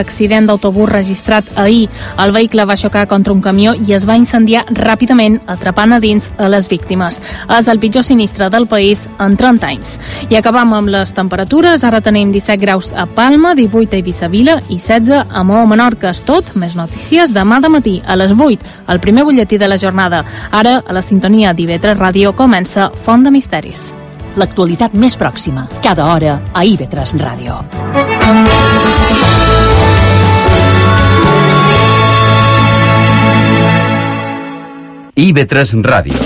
accident d'autobús registrat ahir. El vehicle va xocar contra un camió i es va incendiar ràpidament, atrapant a dins a les víctimes. És el pitjor sinistre del país en 30 anys. I acabam amb les temperatures. Ara tenim 17 graus a Palma, 18 a Eivissa-Vila i 16 a Maó Menorca. És tot, més notícies demà de matí a les 8, el primer butlletí de la jornada. Ara, a la sintonia d'IV3 Ràdio, comença Font de Misteris. L'actualitat més pròxima, cada hora a IB3 Ràdio. IB3 Ràdio.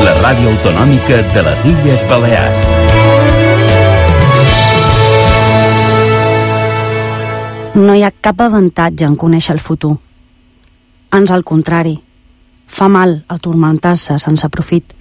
La ràdio autonòmica de les Illes Balears. No hi ha cap avantatge en conèixer el futur. Ans al contrari, fa mal el tormentar-se sense profit.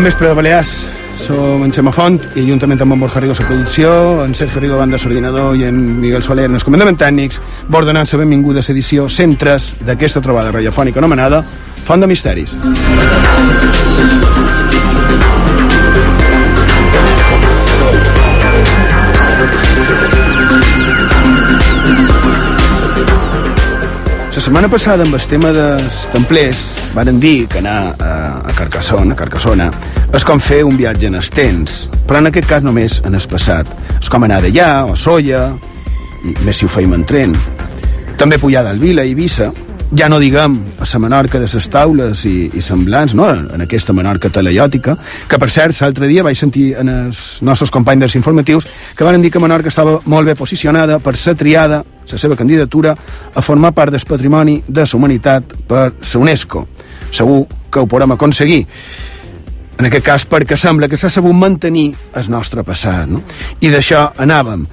Bon vespre de Balears. Som en Xema Font i juntament amb en Borja Rigo a producció, en Sergio Rigo banda s'ordinador i en Miguel Soler en els comandaments tècnics, bordenant la benvinguda a l'edició 103 d'aquesta trobada radiofònica anomenada Font de Misteris. La setmana passada, amb el tema dels templers, varen dir que anar a, a Carcassona, a Carcassona, és com fer un viatge en els temps, però en aquest cas només en el passat. És com anar d'allà, o Solla, i més si ho feim en tren. També pujar del Vila Eivissa, ja no diguem a la Menorca de les taules i, i semblants, no? en aquesta Menorca teleiòtica, que per cert, l'altre dia vaig sentir en els nostres companys dels informatius que van dir que Menorca estava molt bé posicionada per ser triada, la seva candidatura, a formar part del patrimoni de la humanitat per la UNESCO. Segur que ho podrem aconseguir. En aquest cas perquè sembla que s'ha sabut mantenir el nostre passat. No? I d'això anàvem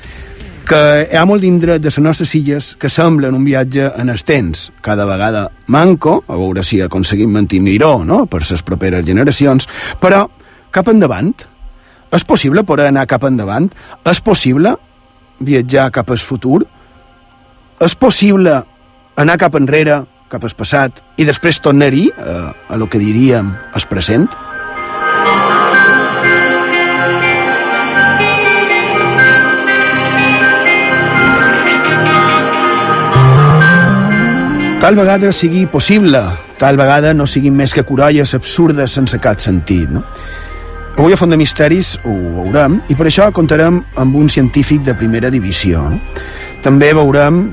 que hi ha molt d'indret de les nostres illes que semblen un viatge en els temps, cada vegada manco, a veure si aconseguim mantenir-ho no? per les properes generacions, però cap endavant. És possible poder anar cap endavant? És possible viatjar cap al futur? És possible anar cap enrere, cap al passat, i després tornar-hi a, a lo que diríem el present? Tal vegada sigui possible, tal vegada no siguin més que corolles absurdes sense cap sentit, no? Avui a Font de Misteris ho veurem i per això contarem amb un científic de primera divisió. No? També veurem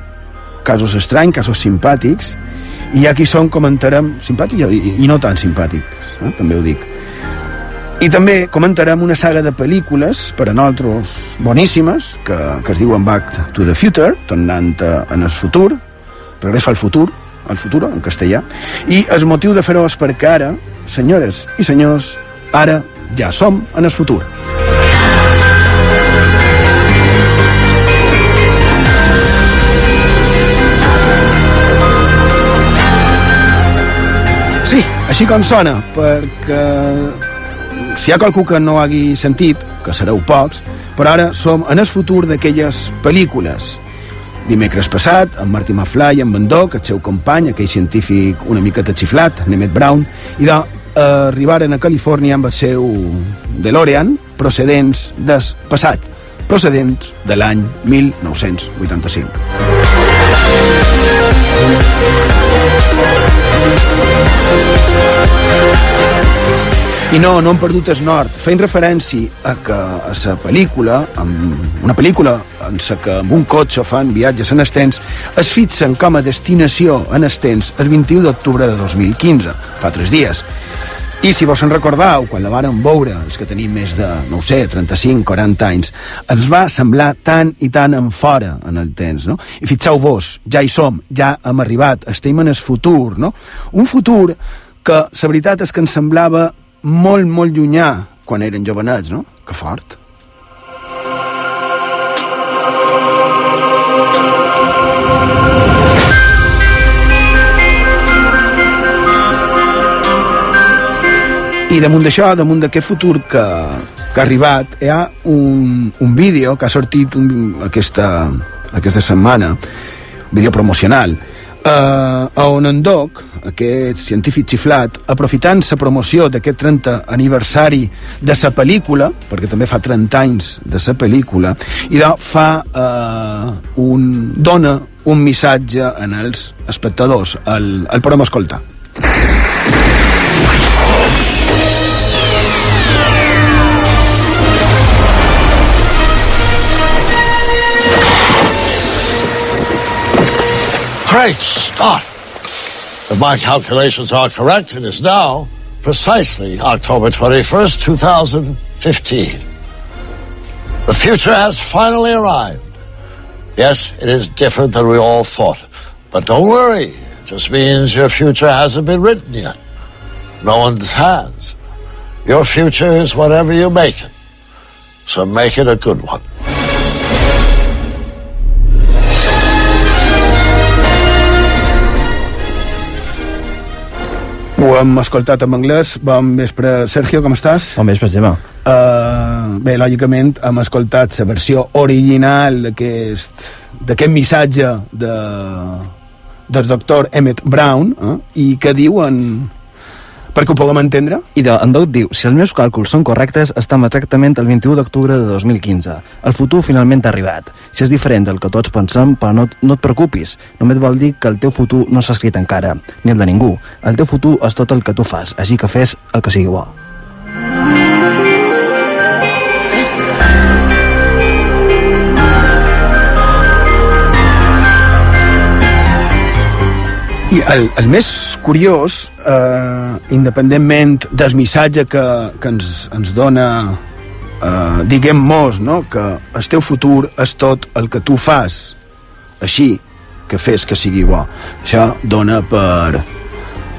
casos estranys, casos simpàtics, i qui són, comentarem, simpàtics i, i no tan simpàtics, eh? també ho dic. I també comentarem una saga de pel·lícules, per a nosaltres boníssimes, que, que es diuen Back to the Future, tornant en el futur, Regreso al futur, al futur, en castellà, i el motiu de fer-ho és perquè ara, senyores i senyors, ara ja som en el futur. Sí, així com sona, perquè si hi ha qualcú que no hagi sentit, que sereu pocs, però ara som en el futur d'aquelles pel·lícules. Dimecres passat, en Martí Mafla i en que el seu company, aquell científic una mica xiflat, Nemet Brown, i de eh, arribaren a Califòrnia amb el seu DeLorean procedents del passat, procedents de l'any 1985. Thank you. I no, no han perdut el nord. Feien referència a que a la pel·lícula, amb una pel·lícula en la que amb un cotxe fan viatges en estens, es fixen com a destinació en estens el 21 d'octubre de 2015, fa tres dies. I si vos en recordeu, quan la varen veure, els que tenim més de, no sé, 35-40 anys, ens va semblar tan i tan en fora en el temps, no? I fixeu-vos, ja hi som, ja hem arribat, estem en el futur, no? Un futur que la veritat és que ens semblava molt, molt llunyà quan eren jovenets, no? Que fort. I damunt d'això, damunt d'aquest futur que, que ha arribat, hi ha un, un vídeo que ha sortit un, aquesta, aquesta setmana, un vídeo promocional, eh, on en Doc, aquest científic xiflat, aprofitant la promoció d'aquest 30 aniversari de la pel·lícula, perquè també fa 30 anys de la pel·lícula, i de, fa eh, un, dona un missatge en els espectadors. El, el podem escoltar. Great start. If my calculations are correct, it is now precisely October 21st, 2015. The future has finally arrived. Yes, it is different than we all thought. But don't worry, it just means your future hasn't been written yet. No one's has. Your future is whatever you make it. So make it a good one. Ho hem escoltat en anglès. Bon vespre, Sergio, com estàs? Bon vespre, Gemma. Uh, bé, lògicament hem escoltat la versió original d'aquest missatge de, del doctor Emmett Brown eh, i que diuen perquè ho puguem entendre? I de, en Doc diu, si els meus càlculs són correctes, estem exactament el 21 d'octubre de 2015. El futur finalment ha arribat. Si és diferent del que tots pensem, però no, no et preocupis. Només vol dir que el teu futur no s'ha escrit encara, ni el de ningú. El teu futur és tot el que tu fas, així que fes el que sigui bo. El, el més curiós, eh, independentment del missatge que, que ens, ens dona, eh, diguem-nos, no? que el teu futur és tot el que tu fas, així que fes que sigui bo. Això dona per,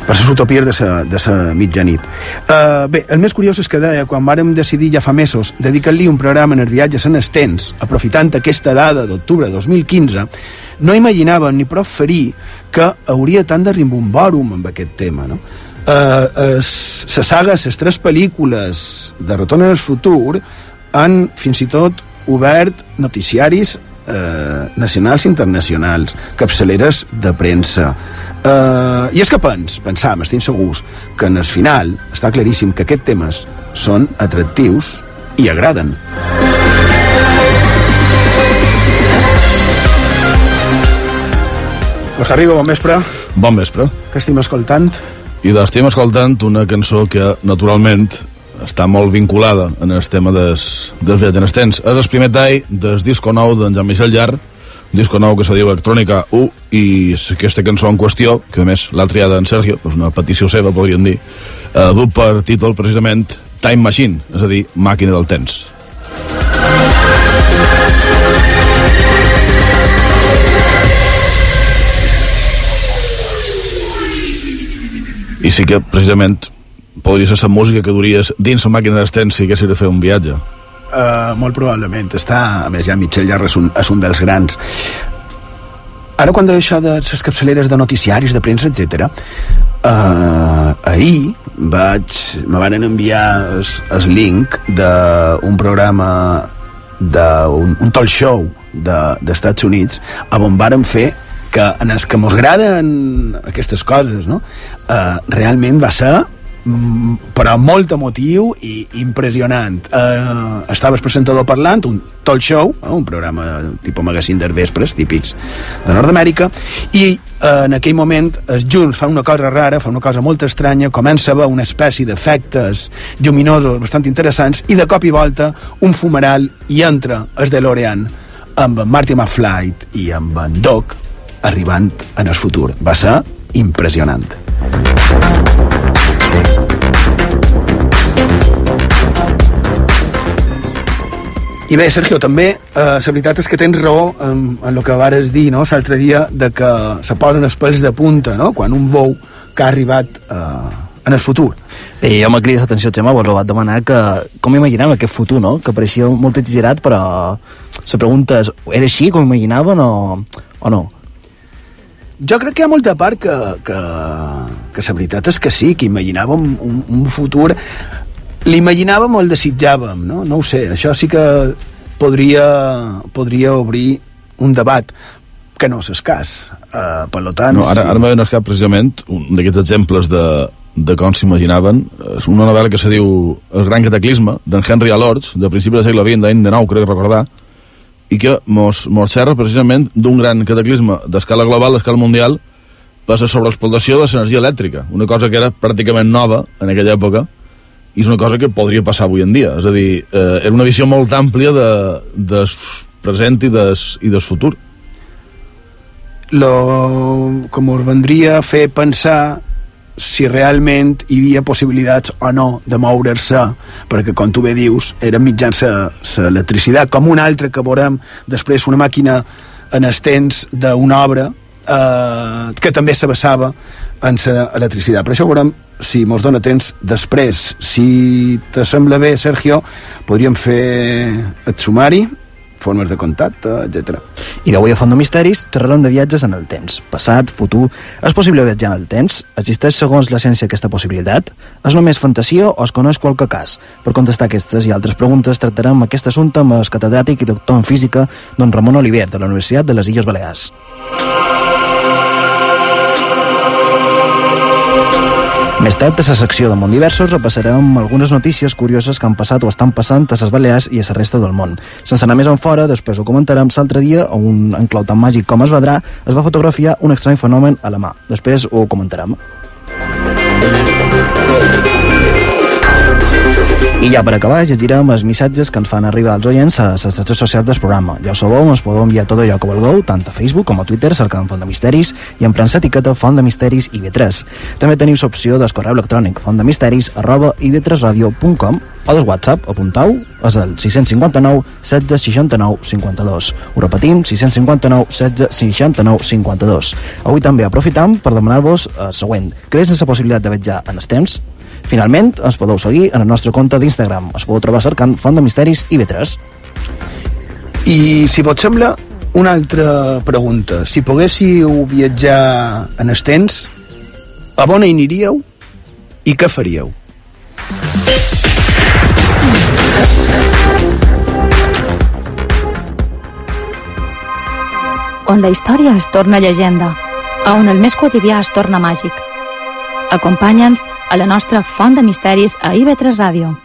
per les utopies de sa, de sa mitjanit. Uh, bé, el més curiós és que deia, quan vàrem decidir ja fa mesos dedicar-li un programa en els viatges en estens, aprofitant aquesta dada d'octubre de 2015, no imaginàvem ni prou ferir que hauria tant de rimbombòrum amb aquest tema, no? Uh, la saga, les tres pel·lícules de Retorn al futur han fins i tot obert noticiaris eh, nacionals i internacionals, capçaleres de premsa. Eh, I és que pens, pensam, estem segurs, que en el final està claríssim que aquests temes són atractius i agraden. Jarriba, bon vespre. Bon vespre. Que estem escoltant? I estem escoltant una cançó que, naturalment, està molt vinculada en el tema des, dels temps. És el primer tall del disco nou d'en Jean-Michel Llar, un disco nou que se diu Electrònica 1, i aquesta cançó en qüestió, que a més l'ha triada en Sergio, és una petició seva, podríem dir, eh, du per títol precisament Time Machine, és a dir, màquina del temps. I sí que, precisament, podria ser la música que duries dins la màquina del temps si haguessis de fer un viatge. Uh, molt probablement. Està, a més, ja Mitchell Llarra és un, és un dels grans. Ara, quan deia això de les capçaleres de noticiaris, de premsa, etc. Uh, ahir vaig, me van enviar el, link d'un programa d'un un talk show d'Estats de, Units on vàrem fer que en els que mos agraden aquestes coses no? uh, realment va ser però molt emotiu i impressionant. Eh, estaves presentador parlant, un talk show, eh, un programa tipus magazine dels vespres, típics de Nord-Amèrica, i eh, en aquell moment els junts fan una cosa rara, fan una cosa molt estranya, comença a una espècie d'efectes lluminosos bastant interessants, i de cop i volta un fumeral i entra el DeLorean amb en Marty McFly i amb en Doc arribant en el futur. Va ser impressionant. I bé, Sergio, també eh, la veritat és que tens raó en, en el que vares dir no? l'altre dia de que se posen els pèls de punta no? quan un veu que ha arribat eh, en el futur. Bé, jo m'ha cridat l'atenció, vos ho vaig demanar que com imaginem aquest futur, no? Que pareixia molt exagerat, però la pregunta és, era així com imaginaven o, o no? Jo crec que hi ha molta part que, que, que la veritat és que sí, que imaginàvem un, un futur l'imaginàvem o el desitjàvem, no? No ho sé, això sí que podria, podria obrir un debat que no és escàs. Uh, per tant... No, ara, sí. ara m'ha venit cap precisament un d'aquests exemples de, de com s'imaginaven. És una novel·la que se diu El gran cataclisme, d'en Henry A. Lords, de principi del segle XX, d'any de nou, crec recordar, i que mos, mos xerra precisament d'un gran cataclisme d'escala global, d'escala mundial, per la sobreexplotació de l'energia elèctrica, una cosa que era pràcticament nova en aquella època, i és una cosa que podria passar avui en dia. És a dir, eh, era una visió molt àmplia de, des present i des, i des futur. Lo, com us vendria a fer pensar si realment hi havia possibilitats o no de moure-se, perquè, com tu bé dius, era mitjans l'electricitat, com un altre que veurem després una màquina en els temps d'una obra eh, que també se basava en l'electricitat. Per això veurem si mos dona temps després. Si te sembla bé, Sergio, podríem fer el sumari formes de contacte, etc. I d'avui a Font de Misteris xerrarem de viatges en el temps, passat, futur... És possible viatjar en el temps? Existeix segons la ciència aquesta possibilitat? És només fantasia o es coneix qualque cas? Per contestar aquestes i altres preguntes tractarem aquest assumpte amb el catedràtic i doctor en física don Ramon Oliver de la Universitat de les Illes Balears. Més tard, a la secció de Món Diversos, repassarem algunes notícies curioses que han passat o estan passant a les Balears i a la resta del món. Sense anar més en fora, després ho comentarem l'altre dia, on un enclau tan màgic com es vedrà, es va fotografiar un estrany fenomen a la mà. Després ho comentarem. I ja per acabar, llegirem els missatges que ens fan arribar els oients a les xarxes socials del programa. Ja ho sabeu, ens podeu enviar tot allò que vulgueu, tant a Facebook com a Twitter, cercant Font de Misteris i emprant l'etiqueta Font de Misteris IB3. També teniu l'opció del correu electrònic fontdemisteris arroba ib3radio.com o del WhatsApp, apuntau, és el 659 16 69 52. Ho repetim, 659 16 69 52. Avui també aprofitam per demanar-vos el següent. Creus en la possibilitat de viatjar en els temps? Finalment, ens podeu seguir en el nostre compte d'Instagram. Es podeu trobar cercant Font de Misteris IB3. I si vos sembla, una altra pregunta. Si poguéssiu viatjar en els temps, a on aniríeu i què faríeu? On la història es torna llegenda, a on el més quotidià es torna màgic. Acompanya'ns a la nostra font de misteris a IB3 Ràdio.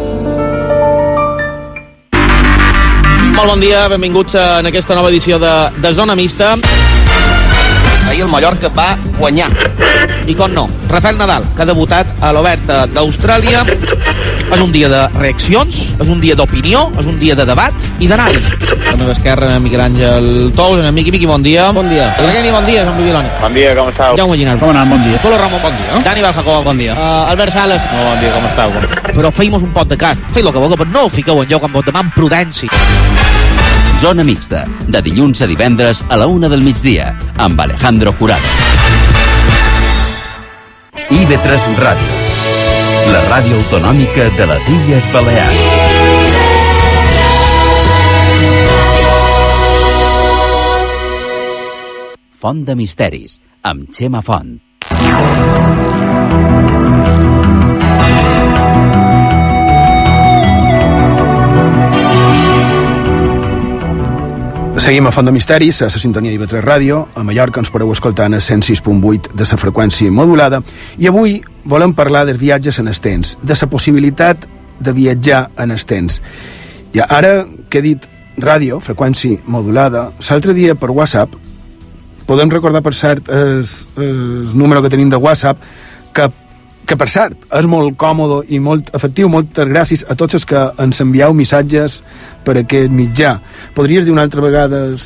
Molt bon dia, benvinguts en aquesta nova edició de, de Zona Mixta. Ahir el Mallorca va guanyar. I com no, Rafael Nadal, que ha debutat a l'Oberta d'Austràlia És un dia de reaccions, és un dia d'opinió, és un dia de debat i d'anàlisi. A la meva esquerra, Miquel Àngel Tous, en Miqui Miqui, bon dia. Bon dia. Eleni, bon dia, Joan Bibiloni. Bon dia, com estàu? Jaume Ginar. Com anant? Bon dia. Polo Ramon, bon dia. Dani Baljacoba, bon dia. Uh, Albert Sales. Oh, bon dia, com estàu? Bon dia. Però feim un pot de cas. Feu el que vulgueu, però no ho fiqueu en lloc amb demà amb prudència. Zona mixta, de dilluns a divendres a la una del migdia, amb Alejandro Jurado. IB3 Ràdio, la ràdio autonòmica de les Illes Balears. Font de Misteris, amb Xema Font. Seguim a Font de Misteris, a la sintonia IB3 Ràdio. A Mallorca ens podeu escoltar en el 106.8 de la freqüència modulada. I avui volem parlar dels viatges en els temps, de la possibilitat de viatjar en els temps. I ara que he dit ràdio, freqüència modulada, l'altre dia per WhatsApp, podem recordar per cert el, el número que tenim de WhatsApp, que que per cert, és molt còmode i molt efectiu, moltes gràcies a tots els que ens envieu missatges per aquest mitjà. Podries dir una altra vegada el,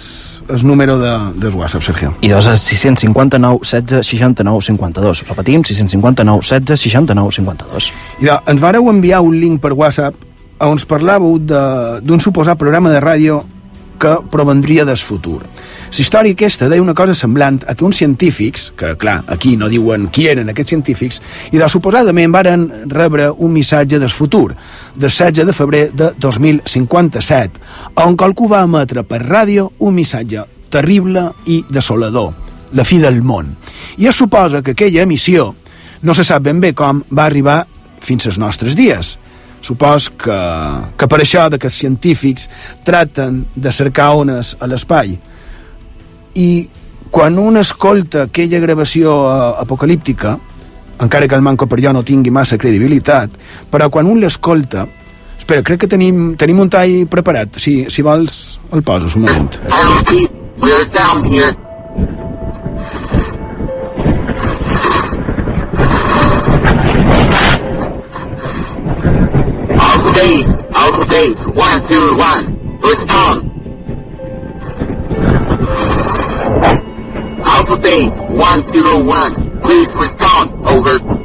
el número de, del WhatsApp, Sergio? I dos és 659 16 69 52. Repetim, 659 16 69 52. I de, ens vareu enviar un link per WhatsApp on ens parlàveu de- d'un suposat programa de ràdio que provendria del futur. La història aquesta deia una cosa semblant a que uns científics, que clar, aquí no diuen qui eren aquests científics, i de suposadament varen rebre un missatge del futur, del 16 de febrer de 2057, on qualcú va emetre per ràdio un missatge terrible i desolador, la fi del món. I es suposa que aquella emissió, no se sap ben bé com, va arribar fins als nostres dies. Supos que, que per això de que els científics traten de cercar ones a l'espai. I quan un escolta aquella gravació eh, apocalíptica, encara que el manco per jo no tingui massa credibilitat, però quan un l'escolta... Espera, crec que tenim, tenim un tall preparat. Si, si vols, el poses un moment. Alpha Dave, Alpha Dave, one two one, respond. Alpha Dave, one zero one, please respond. Over.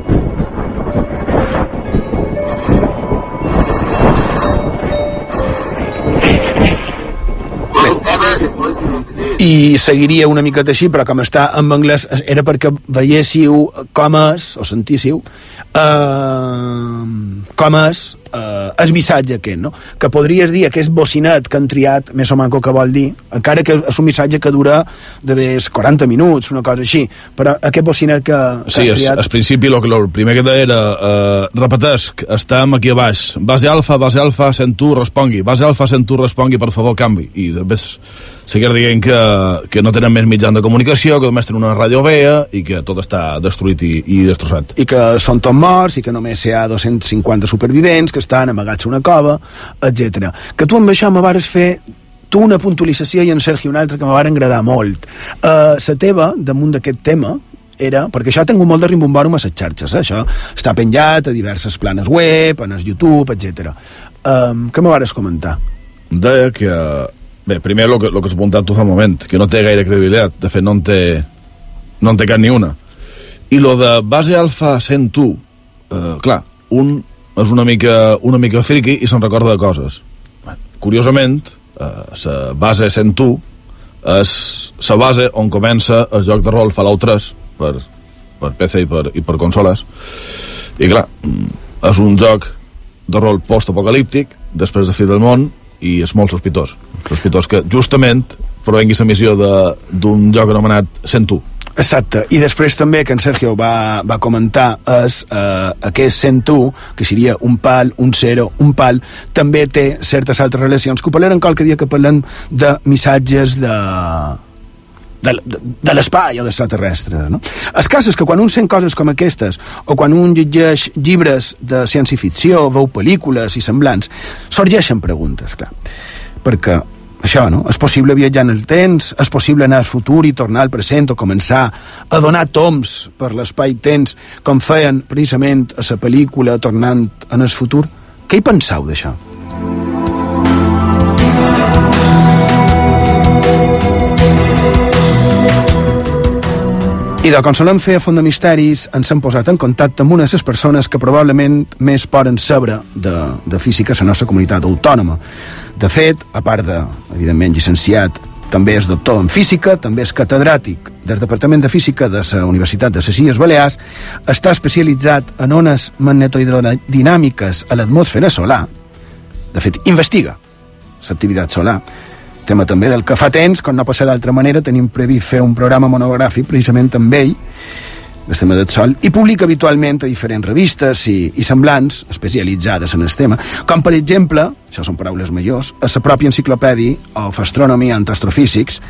I seguiria una miqueta així, però com està en anglès era perquè veiéssiu com és, o sentíssiu, eh, com és eh, el missatge aquest, no? Que podries dir aquest bocinet que han triat, més o manco que vol dir, encara que és un missatge que dura de més 40 minuts, una cosa així, però aquest bocinet que, que Sí, has triat... al principi el, el primer que deia era eh, repetesc, estem aquí a baix. Base alfa, base alfa, sent tu, respongui. Base alfa, sent tu, respongui, per favor, canvi. I després seguir dient que, que no tenen més mitjans de comunicació que només tenen una ràdio vea i que tot està destruït i, i destrossat i que són tots morts i que només hi ha 250 supervivents que estan amagats a una cova, etc. Que tu amb això me vares fer tu una puntualització i en Sergi una altra que me van agradar molt. Uh, la teva, damunt d'aquest tema, era, perquè això ha tingut molt de rimbombòrum a les xarxes, eh? això està penjat a diverses planes web, en el YouTube, etc. Um, què me vares comentar? deia que bé, primer el que, lo que has apuntat tu fa un moment que no té gaire credibilitat, de fet no en té no en té cap ni una. I lo de base alfa sent tu eh, clar, un és una mica, una mica friqui i se'n recorda de coses. Curiosament eh, base sent tu és la base on comença el joc de rol Fallout 3 per, per PC i per, i per consoles. I clar, mm, és un joc de rol post-apocalíptic després de fi del món i és molt sospitós. Sospitós que justament provengui la missió d'un joc anomenat Sent tu Exacte, i després també que en Sergio va, va comentar és eh, aquest sent tu, que seria un pal, un zero, un pal, també té certes altres relacions, que ho parlarem qualque dia que parlem de missatges de, de, de, de l'espai o d'extraterrestres. No? El cas és que quan un sent coses com aquestes, o quan un llegeix llibres de ciència-ficció, veu pel·lícules i semblants, sorgeixen preguntes, clar. Perquè això, no? És possible viatjar en el temps, és possible anar al futur i tornar al present o començar a donar toms per l'espai-temps com feien precisament a la pel·lícula Tornant en el futur? Què hi penseu d'això? I de com solem fer a Font de Misteris ens hem posat en contacte amb una de les persones que probablement més poden saber de, de física a la nostra comunitat autònoma. De fet, a part de, evidentment, llicenciat, també és doctor en física, també és catedràtic del Departament de Física de la Universitat de les Illes Balears, està especialitzat en ones magnetohidrodinàmiques a l'atmosfera solar, de fet, investiga l'activitat solar, tema també del que fa temps, com no pot ser d'altra manera, tenim previst fer un programa monogràfic precisament amb ell, del tema del sol, i publica habitualment a diferents revistes i, i semblants especialitzades en el tema, com per exemple, això són paraules majors, a la pròpia enciclopèdia of Astronomy and Astrophysics,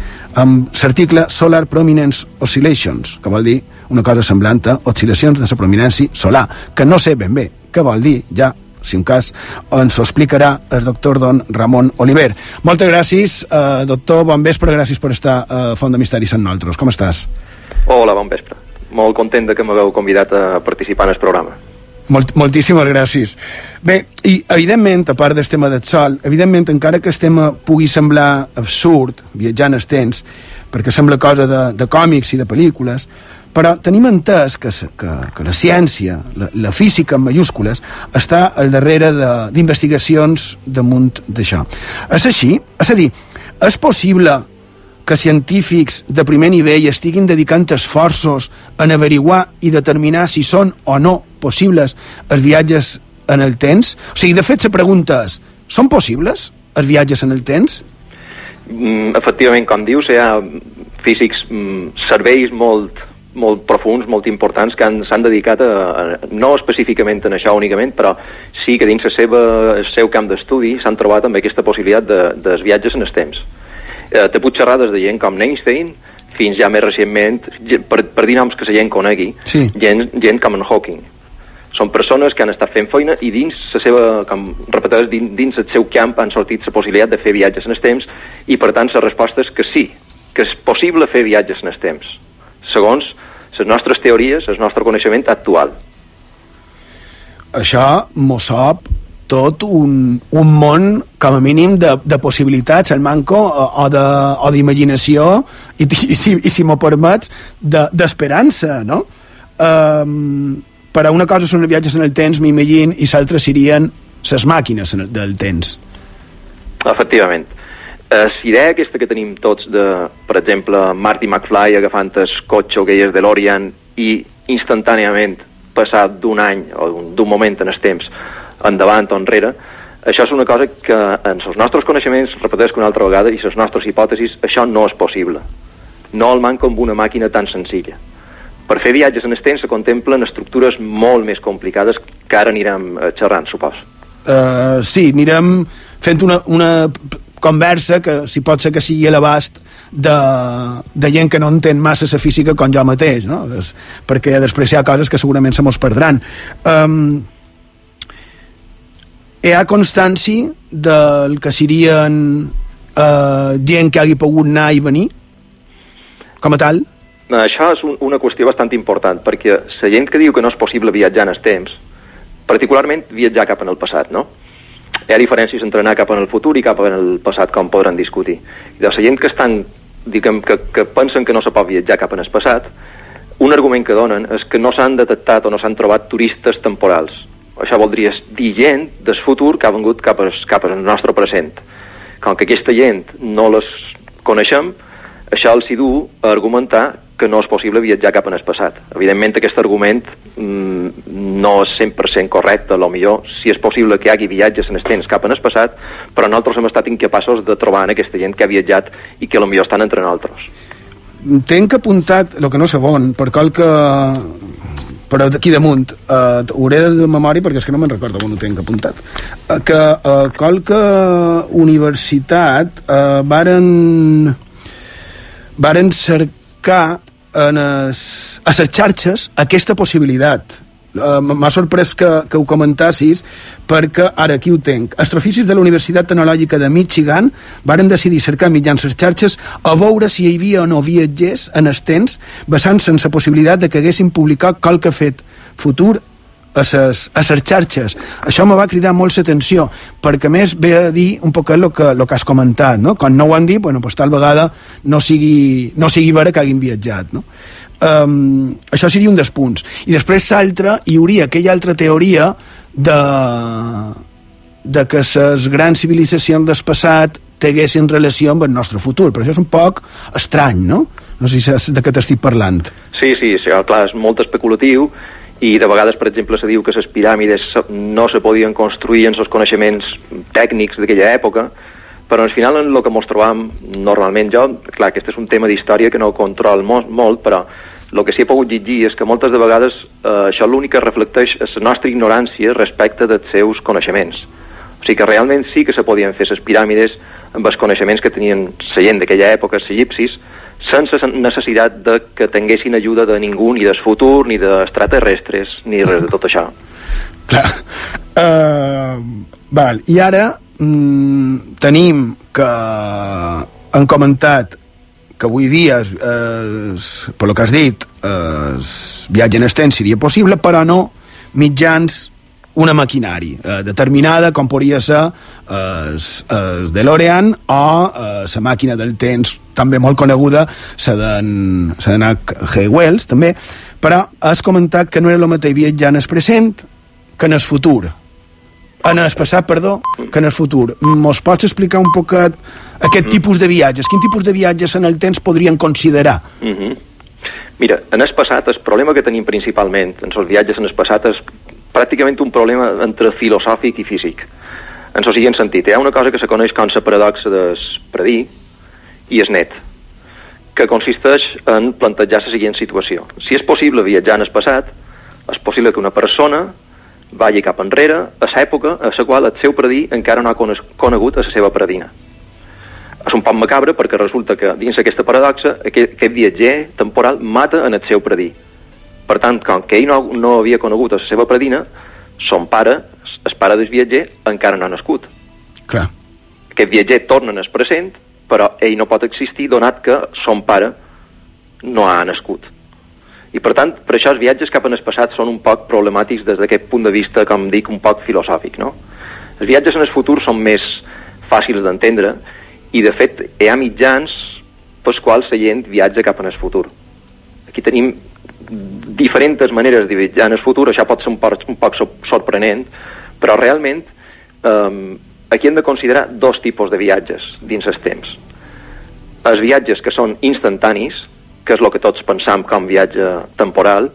amb l'article Solar Prominence Oscillations, que vol dir una cosa semblant a oscil·lacions de la prominència solar, que no sé ben bé què vol dir, ja si un cas ens ho explicarà el doctor don Ramon Oliver. Moltes gràcies, eh, doctor, bon vespre, gràcies per estar a Font de Misteris amb nosaltres. Com estàs? Hola, bon vespre. Molt content de que m'hagueu convidat a participar en el programa. Molt, moltíssimes gràcies. Bé, i evidentment, a part del tema del sol, evidentment, encara que el tema pugui semblar absurd, viatjant els temps, perquè sembla cosa de, de còmics i de pel·lícules, però tenim entès que, que, que la ciència, la, la física en mayúscules, està al darrere d'investigacions damunt d'això. És així? És a dir, és possible que científics de primer nivell estiguin dedicant esforços en averiguar i determinar si són o no possibles els viatges en el temps? O sigui, de fet, la pregunta és, són possibles els viatges en el temps? Mm, efectivament, com dius, hi ha físics, mm, serveis molt molt profuns, molt importants, que s'han dedicat a, a, no específicament en això únicament, però sí que dins la seva, el seu camp d'estudi s'han trobat amb aquesta possibilitat de, de viatges en el temps. Eh, te puc xerrar des de gent com Einstein, fins ja més recentment, per, per dir noms que la gent conegui, sí. gent, gent com en Hawking. Són persones que han estat fent feina i dins la seva, com repeteix, dins, dins el seu camp han sortit la possibilitat de fer viatges en el temps i per tant la resposta és que sí, que és possible fer viatges en el temps segons les nostres teories, el nostre coneixement actual. Això m'ho sap tot un, un món, com a mínim, de, de possibilitats, el manco, o, o d'imaginació, i, i, si, i si m'ho permets, d'esperança, de, no? Um, per a una cosa són els viatges en el temps, m'imagino, i l'altra serien les màquines del temps. Efectivament. Eh, idea aquesta que tenim tots de, per exemple, Marty McFly agafant el cotxe que és de l'Orient i instantàniament passat d'un any o d'un moment en el temps endavant o enrere, això és una cosa que en els nostres coneixements, repeteixo una altra vegada, i les nostres hipòtesis, això no és possible. No el manca amb una màquina tan senzilla. Per fer viatges en el temps se contemplen estructures molt més complicades que ara anirem eh, xerrant, supos. Uh, sí, anirem fent una, una conversa que si pot ser que sigui a l'abast de, de gent que no entén massa la física com jo mateix, no? Des, perquè després hi ha coses que segurament se mos perdran. Um, hi ha constància del que serien uh, gent que hagi pogut anar i venir com a tal? Això és un, una qüestió bastant important, perquè la gent que diu que no és possible viatjar en els temps, particularment viatjar cap en el passat, no? Hi ha diferències entre anar cap en el futur i cap en el passat, com podran discutir. I de la gent que estan, diguem, que, que pensen que no se pot viatjar cap en el passat, un argument que donen és que no s'han detectat o no s'han trobat turistes temporals. Això voldria dir gent del futur que ha vengut cap, a, cap al nostre present. Com que aquesta gent no les coneixem, això els hi du a argumentar que no és possible viatjar cap en el passat. Evidentment, aquest argument mm, no és 100% correcte, a lo millor si és possible que hi hagi viatges en el temps cap en el passat, però nosaltres hem estat incapaços de trobar en aquesta gent que ha viatjat i que a lo millor estan entre nosaltres. Tenc apuntat, el que no sé on, per qualque però d'aquí damunt eh, hauré de memòria perquè és que no me'n recordo on ho tenc apuntat eh, que eh, qualque universitat eh, varen varen cercar en es, a les xarxes aquesta possibilitat. Uh, M'ha sorprès que, que ho comentassis perquè ara aquí ho tenc. Astrofísics de la Universitat Tecnològica de Michigan varen decidir cercar mitjans les xarxes a veure si hi havia o no viatgers en estens basant-se en la possibilitat de que haguessin publicat qualque fet futur a ses, a ses xarxes. Això me va cridar molt l'atenció, perquè a més ve a dir un poc el que, lo que has comentat, no? Quan no ho han dit, bueno, pues tal vegada no sigui, no sigui vera que hagin viatjat, no? Um, això seria un dels punts. I després l'altre, hi hauria aquella altra teoria de, de que les grans civilitzacions del passat tinguessin relació amb el nostre futur, però això és un poc estrany, no? No sé si de què t'estic parlant. Sí, sí, sí, clar, és molt especulatiu i de vegades, per exemple, se diu que les piràmides no se podien construir en els coneixements tècnics d'aquella època, però al final en el que ens trobam normalment jo, clar, aquest és un tema d'història que no control molt, molt, però el que sí he pogut llegir és que moltes de vegades eh, això l'únic que reflecteix és la nostra ignorància respecte dels seus coneixements. O sigui que realment sí que se podien fer les piràmides amb els coneixements que tenien la gent d'aquella època, els egipcis, sense necessitat de que tinguessin ajuda de ningú, ni del futur, ni d'extraterrestres, ni res de tot això. Clar. Uh, val. I ara mm, tenim que han comentat que avui dia, es, es, per lo que has dit, es viatge en extens seria possible, però no mitjans una maquinari eh, determinada com podria ser el eh, DeLorean o eh, la màquina del temps també molt coneguda la d'en G. Wells també però has comentat que no era el mateix viatjar en el present que en el futur en el passat, perdó, que en el futur. Mos pots explicar un poquet aquest mm. tipus de viatges? Quin tipus de viatges en el temps podrien considerar? Mm -hmm. Mira, en el passat, el problema que tenim principalment en els viatges en el passat és pràcticament un problema entre filosòfic i físic. En el següent sentit, hi ha una cosa que se coneix com la paradoxa de predir i és net, que consisteix en plantejar la següent situació. Si és possible viatjar en el passat, és possible que una persona vagi cap enrere a l'època a la qual el seu predir encara no ha conegut a la seva predina. És un poc macabre perquè resulta que dins aquesta paradoxa aquest, aquest viatger temporal mata en el seu predir per tant, com que ell no, no havia conegut a la seva predina, son pare, el pare del viatger, encara no ha nascut. Clar. Aquest viatger torna en el present, però ell no pot existir donat que son pare no ha nascut. I per tant, per això els viatges cap en el passat són un poc problemàtics des d'aquest punt de vista, com dic, un poc filosòfic, no? Els viatges en el futur són més fàcils d'entendre i, de fet, hi ha mitjans pels quals la gent viatja cap en el futur. Aquí tenim diferents maneres de viatjar en el futur, això pot ser un poc, un poc sorprenent, però realment eh, aquí hem de considerar dos tipus de viatges dins els temps. Els viatges que són instantanis, que és el que tots pensam com viatge temporal,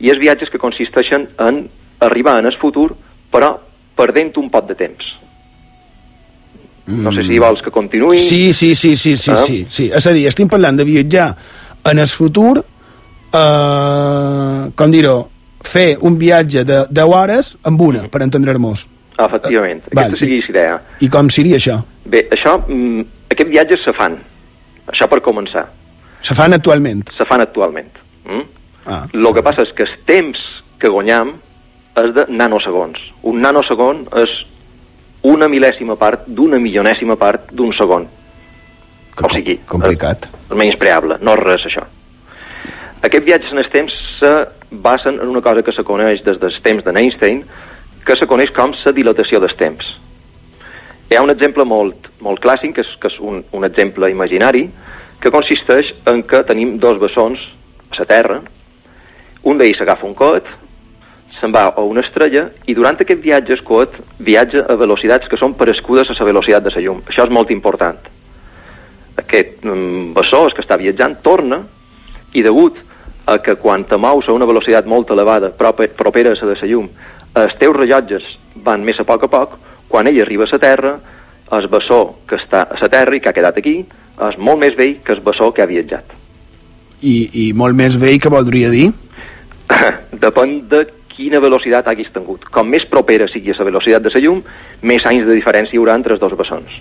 i els viatges que consisteixen en arribar en el futur, però perdent un pot de temps. No sé si vols que continuï. Sí, sí, sí, sí, sí, ah. sí, sí. És a dir, estem parlant de viatjar en el futur eh, com dir-ho, fer un viatge de 10 hores amb una, per entendre-nos. Efectivament, uh, aquesta seria la idea. I com seria això? Bé, això, mm, aquests viatges se fan, això per començar. Se fan actualment? Se fan actualment. Mm? Ah, el que passa és que el temps que guanyam és de nanosegons. Un nanosegon és una mil·lèsima part d'una milionèsima part d'un segon. Que o sigui, complicat. És, és menys preable, no és res això. Aquests viatges en el temps se basen en una cosa que se coneix des dels temps d'Einstein, que se coneix com la dilatació dels temps. Hi ha un exemple molt, molt clàssic, que és, que és un, un exemple imaginari, que consisteix en que tenim dos bessons a la Terra, un d'ells s'agafa un coet, se'n va a una estrella i durant aquest viatge el coet viatja a velocitats que són parescudes a la velocitat de la llum. Això és molt important. Aquest mm, bessó, que està viatjant, torna i degut a que quan te mous a una velocitat molt elevada, propera a la de la llum, els teus rellotges van més a poc a poc, quan ell arriba a la Terra, el bessó que està a la Terra i que ha quedat aquí és molt més vell que el bessó que ha viatjat. I, i molt més vell que voldria dir? Depèn de quina velocitat haguis tingut. Com més propera sigui a la velocitat de la llum, més anys de diferència hi haurà entre els dos bessons.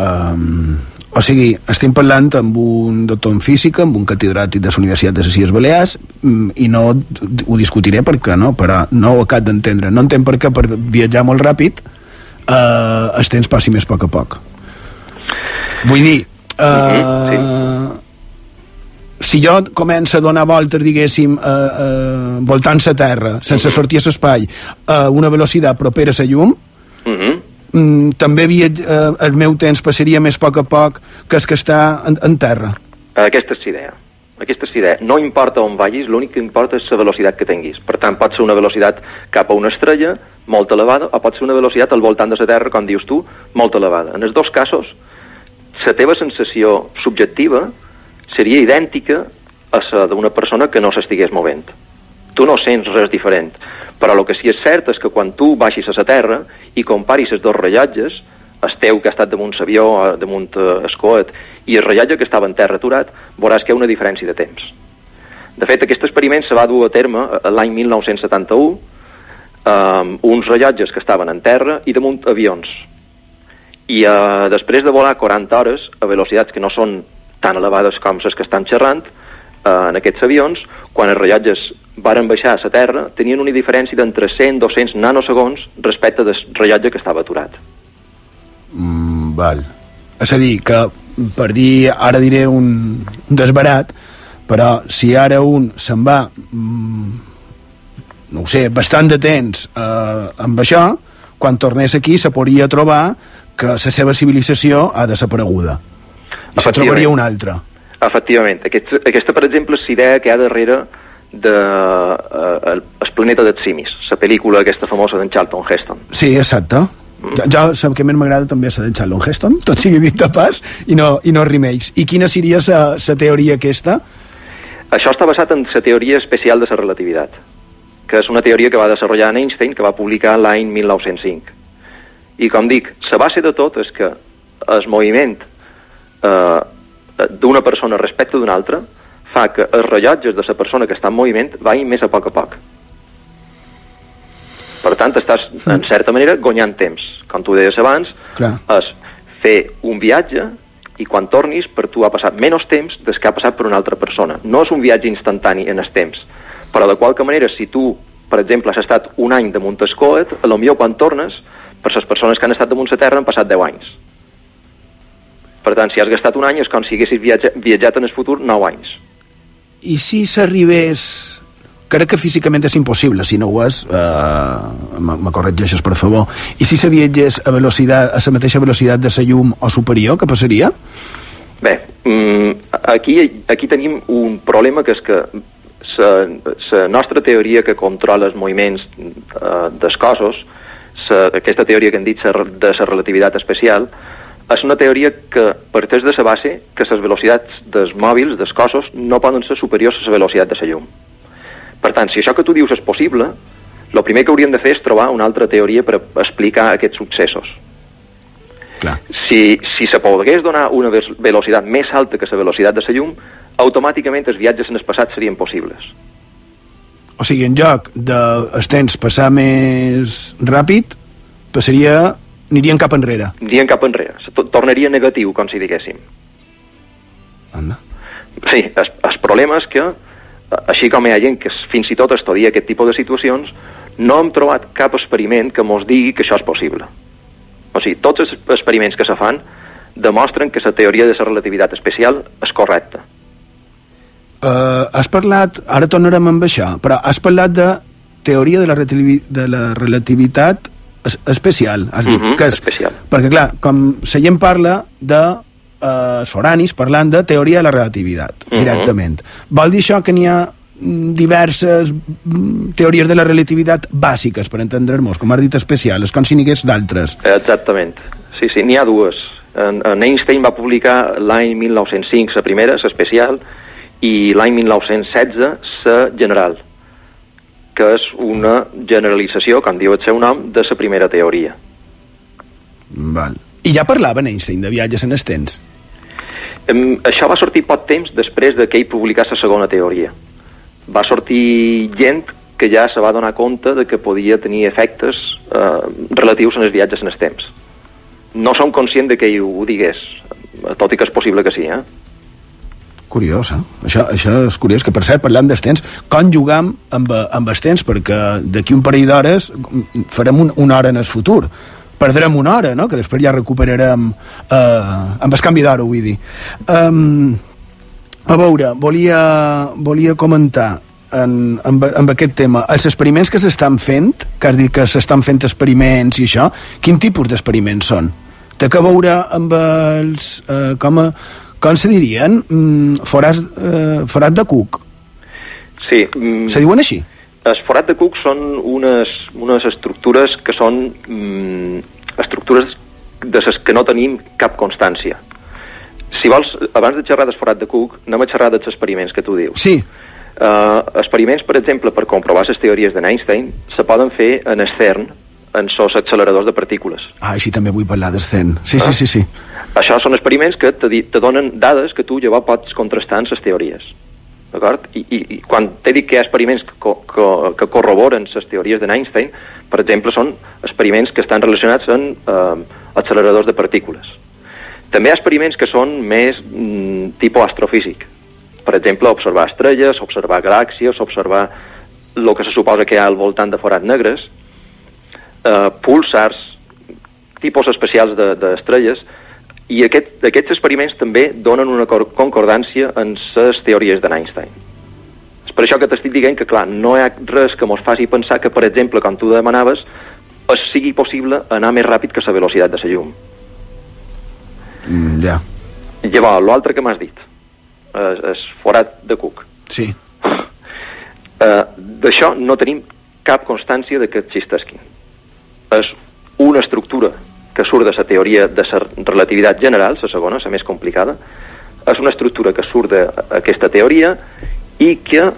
Um, o sigui, estem parlant amb un doctor en física, amb un catedràtic de la Universitat de les Illes Balears, mm, i no ho discutiré perquè no, però no ho acabo d'entendre. No entenc per què per viatjar molt ràpid eh, el temps passi més a poc a poc. Vull dir, eh, si jo començo a donar voltes, diguéssim, eh, eh, voltant la Terra, sense Mhm. sortir a l'espai, a una velocitat propera a la llum, Mhm. Mm, també viatge, eh, el meu temps passaria més a poc a poc que el que està en, en terra. Aquesta és l'idea. Aquesta és l'idea. No importa on vagis, l'únic que importa és la velocitat que tinguis. Per tant, pot ser una velocitat cap a una estrella molt elevada o pot ser una velocitat al voltant de la Terra, com dius tu, molt elevada. En els dos casos, la teva sensació subjectiva seria idèntica a la d'una persona que no s'estigués movent. Tu no sents res diferent. Però el que sí que és cert és que quan tu baixis a la Terra i comparis els dos rellotges, el teu que ha estat damunt l'avió, eh, damunt eh, el coet, i el rellotge que estava en terra aturat, veuràs que hi ha una diferència de temps. De fet, aquest experiment se va dur a terme eh, l'any 1971 amb uns rellotges que estaven en terra i damunt avions. I eh, després de volar 40 hores a velocitats que no són tan elevades com les que estan xerrant, en aquests avions, quan els rellotges varen baixar a la Terra, tenien una diferència d'entre 100-200 nanosegons respecte del rellotge que estava aturat. Mm, val. És a dir, que per dir, ara diré un, un desbarat, però si ara un se'n va, mm, no ho sé, bastant de temps eh, amb això, quan tornés aquí se podria trobar que la seva civilització ha desapareguda. I se trobaria una altra. Efectivament. Aquest, aquesta, per exemple, és l'idea que hi ha darrere de eh, el, el planeta dels simis, la pel·lícula aquesta famosa d'en Charlton Heston. Sí, exacte. Jo, jo sap que més m'agrada també la de Charlton Heston, tot sigui dit de pas, i no, i no remakes. I quina seria la teoria aquesta? Això està basat en la teoria especial de la relativitat, que és una teoria que va desenvolupar Einstein, que va publicar l'any 1905. I com dic, la base de tot és que el moviment eh, d'una persona respecte d'una altra fa que els rellotges de la persona que està en moviment vagin més a poc a poc. Per tant, estàs, en certa manera, guanyant temps. Com tu deies abans, Clar. és fer un viatge i quan tornis per tu ha passat menys temps des que ha passat per una altra persona. No és un viatge instantani en el temps, però de qualque manera, si tu, per exemple, has estat un any damunt el coet, a lo millor quan tornes, per les persones que han estat damunt la Terra han passat 10 anys. Per tant, si has gastat un any és com si haguessis viatja, viatjat en el futur 9 anys. I si s'arribés... Crec que físicament és impossible, si no ho és, eh, me corregeixes, per favor. I si se viatgés a, velocitat, a la mateixa velocitat de la llum o superior, què passaria? Bé, mm, aquí, aquí tenim un problema que és que la nostra teoria que controla els moviments eh, dels cossos, sa, aquesta teoria que hem dit sa, de la relativitat especial, és una teoria que parteix de la base que les velocitats dels mòbils, dels cossos, no poden ser superiors a la velocitat de la llum. Per tant, si això que tu dius és possible, el primer que hauríem de fer és trobar una altra teoria per explicar aquests successos. Clar. Si, si se pogués donar una velocitat més alta que la velocitat de la llum, automàticament els viatges en el passat serien possibles. O sigui, en lloc dels temps passar més ràpid, passaria... anirien cap enrere. Anirien cap enrere. Tornaria negatiu, com si diguéssim. Anda. Sí, el, el problema és que, així com hi ha gent que fins i tot estudia aquest tipus de situacions, no hem trobat cap experiment que mos digui que això és possible. O sigui, tots els experiments que se fan demostren que la teoria de la relativitat especial és correcta. Uh, has parlat, ara tornarem amb això, però has parlat de teoria de la, de la relativitat es, especial, has dit. Mhm, que és, especial. Perquè, clar, com la gent parla de eh, els foranis parlant de teoria de la relativitat, Mhm. directament. Vol dir això que n'hi ha mm, diverses mm, teories de la relativitat bàsiques, per entendre-nos, com has dit especial, és com si n'hi hagués d'altres. Exactament. Sí, sí, n'hi ha dues. En, en Einstein va publicar l'any 1905 la primera, l'especial, i l'any 1916 la general, que és una generalització, com diu el seu nom, de la primera teoria. Val. I ja parlaven Einstein de viatges en els temps. Em, això va sortir poc temps després de que ell publicés la segona teoria. Va sortir gent que ja se va donar compte de que podia tenir efectes eh, relatius en els viatges en els temps. No som conscient de que ell ho digués, tot i que és possible que sí, eh? Curiós, eh? Això, això és curiós, que per cert, parlant dels temps, com jugam amb, amb els temps, perquè d'aquí un parell d'hores farem un, una hora en el futur. Perdrem una hora, no?, que després ja recuperarem eh, amb el canvi d'hora, vull dir. Um, A veure, volia, volia comentar en, amb, amb aquest tema. Els experiments que s'estan fent, que has dit que s'estan fent experiments i això, quin tipus d'experiments són? Té que veure amb els... Eh, com, a, com se dirien? Mm, forats, eh, forat de cuc. Sí. Mm, Se diuen així? Els forat de cuc són unes, unes estructures que són mm, estructures de les que no tenim cap constància. Si vols, abans de xerrar del forat de cuc, anem a xerrar dels experiments que tu dius. Sí. Uh, experiments, per exemple, per comprovar les teories d'Einstein, se poden fer en el CERN, en sos acceleradors de partícules. Ah, així també vull parlar del CERN. Sí, sí, sí, sí. Això són experiments que te, te donen dades que tu llavors pots contrastar en les teories. D'acord? I, i, I quan t'he dit que hi ha experiments que, co- que, que corroboren les teories d'Einstein, per exemple, són experiments que estan relacionats amb eh, acceleradors de partícules. També hi ha experiments que són més mm, tipus astrofísic. Per exemple, observar estrelles, observar galàxies, observar el que se suposa que hi ha al voltant de forats negres, eh, pulsars, tipus especials de- d'estrelles, i aquest, aquests experiments també donen una cor- concordància en les teories d'Einstein. És per això que t'estic dient que, clar, no hi ha res que mos faci pensar que, per exemple, com tu demanaves, es sigui possible anar més ràpid que la velocitat de la llum. Mm, ja. Llavors, l'altre que m'has dit, és, és forat de cuc. Sí. Eh, D'això no tenim cap constància de que existesquin. És una estructura que surt de la teoria de la relativitat general, la segona, la més complicada, és una estructura que surt d'aquesta teoria i que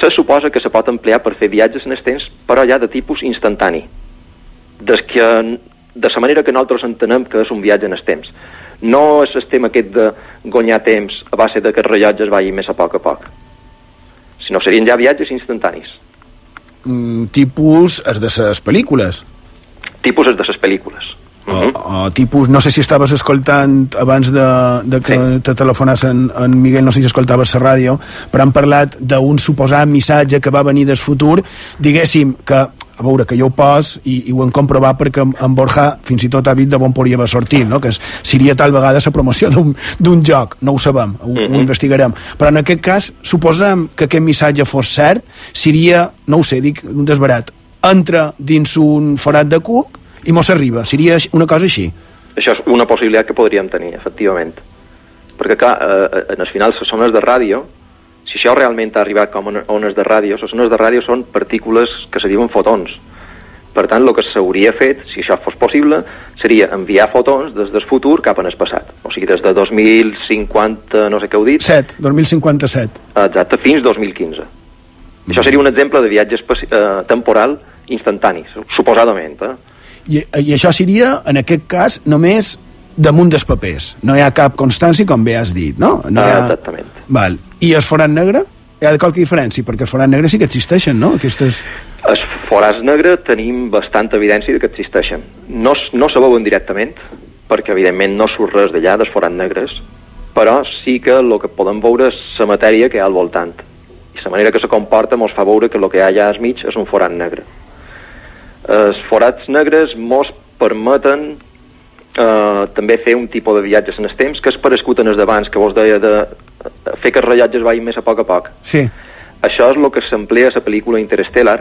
se suposa que se pot emplear per fer viatges en el temps, però ja de tipus instantani. Des que, de la manera que nosaltres entenem que és un viatge en el temps. No és el tema aquest de guanyar temps a base de que els rellotges vagin més a poc a poc, sinó serien ja viatges instantanis. Mm, tipus és de les pel·lícules. Tipus és de les pel·lícules. O, o tipus, no sé si estaves escoltant abans de, de que sí. te telefonàs en, en Miguel, no sé si escoltaves la ràdio, però han parlat d'un suposat missatge que va venir del futur, diguéssim que a veure, que jo ho pos i, i ho hem comprovat perquè en, Borja fins i tot ha dit de bon podria haver sortit, no? que es, seria tal vegada la promoció d'un d'un joc, no ho sabem, ho, mm -hmm. ho investigarem. Però en aquest cas, suposem que aquest missatge fos cert, seria, no ho sé, dic un desbarat, entra dins un forat de cuc i mos arriba, seria una cosa així. Això és una possibilitat que podríem tenir, efectivament. Perquè, clar, eh, en el final, les zones de ràdio, si això realment ha arribat com a ones de ràdio, les zones de ràdio són partícules que se diuen fotons. Per tant, el que s'hauria fet, si això fos possible, seria enviar fotons des del futur cap en el passat. O sigui, des de 2050, no sé què heu dit... 7, 2057. Exacte, fins 2015. Mm. Això seria un exemple de viatge eh, temporal instantani, suposadament. Eh? I, I això seria, en aquest cas, només damunt dels papers. No hi ha cap constància, com bé has dit, no? no ha... Exactament. Val. I el forat negre? Hi ha qualque diferència, perquè el forat negre sí que existeixen, no? Aquestes... Els forats negre tenim bastanta evidència de que existeixen. No, no se veuen directament, perquè evidentment no surt res d'allà, dels forats negres, però sí que el que podem veure és la matèria que hi ha al voltant. I la manera que se comporta mos fa veure que el que hi ha allà al mig és un forat negre. Els forats negres mos permeten eh, també fer un tipus de viatges en el temps que és parescut en els d'abans, que vos deia de fer que els rellotges vagin més a poc a poc. Sí. Això és el que s'emplea a la pel·lícula Interstellar,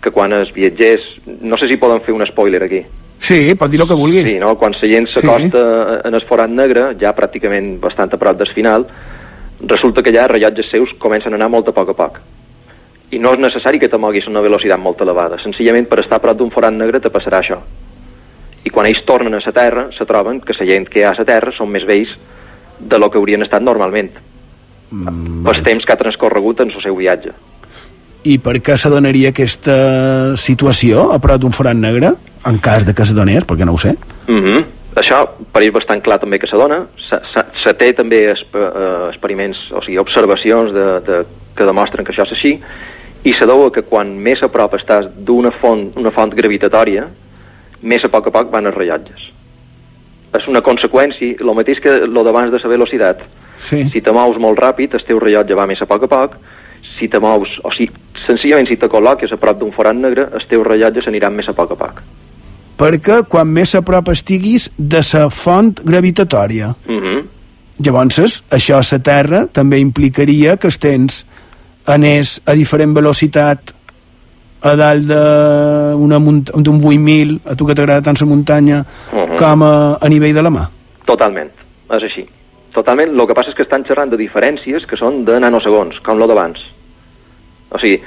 que quan els viatgers... No sé si poden fer un spoiler aquí. Sí, pot dir el que vulguis. Sí, no? Quan la gent s'acosta sí. en el forat negre, ja pràcticament bastant a prop del final, resulta que ja els rellotges seus comencen a anar molt a poc a poc. I no és necessari que te moguis a una velocitat molt elevada. Senzillament per estar a prop d'un forat negre te passarà això. I quan ells tornen a la Terra, se troben que la gent que hi ha a la Terra són més vells de lo que haurien estat normalment. Mm, pels temps que ha transcorregut en el seu viatge. I per què se donaria aquesta situació a prop d'un forat negre? En cas de que se donés, perquè no ho sé. Mm -hmm. Això pareix bastant clar també que se dona. Se, se, se té també eh, experiments, o sigui, observacions de, de, que demostren que això és així, i se deu a que quan més a prop estàs d'una font, una font gravitatòria, més a poc a poc van els rellotges. És una conseqüència, el mateix que lo d'abans de la velocitat. Sí. Si te mous molt ràpid, el teu rellotge va més a poc a poc, si te mous, o sigui, senzillament si te col·loques a prop d'un forat negre, els teus rellotges aniran més a poc a poc. Perquè quan més a prop estiguis de la font gravitatòria. Mm -hmm. Llavors, això a la Terra també implicaria que els temps anés a diferent velocitat a dalt d'un 8.000, a tu que t'agrada tant la muntanya, uh -huh. com a, a nivell de la mà. Totalment, és així. Totalment, el que passa és que estan xerrant de diferències que són de nanosegons, com lo d'abans. O sigui,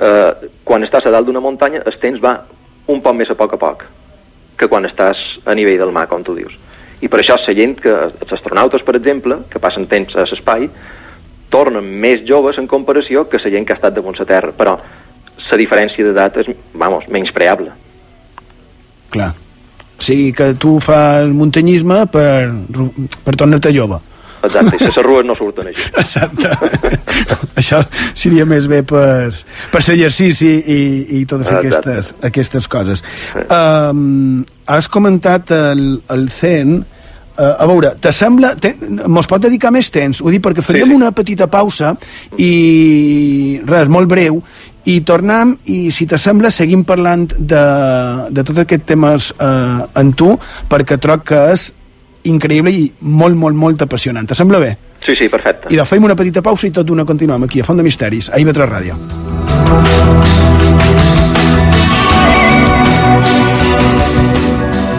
eh, quan estàs a dalt d'una muntanya, el temps va un poc més a poc a poc que quan estàs a nivell del mar, com tu dius. I per això la gent, que, els astronautes, per exemple, que passen temps a l'espai, tornen més joves en comparació que la gent que ha estat damunt la Terra. Però la diferència d'edat és, vamos, menyspreable. Clar. O sigui que tu fas muntanyisme per, per tornar-te jove. Exacte, i les arrues no surten així. Exacte. Això seria més bé per, per l'exercici i, i totes aquestes, aquestes coses. Um, has comentat el, el CEN, Uh, a veure, te sembla... Te, mos pot dedicar més temps? Ho dic perquè faríem sí. una petita pausa i res, molt breu i tornem i si t'assembla seguim parlant de, de tots aquests temes eh, en tu perquè troc que és increïble i molt, molt, molt apassionant. T'assembla bé? Sí, sí, perfecte. I de fem una petita pausa i tot d'una continuem aquí a Font de Misteris, a IB3 Ràdio.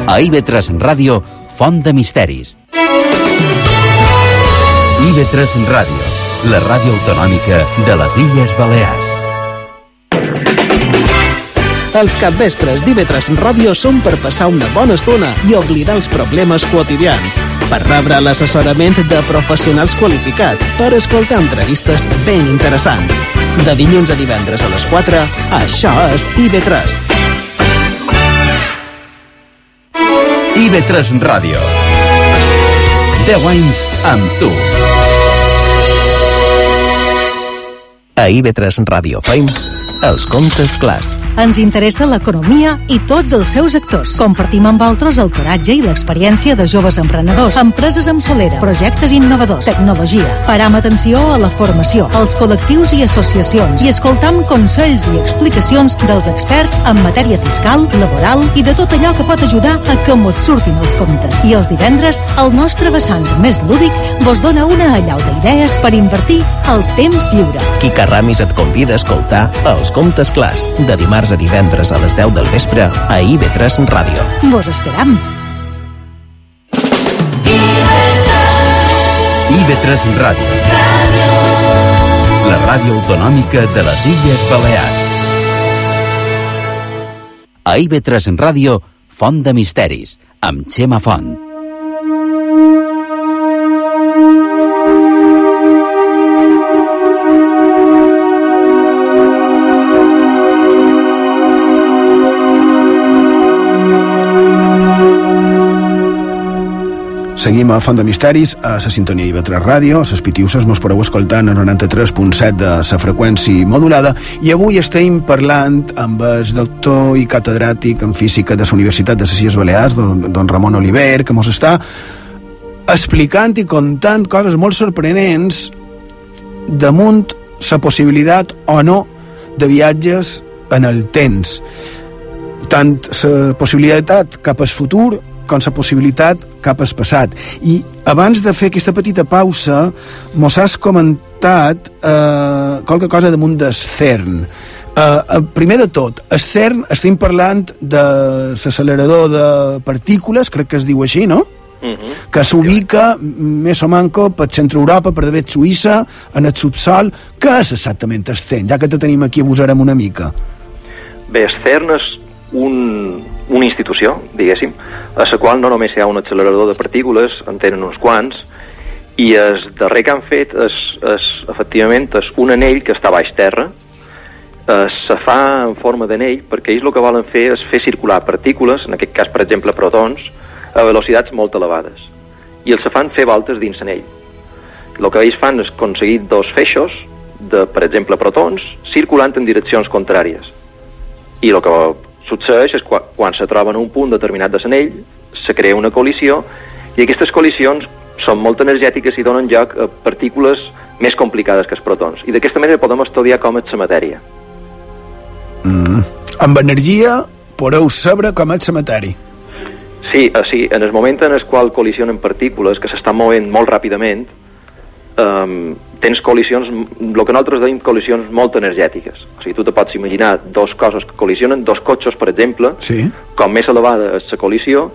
A IB3 Ràdio Font de Misteris. IB3 Ràdio, la ràdio autonòmica de les Illes Balears. Els capvespres d'IV3 Ràdio són per passar una bona estona i oblidar els problemes quotidians, per rebre l'assessorament de professionals qualificats, per escoltar entrevistes ben interessants. De dilluns a divendres a les 4, això és IB3, IB3 Ràdio. 10 anys amb tu. A IB3 Ràdio Fame els comptes clars. Ens interessa l'economia i tots els seus actors. Compartim amb altres el coratge i l'experiència de joves emprenedors, empreses amb solera, projectes innovadors, tecnologia. Param atenció a la formació, als col·lectius i associacions i escoltam consells i explicacions dels experts en matèria fiscal, laboral i de tot allò que pot ajudar a que mos surtin els comptes. I els divendres, el nostre vessant més lúdic vos dona una allau d'idees per invertir el temps lliure. Quica Ramis et convida a escoltar els els comptes clars, de dimarts a divendres a les 10 del vespre a IB3 Ràdio. Vos esperam. IB3 Ràdio. La ràdio autonòmica de les Illes Balears. A IB3 Ràdio, Font de Misteris, amb Xema Font. Seguim a Font de Misteris, a la sintonia IB3 Ràdio, a les Pitiuses mos podeu escoltar en el 93.7 de la freqüència modulada. I avui estem parlant amb el doctor i catedràtic en física de la Universitat de les Illes Balears, don, don Ramon Oliver, que mos està explicant i contant coses molt sorprenents damunt la possibilitat o no de viatges en el temps. Tant la possibilitat cap al futur com la possibilitat cap al passat. I abans de fer aquesta petita pausa, mos has comentat eh, qualque cosa damunt del CERN. Uh, primer de tot, el CERN, estem parlant de l'accelerador de partícules, crec que es diu així, no? Uh Mhm. -huh. que s'ubica més o manco per centre Europa, per d'haver Suïssa, en el subsol. Què és exactament el CERN? Ja que te tenim aquí, abusarem una mica. Bé, el CERN és un, una institució, diguéssim, a la qual no només hi ha un accelerador de partícules, en tenen uns quants, i el darrer que han fet és, és efectivament, és un anell que està baix terra, eh, se fa en forma d'anell perquè ells el que volen fer és fer circular partícules, en aquest cas, per exemple, protons, a velocitats molt elevades. I els se fan fer voltes dins l'anell. El que ells fan és aconseguir dos feixos de, per exemple, protons, circulant en direccions contràries. I el que succeeix és quan, quan se troben a un punt determinat de l'anell, se crea una col·lisió, i aquestes col·lisions són molt energètiques i donen lloc a partícules més complicades que els protons. I d'aquesta manera podem estudiar com és la matèria. Mm. Amb energia podeu saber com és la matèria. Sí, eh, sí, en el moment en el qual col·lisionen partícules que s'estan movent molt ràpidament, um, tens col·lisions, el que nosaltres deim col·lisions molt energètiques. O sigui, tu te pots imaginar dos coses que col·lisionen, dos cotxes, per exemple, Sí. com més elevada és la col·lisió,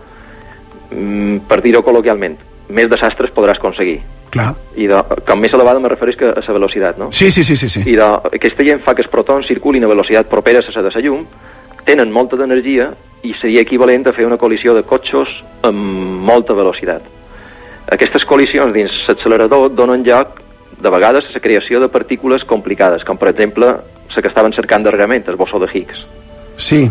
mm, per dir-ho col·loquialment, més desastres podràs aconseguir. Clar. I de, com més elevada me refereix que a la velocitat, no? Sí, sí, sí, sí. sí. I de, aquesta gent fa que els protons circulin a velocitat propera a la de la llum, tenen molta d'energia i seria equivalent a fer una col·lisió de cotxes amb molta velocitat. Aquestes col·lisions dins l'accelerador donen lloc, de vegades, a la creació de partícules complicades, com per exemple la que estaven cercant darrerament, el bossó de Higgs. Sí.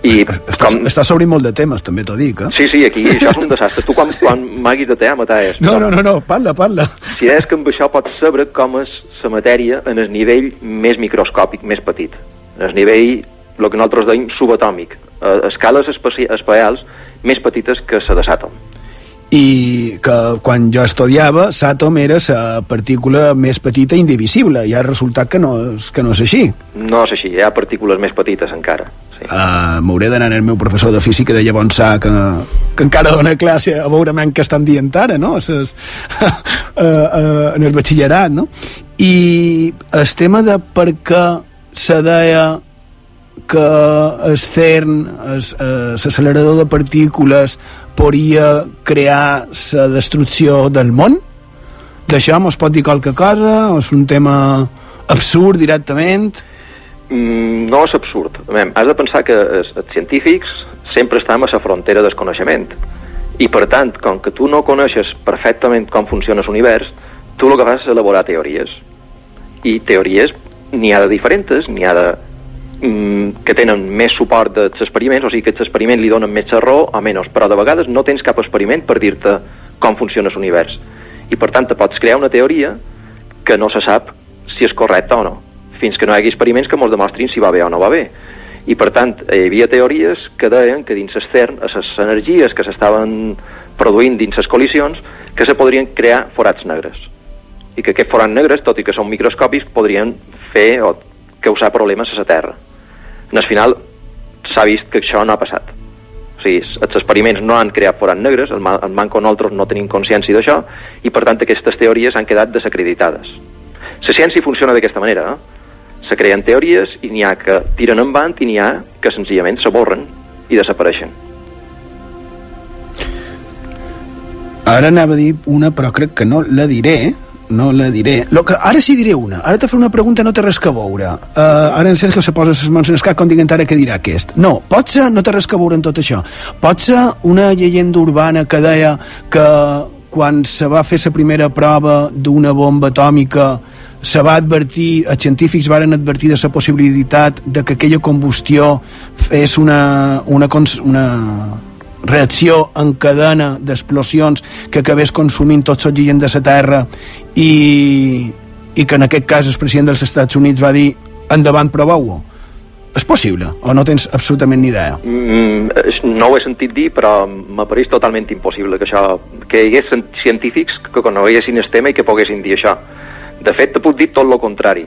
I Estàs, com... estàs obrint molt de temes, també t'ho dic, eh? Sí, sí, aquí això és un desastre. Tu quan, quan m'haguis de tear, m'ataes. No, no, no, no, parla, parla. Si és que amb això pots saber com és la matèria en el nivell més microscòpic, més petit. En el nivell, el que nosaltres deim subatòmic, a escales espaci espacials més petites que la de l'àtom. I que quan jo estudiava, l'àtom era la partícula més petita i indivisible, i ha resultat que no, és, que no és així. No és així, hi ha partícules més petites encara. Uh, M'hauré d'anar al meu professor de física de llavors sa que, que encara dona classe a veure men què estan dient ara, no? Ses, uh, uh, en el batxillerat, no? I el tema de per què se deia que el CERN, l'accelerador de partícules, podria crear la destrucció del món? D'això mos pot dir qualque cosa? O és un tema absurd directament? Mm, no és absurd. Veiem, has de pensar que els, els científics sempre estem a la frontera del coneixement. I, per tant, com que tu no coneixes perfectament com funciona l'univers, tu el que fas és elaborar teories. I teories n'hi ha de diferents, n'hi ha de que tenen més suport dels experiments, o sigui que els experiments li donen més raó o menys, però de vegades no tens cap experiment per dir-te com funciona l'univers. I per tant te pots crear una teoria que no se sap si és correcta o no, fins que no hi hagi experiments que ens demostrin si va bé o no va bé. I per tant hi havia teories que deien que dins el CERN, a les energies que s'estaven produint dins les col·lisions, que se podrien crear forats negres. I que aquests forats negres, tot i que són microscòpics, podrien fer o causar problemes a la Terra. En el final s'ha vist que això no ha passat. O sigui, els experiments no han creat forats negres, el, el manco nosaltres no tenim consciència d'això, i per tant aquestes teories han quedat desacreditades. La ciència funciona d'aquesta manera, eh? Se creen teories i n'hi ha que tiren endavant i n'hi ha que senzillament s'aborren i desapareixen. Ara anava a dir una, però crec que no la diré, no la diré. Lo que, ara sí diré una. Ara te faré una pregunta, no té res que veure. Uh, ara en Sergio se posa les mans en cap com dient ara què dirà aquest. No, pot ser, no té res que veure en tot això. Pot ser una llegenda urbana que deia que quan se va fer la primera prova d'una bomba atòmica se va advertir, els científics varen advertir de la possibilitat de que aquella combustió fes una, una, una reacció en cadena d'explosions que acabés consumint tot l'oxigen de la Terra i, i que en aquest cas el president dels Estats Units va dir endavant proveu-ho és possible o no tens absolutament ni idea? Mm, no ho he sentit dir, però m'apareix totalment impossible que això, que hi hagués científics que coneguessin el tema i que poguessin dir això. De fet, te puc dir tot el contrari.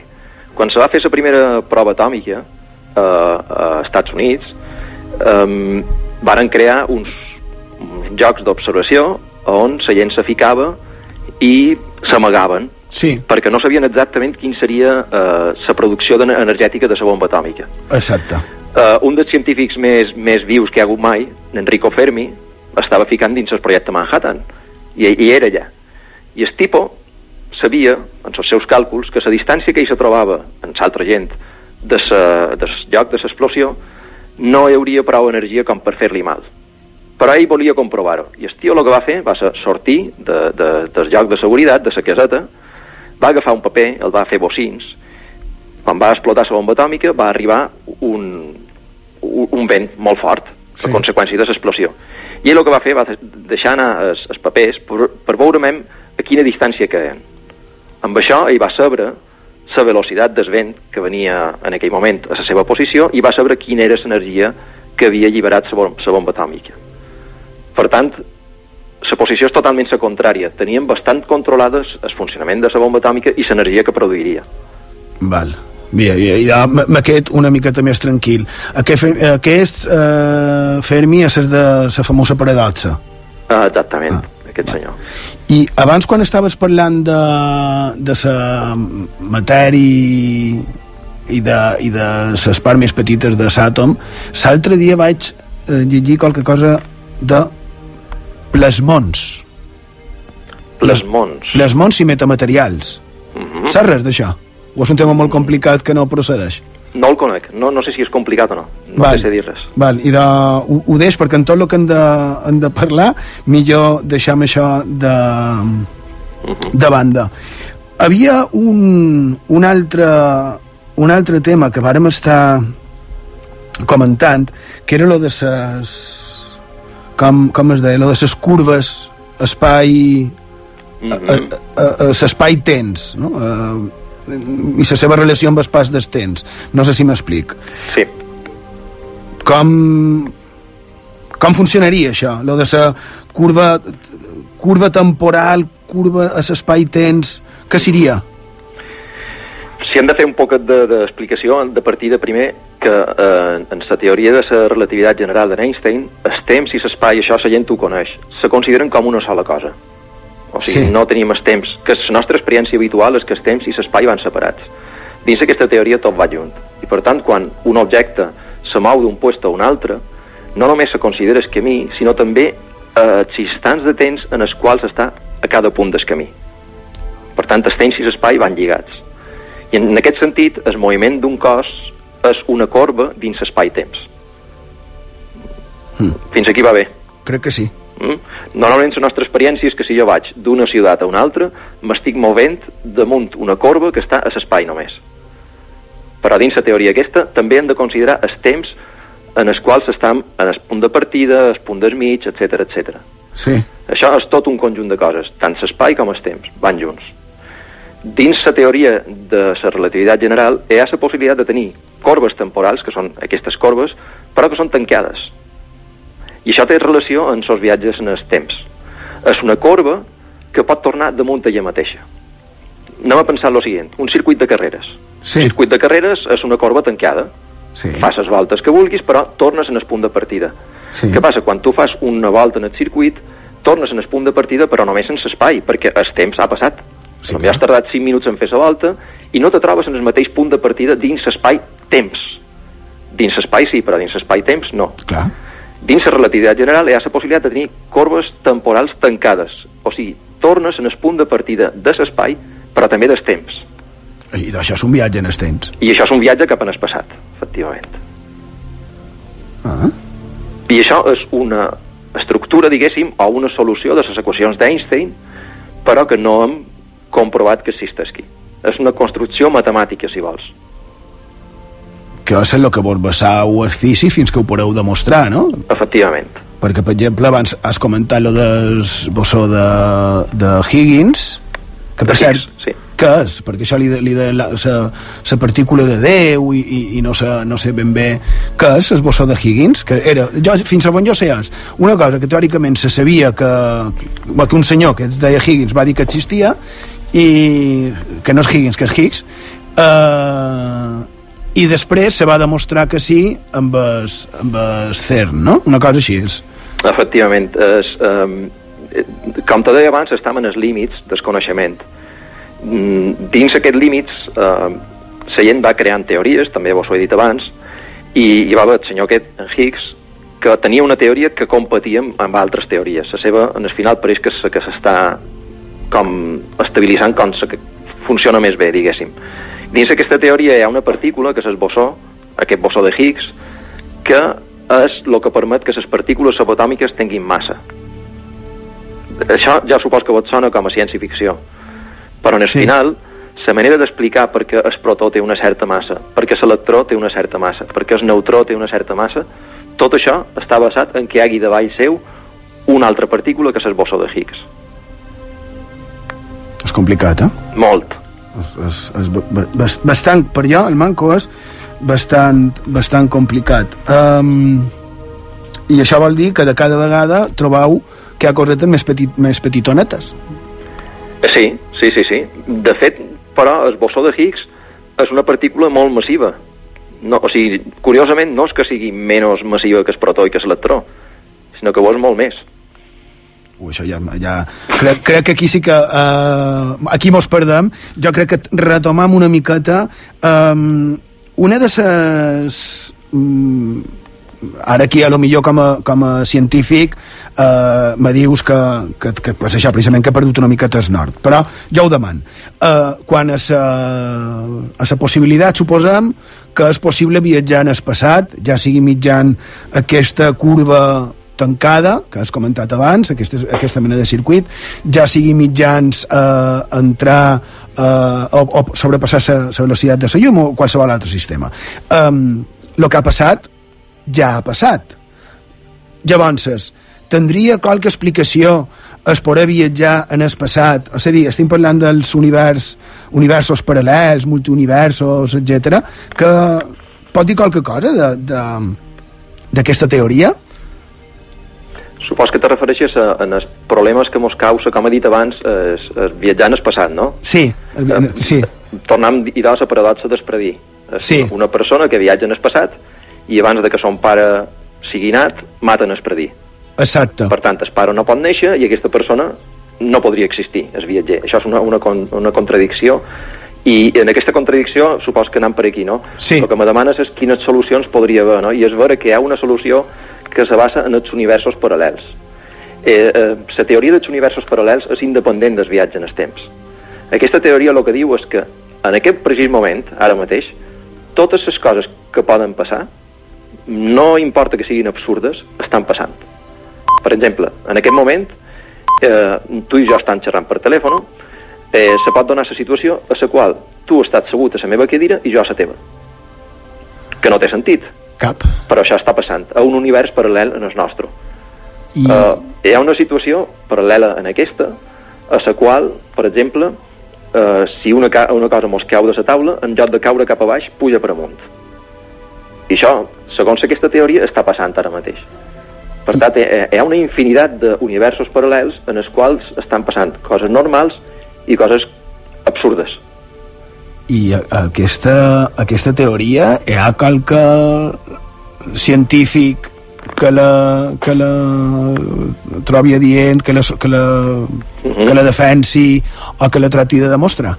Quan se va fer la primera prova atòmica eh, a Estats Units, eh, varen crear uns, uns jocs d'observació on la gent se ficava i s'amagaven sí. perquè no sabien exactament quin seria eh, la producció energètica de la bomba atòmica. Exacte. Uh, un dels científics més, més vius que hi ha hagut mai, Enrico Fermi, estava ficant dins el projecte Manhattan, i, i era allà. I el tipo sabia, en els seus càlculs, que la distància que ell se trobava en l'altra gent de sa, del lloc de l'explosió no hi hauria prou energia com per fer-li mal. Però ell volia comprovar-ho. I el tio el que va fer va ser sortir de, de, del lloc de seguretat, de la caseta, va agafar un paper, el va fer bocins, quan va explotar la bomba atòmica va arribar un, un vent molt fort a conseqüència de l'explosió. I ell el que va fer va deixar anar els, els papers per, per veure a quina distància queden. Amb això ell va saber la velocitat del vent que venia en aquell moment a la seva posició i va saber quina era l'energia que havia alliberat la bomba, bomba atòmica. Per tant, la posició és totalment la contrària. Tenien bastant controlades el funcionament de la bomba atòmica i l'energia que produiria. Val. Bé, ja m'aquest una miqueta més tranquil. Aquest, aquest eh, Fermi és de la famosa paradoxa. Ah, exactament, ah, aquest senyor. I abans quan estaves parlant de, de la matèria i de, i de les parts més petites de l'àtom, l'altre dia vaig eh, llegir qualque cosa de plasmons. Plasmons. Plasmons i metamaterials. Mm -hmm. Saps res d'això? O és un tema molt complicat que no procedeix? No el conec, no, no sé si és complicat o no. No Val. sé dir res. Val, i de, ho, ho deix perquè en tot el que hem de, hem de parlar millor deixem això de, de banda havia un, un altre un altre tema que vàrem estar comentant que era lo de ses com, com es deia, lo de ses curves espai l'espai tens no? Eh, i la seva relació amb el pas del temps. No sé si m'explic. Sí. com com funcionaria això? Lo de la curva curva temporal curva a l'espai-temps què seria? Si hem de fer un poc de- d'explicació de, de partida primer que eh, en la teoria de la relativitat general d'Einstein el temps i l'espai, això la gent ho coneix. Se consideren com una sola cosa o sigui, Sí. no tenim el temps que la nostra experiència habitual és que el temps i l'espai van separats dins aquesta teoria tot va junt i per tant quan un objecte se mou d'un lloc a un altre no només se considera el camí sinó també eh, els instants de temps en els quals està a cada punt del camí per tant el temps i l'espai van lligats i en aquest sentit, el moviment d'un cos és una corba dins l'espai-temps. Mm. Fins aquí va bé. Crec que sí. Mm? Normalment la nostra experiència és que si jo vaig d'una ciutat a una altra, m'estic movent damunt una corba que està a l'espai només. Però dins la teoria aquesta també hem de considerar els temps en els quals estem en el punt de partida, el punt del mig, etc etc. Sí. Això és tot un conjunt de coses, tant l'espai com el temps, van junts. Dins la teoria de la relativitat general hi ha la possibilitat de tenir corbes temporals, que són aquestes corbes, però que són tancades. I això té relació amb els viatges en el temps. És una corba que pot tornar damunt ella mateixa. Anem a pensar lo seguint, un circuit de carreres. Sí. Un circuit de carreres és una corba tancada. Sí. Fas les voltes que vulguis, però tornes en el punt de partida. Sí. Què passa? Quan tu fas una volta en el circuit, tornes en el punt de partida, però només en l'espai, perquè el temps ha passat. Sí, Potser has tardat 5 minuts en fer la volta i no te trobes en el mateix punt de partida dins l'espai-temps. Dins l'espai sí, però dins l'espai-temps no. Clar. Dins la relativitat general hi ha la possibilitat de tenir corbes temporals tancades. O sigui, tornes en el punt de partida de l'espai, però també del temps. I això és un viatge en el temps. I això és un viatge cap en el passat, efectivament. Ah. I això és una estructura, diguéssim, o una solució de les equacions d'Einstein, però que no hem comprovat que existeixi. És una construcció matemàtica, si vols. Que és el que vos o exercici fins que ho podeu demostrar, no? Efectivament. Perquè, per exemple, abans has comentat lo del bossó de, de Higgins, que per cert, sí. què és? Perquè això li li de la, la, la partícula de Déu i, i, i no, sé, no sé ben bé què és el bossó de Higgins, que era, jo, fins a on jo sé és una cosa que teòricament se sabia que, que un senyor que es deia Higgins va dir que existia i que no és Higgins, que és Higgs eh, i després se va demostrar que sí amb el, amb el CERN, no? Una cosa així és. Efectivament. És, eh, com te deia abans, estem en els límits del coneixement. Mm, Dins aquests límits, eh, la gent va creant teories, també vos ho he dit abans, i hi va haver el senyor aquest, en Higgs, que tenia una teoria que competia amb, altres teories. La seva, en el final, pareix que, se- que s'està com estabilitzant com que funciona més bé, diguéssim. Dins aquesta teoria hi ha una partícula, que és el bossó, aquest bossó de Higgs, que és el que permet que les partícules subatòmiques tinguin massa. Això ja supos que vos sona com a ciència-ficció, però en el sí. final la manera d'explicar per què el protó té una certa massa, per què l'electró té una certa massa, per què el neutró té una certa massa, tot això està basat en que hi hagi davall seu una altra partícula que és el bossó de Higgs. És complicat, eh? Molt. És, és, és ba- ba- bastant, per jo, el manco és bastant, bastant complicat. Um, I això vol dir que de cada vegada trobeu que hi ha cosetes més, petit, més petitonetes. Sí, sí, sí, sí. De fet, però, el bossó de Higgs és una partícula molt massiva. No, o sigui, curiosament, no és que sigui menys massiva que el protó i que l'electró, sinó que ho és molt més. Ui, això ja, ja... Crec, crec que aquí sí que... Uh, aquí mos perdem. Jo crec que retomam una miqueta um, una de les... Um, ara aquí a lo millor com a, com a científic eh, me dius que, que, que pues això, precisament que he perdut una miqueta el nord però jo ho deman eh, quan a la, a la possibilitat suposem que és possible viatjar en el passat ja sigui mitjan aquesta curva tancada, que has comentat abans, aquesta, aquesta mena de circuit, ja sigui mitjans eh, entrar eh, o, o sobrepassar la velocitat de la llum o qualsevol altre sistema. El um, que ha passat ja ha passat. Llavors, tindria qualque explicació es poder viatjar en el passat, és a dir, estem parlant dels univers, universos paral·lels, multiuniversos, etc, que pot dir qualque cosa d'aquesta teoria? Supos que te refereixes a, a els problemes que mos causa, com he dit abans, es, es viatjar en el passat, no? Sí, el, sí. Tornam i a la paradoxa d'espredir. Sí. Una persona que viatja en el passat i abans de que son pare sigui nat, maten el predir. Exacte. Per tant, el pare no pot néixer i aquesta persona no podria existir, és viatger. Això és una, una, una contradicció i en aquesta contradicció supos que anem per aquí, no? Sí. El que me demanes és quines solucions podria haver, no? I és veure que hi ha una solució que se basa en els universos paral·lels. Eh, eh, la teoria dels universos paral·lels és independent dels viatges en el temps. Aquesta teoria el que diu és que en aquest precís moment, ara mateix, totes les coses que poden passar no importa que siguin absurdes, estan passant. Per exemple, en aquest moment, eh, tu i jo estan xerrant per telèfon, eh, se pot donar la situació a la qual tu estàs segut a la meva cadira i jo a la teva. Que no té sentit. Cap. Però això està passant a un univers paral·lel en el nostre. I... Eh, hi ha una situació paral·lela en aquesta, a la qual, per exemple, eh, si una, una cosa mos cau de la taula, en lloc de caure cap a baix, puja per amunt. I això, segons aquesta teoria, està passant ara mateix. Per tant, hi ha una infinitat d'universos paral·lels en els quals estan passant coses normals i coses absurdes. I aquesta, aquesta teoria hi ha qualque científic que la, que la trobi adient, que la, que la, uh -huh. que la defensi o que la trati de demostrar?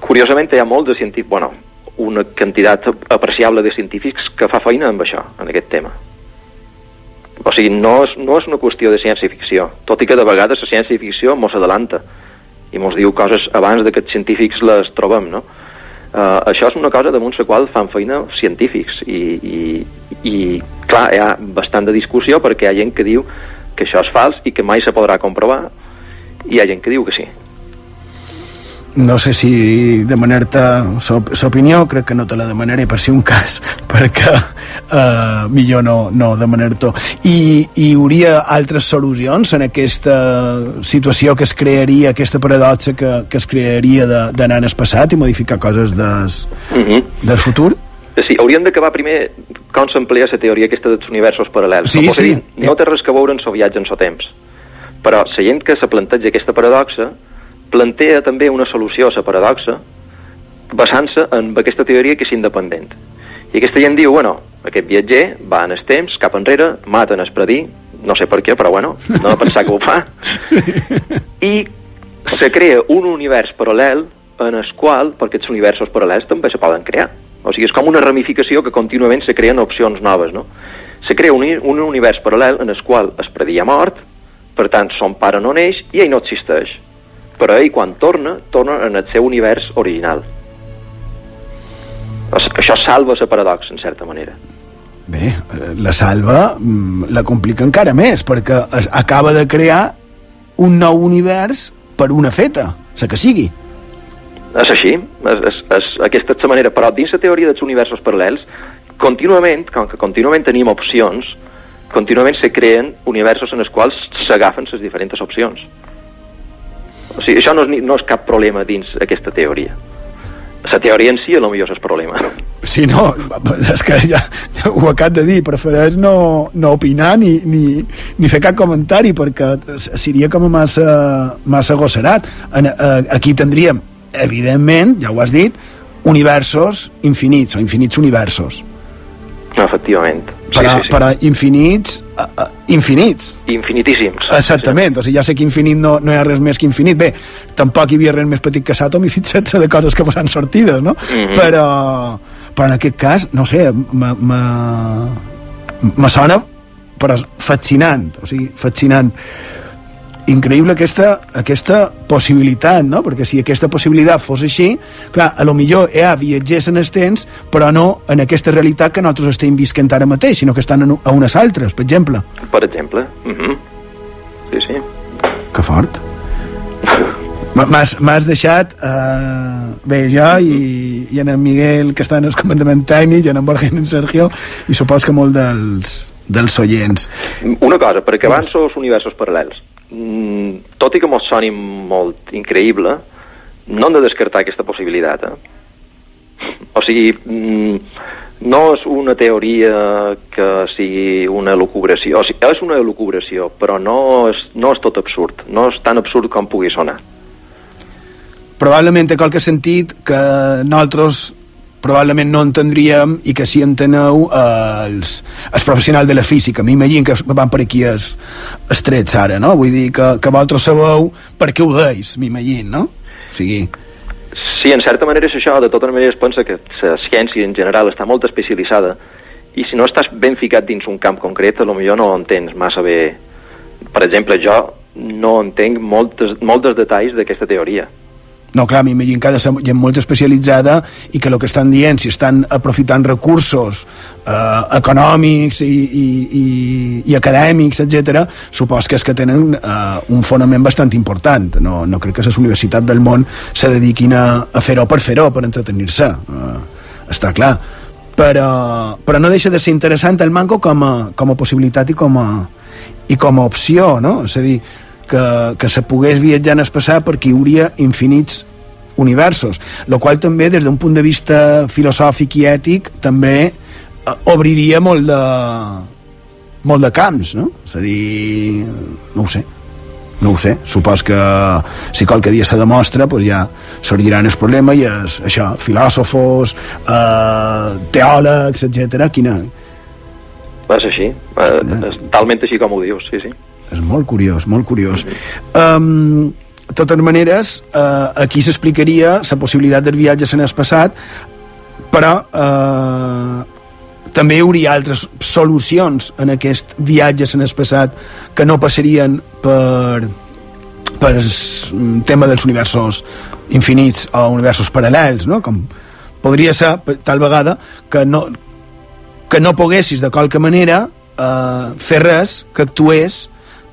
Curiosament hi ha molt de científics, bueno, una quantitat apreciable de científics que fa feina amb això, en aquest tema. O sigui, no és, no és una qüestió de ciència-ficció, tot i que de vegades la ciència-ficció mos adelanta i mos diu coses abans de que els científics les trobem, no? Uh, això és una cosa damunt la qual fan feina científics i, i, i clar, hi ha bastant de discussió perquè hi ha gent que diu que això és fals i que mai se podrà comprovar i hi ha gent que diu que sí no sé si demanar-te l'opinió, crec que no te la demanaré per si un cas, perquè uh, millor no, no demanar-t'ho. I hi hauria altres solucions en aquesta situació que es crearia, aquesta paradoxa que, que es crearia d'anar en el passat i modificar coses des, uh -huh. del futur? Sí, hauríem d'acabar primer com s'emplia la teoria aquesta dels universos paral·lels. Sí, no, sí. Dir, no té res que veure en el viatge en el temps. Però la gent que se planteja aquesta paradoxa plantea també una solució a la paradoxa basant-se en aquesta teoria que és independent. I aquesta gent diu, bueno, aquest viatger va en el temps, cap enrere, mata en predir, no sé per què, però bueno, no de pensar que ho fa, i se crea un univers paral·lel en el qual, perquè aquests universos paral·lels també se poden crear. O sigui, és com una ramificació que contínuament se creen opcions noves, no? Se crea un, un univers paral·lel en el qual es predia mort, per tant, son pare no neix i ell no existeix però ell quan torna, torna en el seu univers original. Això salva la paradoxa, en certa manera. Bé, la salva mm, la complica encara més, perquè es, acaba de crear un nou univers per una feta, la que sigui. És així, és, és, és, aquesta és la manera, però dins la teoria dels universos paral·lels, contínuament, com que contínuament tenim opcions, contínuament se creen universos en els quals s'agafen les diferents opcions. O sigui, això no és, no és cap problema dins aquesta teoria. La teoria en si a lo millor és problema. Sí, no, és que ja, ja ho acab de dir, prefereix no, no opinar ni, ni, ni fer cap comentari perquè seria com a massa, massa gosserat. Eh, aquí tindríem, evidentment, ja ho has dit, universos infinits o infinits universos Efectivament. Sí, però, sí, sí. però infinits uh, uh, infinits Infinitíssims. Exactament, o sigui, ja sé que infinit no, no hi ha res més que infinit. Bé, tampoc hi havia res més petit que Sàtom i fins 16 de coses que posen sortides, no? Mhm. però, però en aquest cas, no sé, me, sona però fascinant, o sigui, fascinant. Increïble aquesta, aquesta possibilitat, no? Perquè si aquesta possibilitat fos així, clar, a lo millor hi ha viatgers en els temps, però no en aquesta realitat que nosaltres estem visquent ara mateix, sinó que estan en, a unes altres, per exemple. Per exemple. Mm -hmm. Sí, sí. Que fort. M'has deixat eh, bé, jo i, i en en Miguel que està en el comandament tècnic i en en Borja i en Sergio i supos que molt dels, dels oients Una cosa, perquè abans els universos paral·lels, tot i que mos soni molt increïble, no hem de descartar aquesta possibilitat, eh? O sigui, mm, no és una teoria que sigui una elucubració, o sigui, és una elucubració, però no és, no és tot absurd, no és tan absurd com pugui sonar. probablement té qualque sentit que nosaltres probablement no entendríem i que si enteneu eh, els, els professionals de la física m'imagino que van per aquí els, els trets ara, no? Vull dir que, que vosaltres sabeu per què ho deis, m'imagino, no? O sigui, Sí, en certa manera és això, de totes maneres pensa que la ciència en general està molt especialitzada i si no estàs ben ficat dins un camp concret, millor no entens massa bé. Per exemple, jo no entenc moltes, molts detalls d'aquesta teoria. No, clar, m'imagino que ha de ser gent molt especialitzada i que el que estan dient, si estan aprofitant recursos eh, econòmics i, i, i, i acadèmics, etc, supos que és que tenen eh, un fonament bastant important. No, no crec que les universitats del món se dediquin a, a fer-ho per fer-ho, per entretenir-se. Eh, està clar. Però, però no deixa de ser interessant el manco com a, com a possibilitat i com a, i com a opció, no? És a dir, que, que se pogués viatjar en el passat perquè hi hauria infinits universos, el qual també des d'un punt de vista filosòfic i ètic també eh, obriria molt de molt de camps, no? És a dir, no ho sé no ho sé, supos que si qualque dia se demostra doncs ja sorgiran el problema i és això, filòsofos eh, teòlegs, etc. quina, És així, eh, és talment així com ho dius, sí, sí. És molt curiós, molt curiós. Um, de totes maneres, uh, aquí s'explicaria la possibilitat dels viatges en el passat, però uh, també hi hauria altres solucions en aquest viatges en el passat que no passarien per per el tema dels universos infinits o universos paral·lels, no? Com podria ser, tal vegada, que no, que no poguessis de qualque manera eh, fer res que actués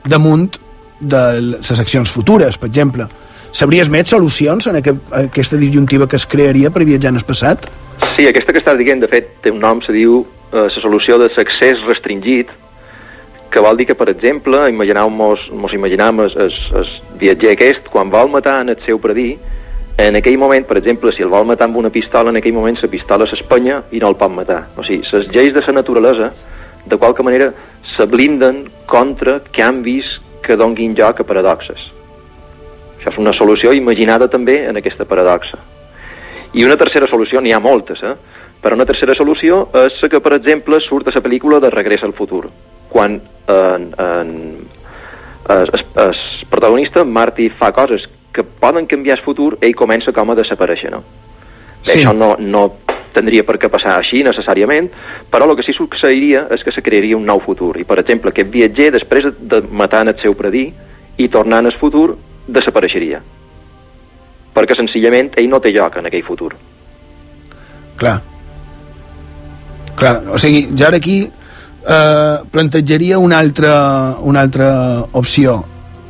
damunt de les accions futures, per exemple. Sabries més solucions en aquest, aquesta disjuntiva que es crearia per viatjar en el passat? Sí, aquesta que estàs dient, de fet, té un nom, se diu eh, la solució de l'accés restringit, que vol dir que, per exemple, imagineu-mos mos imaginem el, el, el viatger aquest, quan vol matar en el seu predí, en aquell moment, per exemple, si el vol matar amb una pistola, en aquell moment la pistola s'espanya i no el pot matar. O sigui, les lleis de la naturalesa, de qualque manera, se blinden contra canvis que donguin lloc a paradoxes. Això és una solució imaginada també en aquesta paradoxa. I una tercera solució, n'hi ha moltes, eh? però una tercera solució és que, per exemple, surt a la pel·lícula de Regrés al futur, quan en, en, es, es, es protagonista, Marty, fa coses que poden canviar el futur, ell comença com a desaparèixer, no? Sí. Això no, no tindria per què passar així necessàriament, però el que sí succeiria és que se crearia un nou futur. I, per exemple, aquest viatger, després de matar el seu predí i tornant al futur, desapareixeria. Perquè, senzillament, ell no té lloc en aquell futur. Clar. Clar, o sigui, jo ara aquí eh, plantejaria una altra, una altra opció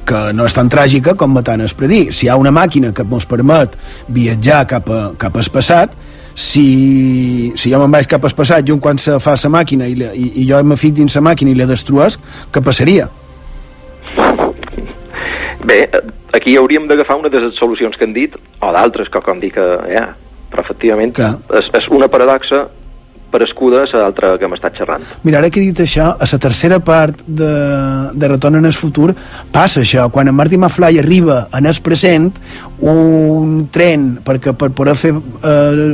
que no és tan tràgica com matar en el predí. Si hi ha una màquina que ens permet viatjar cap, a, cap al passat, si, si jo me'n vaig cap al passat i un quan se fa la màquina i, la, i, i jo me fic dins la màquina i la destruesc, què passaria? Bé, eh, aquí hauríem d'agafar una de les solucions que han dit, o d'altres que com dic que hi ha, però efectivament és, és una paradoxa parescuda a l'altra que hem estat xerrant. Mira, ara que he dit això, a la tercera part de, de Retorn en el futur passa això, quan en Marty McFly arriba en el present, un tren perquè per poder fer eh,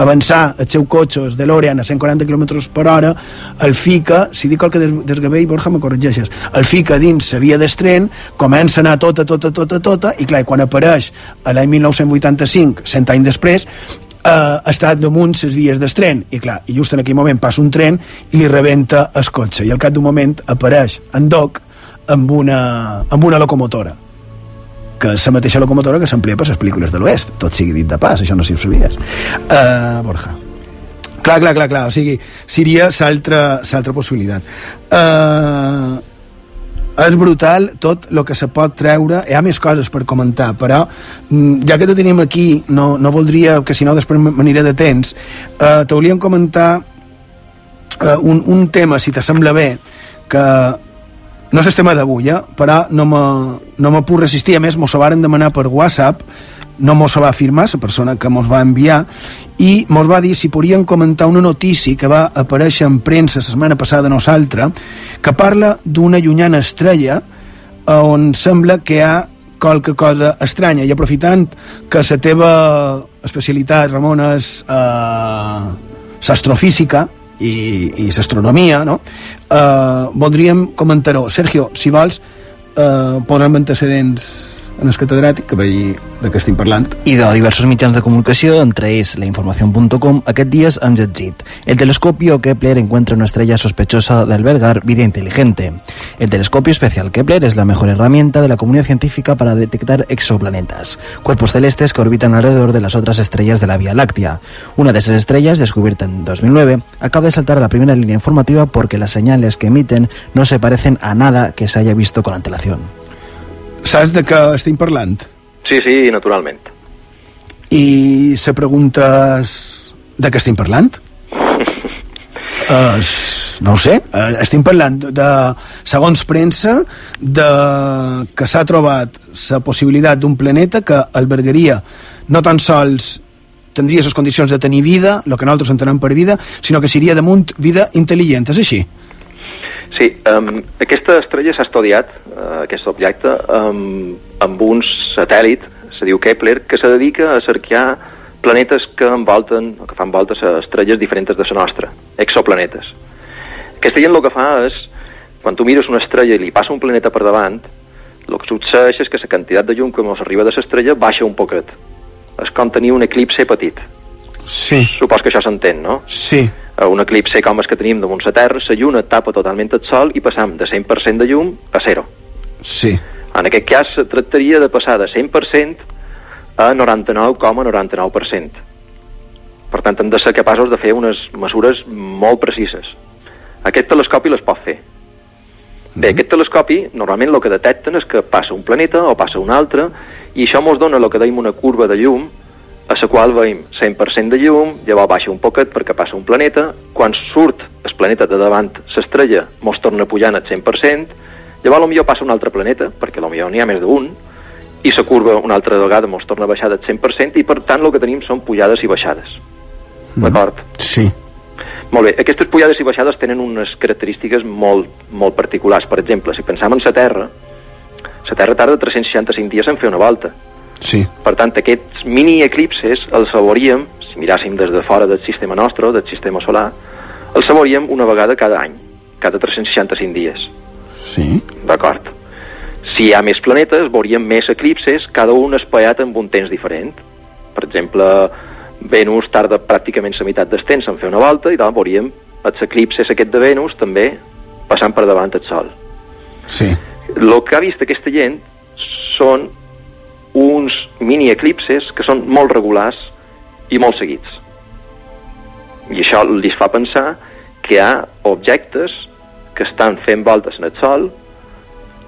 avançar el seu cotxe, el DeLorean, a 140 km per hora, el fica, si dic el que des, desgavell, Borja, me corregeixes, el fica dins la via del tren, comença a anar tota, tota, tota, tota, i clar, quan apareix a l'any 1985, cent anys després, eh, està damunt les vies del tren i clar, i just en aquell moment passa un tren i li rebenta el cotxe. I al cap d'un moment apareix en Doc amb una, amb una locomotora que és la mateixa locomotora que s'emplia per les pel·lícules de l'oest tot sigui dit de pas, això no si ho sabies. Uh, Borja. Clar, clar, clar, clar, o sigui, seria l'altra possibilitat. Uh, és brutal tot el que se pot treure hi ha més coses per comentar però mm, ja que te tenim aquí no, no voldria que si no després m'aniré de temps eh, te volíem comentar eh, un, un tema si te sembla bé que no és el tema d'avui, eh? però no me, no me puc resistir, a més mos ho varen demanar per WhatsApp. No mos va afirmar, la persona que mos va enviar, i mos va dir si podien comentar una notícia que va aparèixer en premsa la setmana passada a nosaltres, que parla d'una llunyana estrella on sembla que hi ha qualque cosa estranya, i aprofitant que la teva especialitat, Ramon, és eh, l'astrofísica, i, i l'astronomia, no? Eh, voldríem comentar-ho. Sergio, si vols, eh, posa'm antecedents en el catedràtic, que veig de què estem parlant. I de diversos mitjans de comunicació, entre ells la información.com, aquest dies han llegit El telescopio Kepler encuentra una estrella sospechosa de albergar vida inteligente. El telescopio especial Kepler es la mejor herramienta de la comunidad científica para detectar exoplanetas, cuerpos celestes que orbitan alrededor de las otras estrellas de la Vía Láctea. Una de esas estrellas, descubierta en 2009, acaba de saltar a la primera línea informativa porque las señales que emiten no se parecen a nada que se haya visto con antelación. Saps de què estem parlant? Sí, sí, naturalment. I la pregunta és de què estem parlant? Uh, no ho sé, uh, estem parlant de, segons premsa, de que s'ha trobat la possibilitat d'un planeta que albergaria no tan sols tindria les condicions de tenir vida, el que nosaltres entenem per vida, sinó que seria damunt vida intel·ligent, és així? Sí, um, aquesta estrella s'ha estudiat, uh, aquest objecte, um, amb un satèl·lit, se diu Kepler, que se dedica a cercar planetes que envolten, o que fan voltes a estrelles diferents de la nostra, exoplanetes. Aquesta gent el que fa és, quan tu mires una estrella i li passa un planeta per davant, el que succeeix és que la quantitat de llum que ens arriba de l'estrella baixa un poquet. És com tenir un eclipse petit. Sí. Supos que això s'entén, no? Sí. A un eclipse com el que tenim damunt la Terra, la lluna tapa totalment el Sol i passam de 100% de llum a zero. Sí. En aquest cas, se tractaria de passar de 100% a 99,99%. Per tant, hem de ser capaços de fer unes mesures molt precises. Aquest telescopi les pot fer. Bé, aquest telescopi normalment el que detecten és que passa un planeta o passa un altre i això ens dona el que deim una curva de llum a la qual veiem 100% de llum, llavors baixa un poquet perquè passa un planeta, quan surt el planeta de davant l'estrella mos torna pujant al 100%, llavors potser passa un altre planeta, perquè potser n'hi ha més d'un, i la curva una altra vegada mos torna a baixar del 100% i per tant el que tenim són pujades i baixades. Mm. D'acord? Sí. Molt bé, aquestes pujades i baixades tenen unes característiques molt, molt particulars. Per exemple, si pensam en la Terra, la Terra tarda 365 dies en fer una volta. Sí. Per tant, aquests mini eclipses els veuríem, si miràssim des de fora del sistema nostre, del sistema solar, els veuríem una vegada cada any, cada 365 dies. Sí. D'acord. Si hi ha més planetes, veuríem més eclipses, cada un espaiat amb un temps diferent. Per exemple, Venus tarda pràcticament la meitat del temps en fer una volta i doncs veuríem els eclipses aquest de Venus també passant per davant del Sol. Sí. El que ha vist aquesta gent són uns mini eclipses que són molt regulars i molt seguits. I això li fa pensar que hi ha objectes que estan fent voltes en el Sol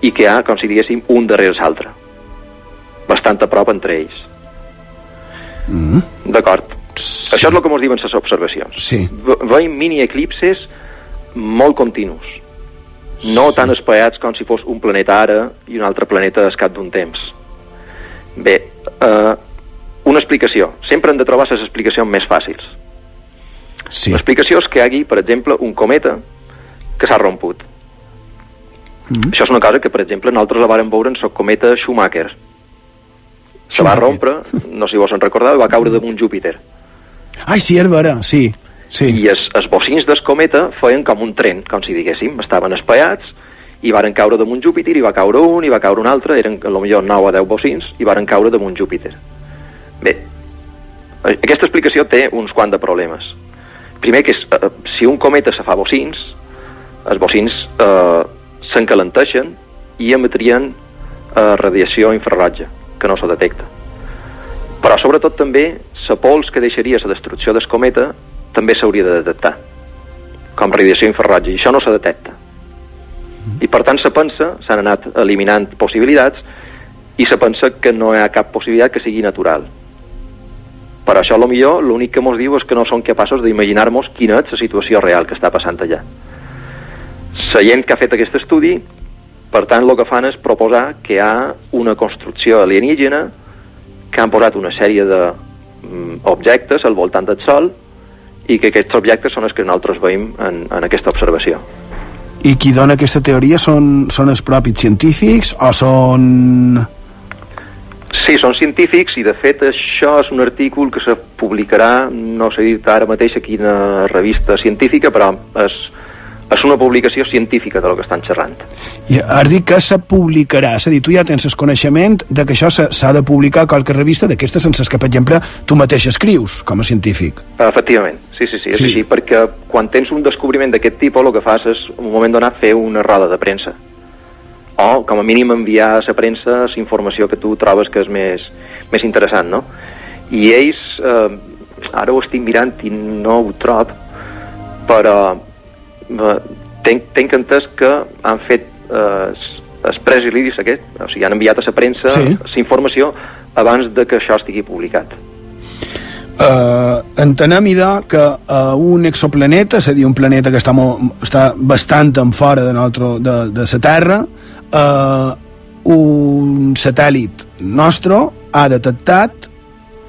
i que hi ha, com si diguéssim, un darrere l'altre. Bastant a prop entre ells. Mm. D'acord. Sí. Això és el que ens diuen les observacions. Sí. Ve veiem mini eclipses molt continus. No sí. tan espaiats com si fos un planeta ara i un altre planeta al cap d'un temps. Bé, eh, una explicació. Sempre hem de trobar les explicacions més fàcils. Sí. L'explicació és que hi hagi, per exemple, un cometa que s'ha romput. Mm. Això és una cosa que, per exemple, nosaltres la vàrem veure en el cometa Schumacher. Se va rompre, no sé si vos en recordeu, va caure damunt Júpiter. Ai, sí, és vera, sí. sí. I els, els bocins del cometa feien com un tren, com si diguéssim, estaven espaiats i varen caure damunt Júpiter, i va caure un, i va caure un altre, eren a lo millor 9 o 10 bocins, i varen caure damunt Júpiter. Bé, aquesta explicació té uns quants de problemes. Primer, que és, eh, si un cometa se fa bocins, els bocins eh, s'encalenteixen i emetrien eh, radiació infrarroja, que no se detecta. Però sobretot també la pols que deixaria la destrucció del cometa també s'hauria de detectar com radiació infrarroja i això no se detecta i per tant se pensa, s'han anat eliminant possibilitats i se pensa que no hi ha cap possibilitat que sigui natural per això, lo millor, l'únic que mos diu és que no som capaços d'imaginar-nos quina és la situació real que està passant allà. La gent que ha fet aquest estudi, per tant, el que fan és proposar que hi ha una construcció alienígena que han posat una sèrie d'objectes al voltant del Sol i que aquests objectes són els que nosaltres veiem en, en aquesta observació. I qui dona aquesta teoria són, són els propis científics o són... Sí, són científics i de fet això és un artícul que se publicarà, no sé dir ara mateix a quina revista científica, però és, és una publicació científica de lo que estan xerrant. I has dit que se publicarà, és a dir, tu ja tens el coneixement de que això s'ha de publicar a qualque revista d'aquestes sense que, per exemple, tu mateix escrius com a científic. Efectivament, sí, sí, sí, és Sí. així, perquè quan tens un descobriment d'aquest tipus el que fas és, en un moment donat, fer una roda de premsa. O, com a mínim, enviar a la premsa la informació que tu trobes que és més, més interessant, no? I ells, eh, ara ho estic mirant i no ho trob, però tenc, tenc entès que han fet eh, el press release aquest, o sigui, han enviat a la premsa la Sí. informació abans de que això estigui publicat. Uh, entenem, idò, que uh, un exoplaneta, és a dir, un planeta que està, molt, està bastant en fora de, nostre, de, de la Terra, uh, un satèl·lit nostre ha detectat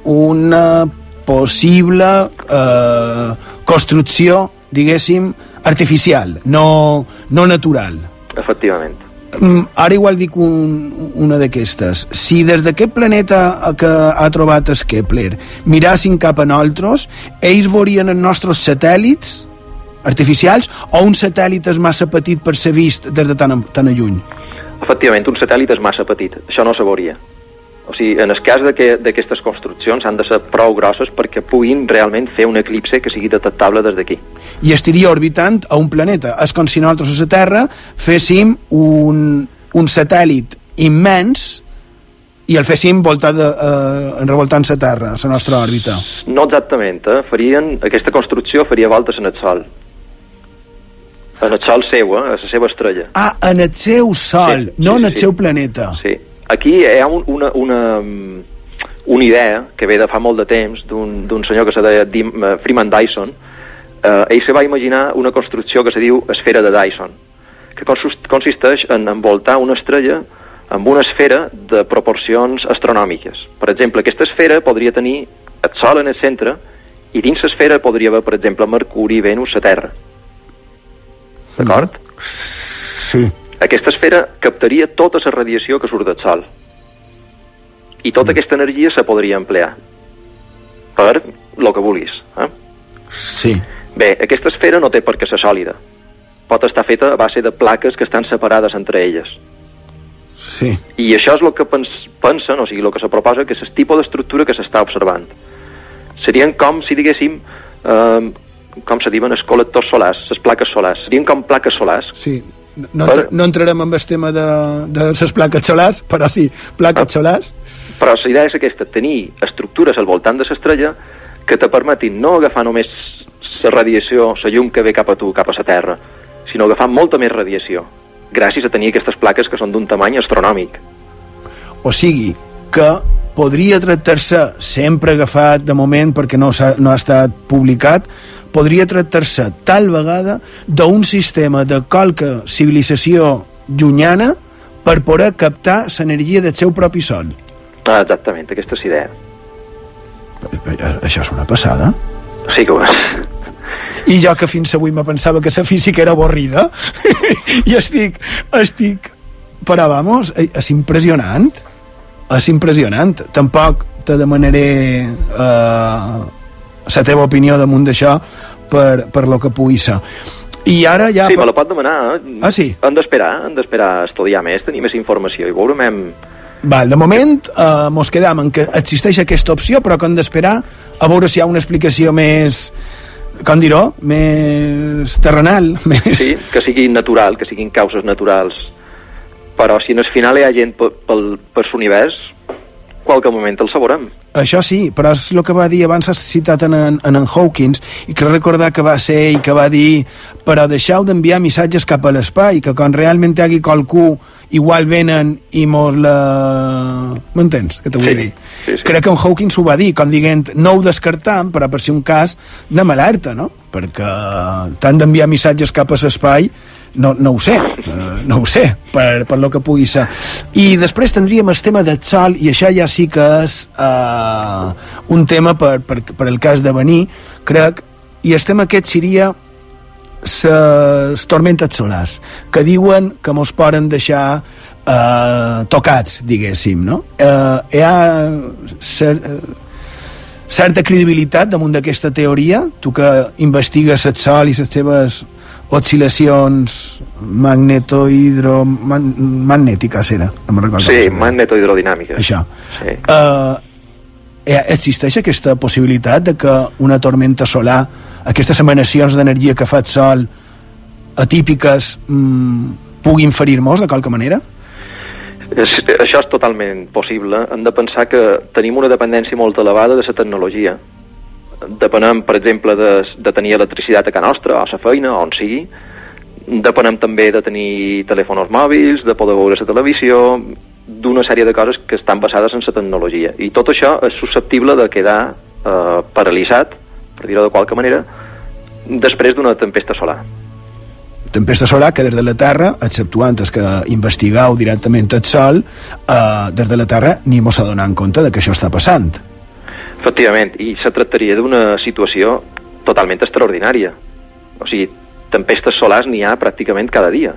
una possible uh, construcció, diguéssim, artificial, no, no natural. Efectivament. Mm, ara igual dic un, una d'aquestes. Si des d'aquest planeta que ha trobat el Kepler mirassin cap a nosaltres, ells veurien els nostres satèl·lits artificials o un satèl·lit és massa petit per ser vist des de tan, tan a lluny? Efectivament, un satèl·lit és massa petit, això no se veuria. O sigui, en el cas de que- d'aquestes construccions han de ser prou grosses perquè puguin realment fer un eclipse que sigui detectable des d'aquí. I estaria orbitant a un planeta. És com si nosaltres a la Terra féssim un, un satèl·lit immens i el féssim voltat de, eh, revoltant la Terra, la nostra òrbita. No exactament, eh? Farien, aquesta construcció faria voltes en el Sol. En el Sol seu, eh? a la seva estrella. Ah, en el seu sol, Sí, no sí, en el sí. seu planeta. Sí. Aquí hi ha un, una, una, mm, una idea que ve de fa molt de temps d'un senyor que se deia Dim, eh, Freeman Dyson. Eh, ell se va imaginar una construcció que se diu esfera de Dyson, que consist- consisteix en envoltar una estrella amb una esfera de proporcions astronòmiques. Per exemple, aquesta esfera podria tenir el Sol en el centre i dins l'esfera podria haver, per exemple, Mercuri, Venus, la Terra. D'acord? Sí. Aquesta esfera captaria tota la radiació que surt del Sol. I tota aquesta energia se podria emplear per el que vulguis. Eh? Sí. Bé, aquesta esfera no té per què ser sòlida. Pot estar feta a base de plaques que estan separades entre elles. Sí. I això és el que pens pensen, o sigui, el que se proposa, que és el tipus d'estructura que s'està observant. Serien com, si diguéssim, eh, com se diuen, els col·lectors solars, les plaques solars. Serien com plaques solars. Sí. No, entra- no entrarem en el tema de, de les plaques solars, però sí, plaques solars. Però la idea és aquesta, tenir estructures al voltant de l'estrella que te permetin no agafar només la radiació, la llum que ve cap a tu, cap a la Terra, sinó agafar molta més radiació, gràcies a tenir aquestes plaques que són d'un tamany astronòmic. O sigui, que podria tractar-se, sempre agafat de moment perquè no, ha, no ha estat publicat, podria tractar-se tal vegada d'un sistema de qualque civilització llunyana per poder captar l'energia del seu propi sol. Ah, exactament, aquesta és idea. Això és una passada. Sí que ho és. I jo que fins avui me pensava que la física era avorrida, i estic, estic... Però, vamos, eh, és impressionant. És impressionant. Tampoc te demanaré eh, la teva opinió damunt d'això per, per lo que pugui ser. I ara ja... Sí, me la pot demanar. eh? Ah, sí? Hem d'esperar, hem d'esperar estudiar més, tenir més informació i veurem... Hem... Val, de moment eh, mos quedam en que existeix aquesta opció, però que hem d'esperar a veure si hi ha una explicació més, com dir-ho, més terrenal, més... Sí, que sigui natural, que siguin causes naturals. Però si en el final hi ha gent pel, pel, per l'univers, qualque moment el saborem. Això sí, però és el que va dir abans has citat en, en, en, Hawkins i que recordar que va ser ell que va dir però deixeu d'enviar missatges cap a l'espai que quan realment hi hagi qualcú igual venen i mos la... M'entens? Que te vull Sí, dir? sí, sí. Crec que en Hawkins ho va dir, com dient no ho descartam, però per si un cas anem alerta, no? Perquè tant d'enviar missatges cap a l'espai no, no ho sé, eh, no ho sé, per, per lo que pugui ser. I després tindríem el tema del sol, i això ja sí que és eh, un tema per, per, per el cas de venir, crec, i el tema aquest seria les tormentes solars, que diuen que mos poden deixar eh, tocats, diguéssim, no? Eh, hi ha cer eh, certa credibilitat damunt d'aquesta teoria, tu que investigues el sol i les seves oscil·lacions magnetohidro... Man, magnètiques era, no me'n recordo. Sí, magnetohidrodinàmica. Això. Sí. Uh, existeix aquesta possibilitat de que una tormenta solar, aquestes emanacions d'energia que fa el sol atípiques, mm, puguin ferir-nos de qualque manera? És, això és totalment possible. Hem de pensar que tenim una dependència molt elevada de la tecnologia. Depenem, per exemple, de, de tenir electricitat a casa nostra, a la feina, on sigui. Depenem també de tenir telèfons mòbils, de poder veure la televisió, d'una sèrie de coses que estan basades en la tecnologia. I tot això és susceptible de quedar eh, paralitzat, per dir-ho de qualque manera, després d'una tempesta solar. tempesta solar que des de la Terra, exceptuant els que investigueu directament el Sol, eh, des de la Terra ni mos adonant compte de que això està passant. Efectivament, i se tractaria d'una situació totalment extraordinària. O sigui, tempestes solars n'hi ha pràcticament cada dia.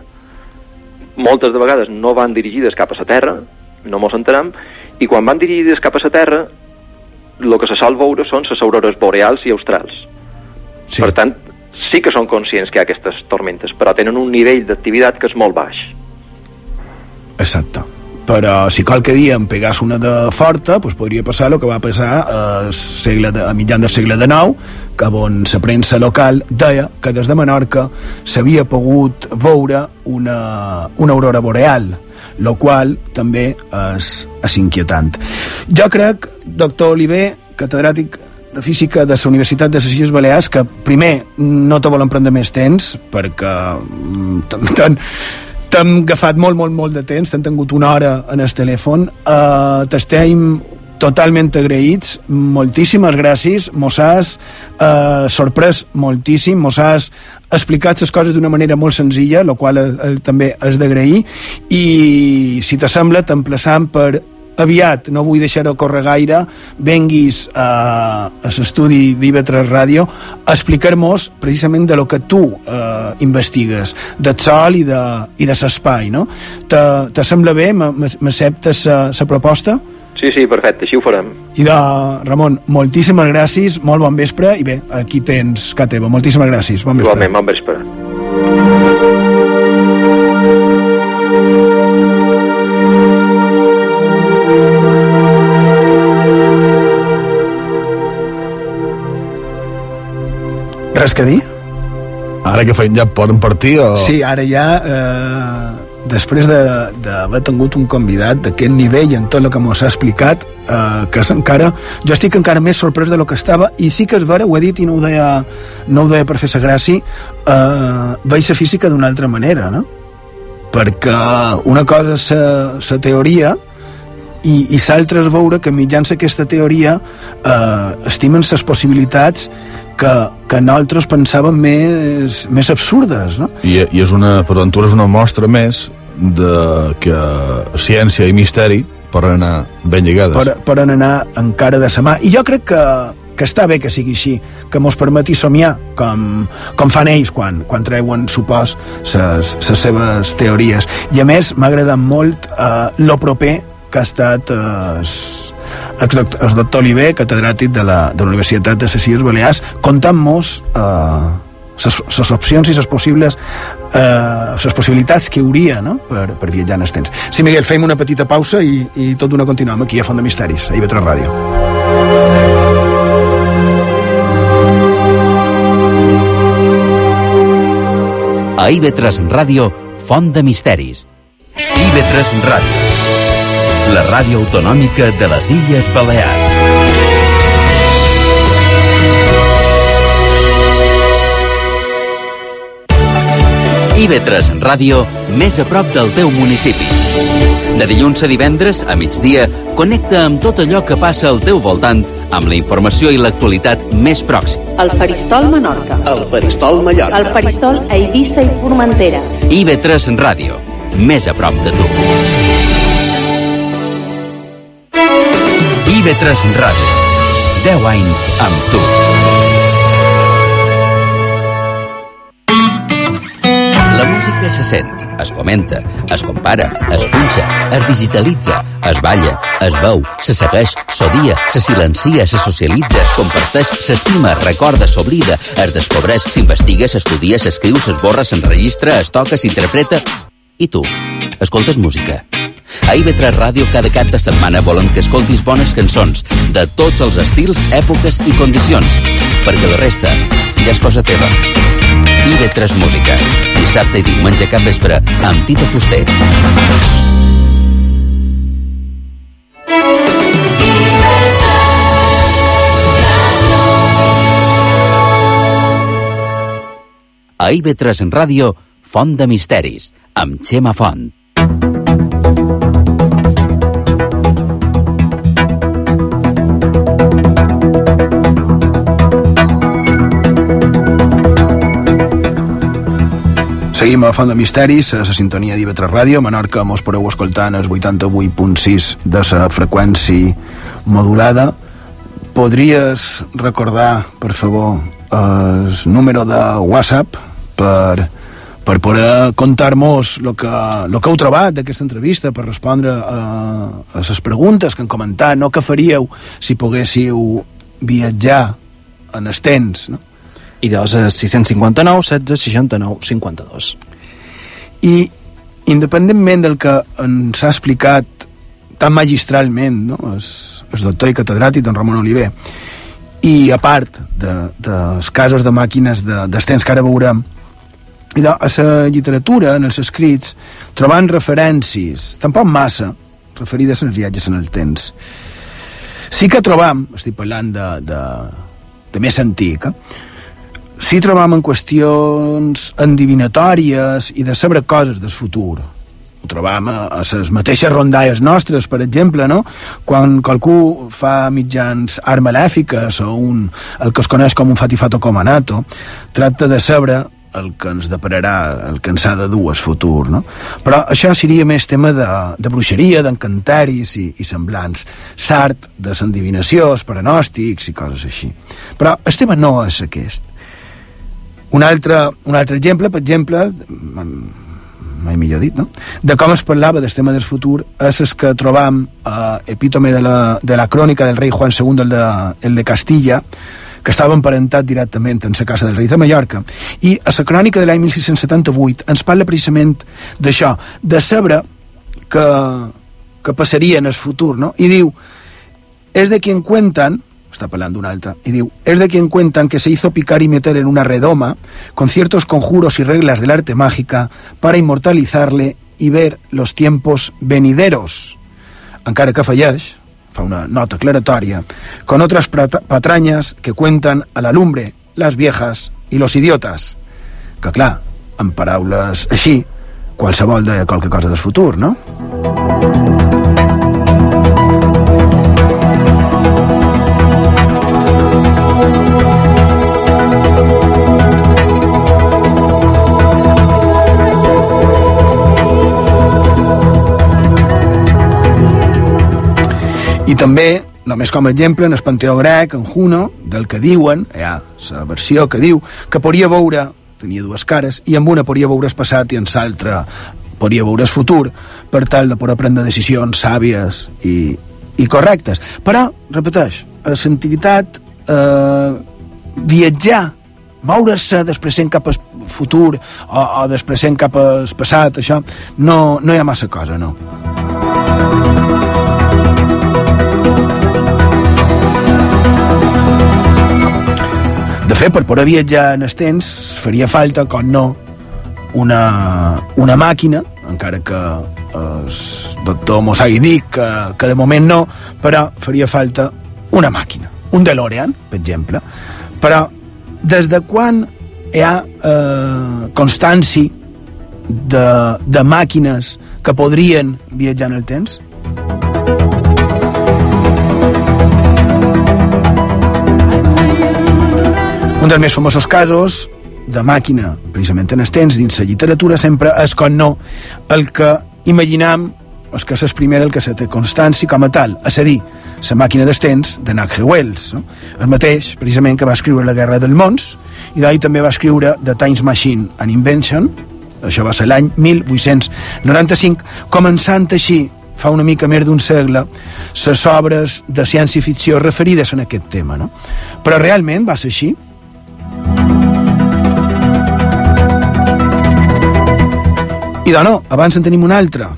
Moltes de vegades no van dirigides cap a la Terra, no mos entenem, i quan van dirigides cap a la Terra, el que se sol veure són les aurores boreals i australs. Sí. Per tant, sí que són conscients que hi ha aquestes tormentes, però tenen un nivell d'activitat que és molt baix. Exacte. Però si qualque dia em pegàs una de forta, doncs podria passar el que va passar a, segle de, a mitjan del segle XIX, que on la premsa local deia que des de Menorca s'havia pogut veure una, una aurora boreal, lo qual també és, és inquietant. Jo crec, doctor Oliver, catedràtic de física de la Universitat de les Illes Balears que primer no te volen prendre més temps perquè mm, t'han- t'han t'hem agafat molt, molt, molt de temps t'hem tingut una hora en el telèfon. Uh, t'estem totalment agraïts, moltíssimes gràcies. Mos has eh, sorprès moltíssim, mos has explicat les coses d'una manera molt senzilla, el qual eh, també és d'agrair. I si t'assembla t'emplaçam per aviat, no vull deixar-ho córrer gaire, venguis a, a l'estudi d'IV3 Ràdio a explicar-nos precisament de lo que tu eh, investigues, del sol i de, i de l'espai, no? Te, te sembla bé? M'acceptes la proposta? Sí, sí, perfecte, així ho farem. I de Ramon, moltíssimes gràcies, molt bon vespre, i bé, aquí tens que teva. Moltíssimes gràcies, bon vespre. Igualment, bon vespre. Res que dir? Ara que feien ja poden partir o... Sí, ara ja, eh, després de- d'haver tingut un convidat d'aquest nivell en tot el que mos ha explicat, eh, que és encara, jo estic encara més sorprès de lo que estava, i sí que és vera, ho he dit i no ho deia, no ho deia per fer-se gràcia, eh, veig la física d'una altra manera, no? Perquè una cosa és la teoria, i, i l'altre és veure que mitjans aquesta teoria eh, estimen les possibilitats que, que nosaltres pensàvem més, més absurdes, no? I, i és una, per aventura és una mostra més de que ciència i misteri poden anar ben lligades. per, per anar encara de sa mà. I jo crec que que està bé que sigui així, que mos permeti somiar com, com fan ells quan, quan treuen, supos, les seves teories. I a més, m'ha agradat molt eh, lo proper que ha estat eh, el, doctor Oliver, catedràtic de la, de la Universitat de les Illes Balears, contant-nos eh, les opcions i les possibles eh, les possibilitats que hi hauria no? per, per viatjar en els temps. Sí, Miguel, fem una petita pausa i, i tot d'una continuem aquí a Font de Misteris, a IB3 Ràdio. A IB3 Ràdio, Font de Misteris. IB3 Ràdio, la ràdio autonòmica de les Illes Balears. IB3 Ràdio, més a prop del teu municipi. De dilluns a divendres, a migdia, connecta amb tot allò que passa al teu voltant amb la informació i l'actualitat més pròxima. El Faristol Menorca. El Faristol Mallorca. El Faristol a Eivissa i Formentera. IB3 Ràdio, més a prop de tu. IB3 Ràdio, 10 anys amb tu. La música se sent, es comenta, es compara, es punxa, es digitalitza, es balla, es veu, se segueix, s'odia, se silencia, se socialitza, es comparteix, s'estima, es recorda, s'oblida, es descobreix, s'investiga, s'estudia, s'escriu, s'esborra, s'enregistra, es toca, s'interpreta... I tu, escoltes música? A IB3 Ràdio cada cap de setmana volem que escoltis bones cançons de tots els estils, èpoques i condicions, perquè la resta ja és cosa teva. IB3 Música, dissabte i diumenge cap vespre amb Tito Fuster. A IB3 Ràdio, Font de Misteris, amb Xema Font. Seguim a Font de Misteris, a la sintonia d'IV3 Ràdio. Menorca mos podeu escoltar en el 88.6 de la freqüència modulada. Podries recordar, per favor, el número de WhatsApp per, per poder contar-nos el que, lo que heu trobat d'aquesta entrevista, per respondre a, a les preguntes que han comentat, no que faríeu si poguéssiu viatjar en els temps, no? I dos a 659 16 69 52. I independentment del que ens ha explicat tan magistralment no? el, el doctor i catedràtic don Ramon Oliver i a part de, dels casos de màquines de, dels temps que ara veurem i de, a la literatura, en els escrits trobant referències tampoc massa referides als viatges en el temps sí que trobam estic parlant de, de, de més antic eh? Sí trobam en qüestions endivinatòries i de saber coses del futur. Ho trobam a, les mateixes rondalles nostres, per exemple, no? Quan qualcú fa mitjans art malèfiques o un, el que es coneix com un fatifato comanato, tracta de saber el que ens depararà, el que ens ha de dur el futur, no? Però això seria més tema de, de bruixeria, d'encantaris i, i semblants, sart de s'endivinació, els pronòstics i coses així. Però el tema no és aquest. Un altre, un altre exemple, per exemple, mai millor dit, no? de com es parlava del tema del futur és el que trobam a epítome de la, de la crònica del rei Juan II, el de, el de Castilla, que estava emparentat directament en la casa del rei de Mallorca. I a la crònica de l'any 1678 ens parla precisament d'això, de saber que, que passaria en el futur, no? I diu, és de quien cuentan, está hablando una altra, y digo, es de quien cuentan que se hizo picar y meter en una redoma con ciertos conjuros y reglas del arte mágica para inmortalizarle y ver los tiempos venideros. Encara que falleix, fa una nota aclaratòria, con otras patrañas que cuentan a la lumbre las viejas y los idiotas. Que clar, en paraules així, qualsevol de qualque cosa del futur, no? I també només com a exemple, en el panteó grec, en Juno, del que diuen, hi ha la versió que diu, que podria veure, tenia dues cares, i amb una podria veure el passat i en l'altra podria veure el futur, per tal de poder prendre decisions sàvies i, i correctes. Però, repeteix, a l'antiguitat, eh, viatjar, moure-se després cap al futur o, o després cap al passat, això, no, no hi ha massa cosa, no. De fet, per poder viatjar en el temps faria falta, com no, una, una màquina, encara que el doctor Mosagui dic que, que de moment no, però faria falta una màquina, un DeLorean, per exemple. Però des de quan hi ha eh, constància de, de màquines que podrien viatjar en el temps? Un dels més famosos casos de màquina, precisament en els temps, dins la literatura, sempre és com no el que imaginam és que és primer del que se té constància com a tal, és a dir, la màquina dels temps de H.G. Wells, no? el mateix, precisament, que va escriure La Guerra del Mons, i d'ahir també va escriure The Times Machine and Invention, això va ser l'any 1895, començant així fa una mica més d'un segle les obres de ciència-ficció referides en aquest tema. No? Però realment va ser així? I de no, abans en tenim una altra,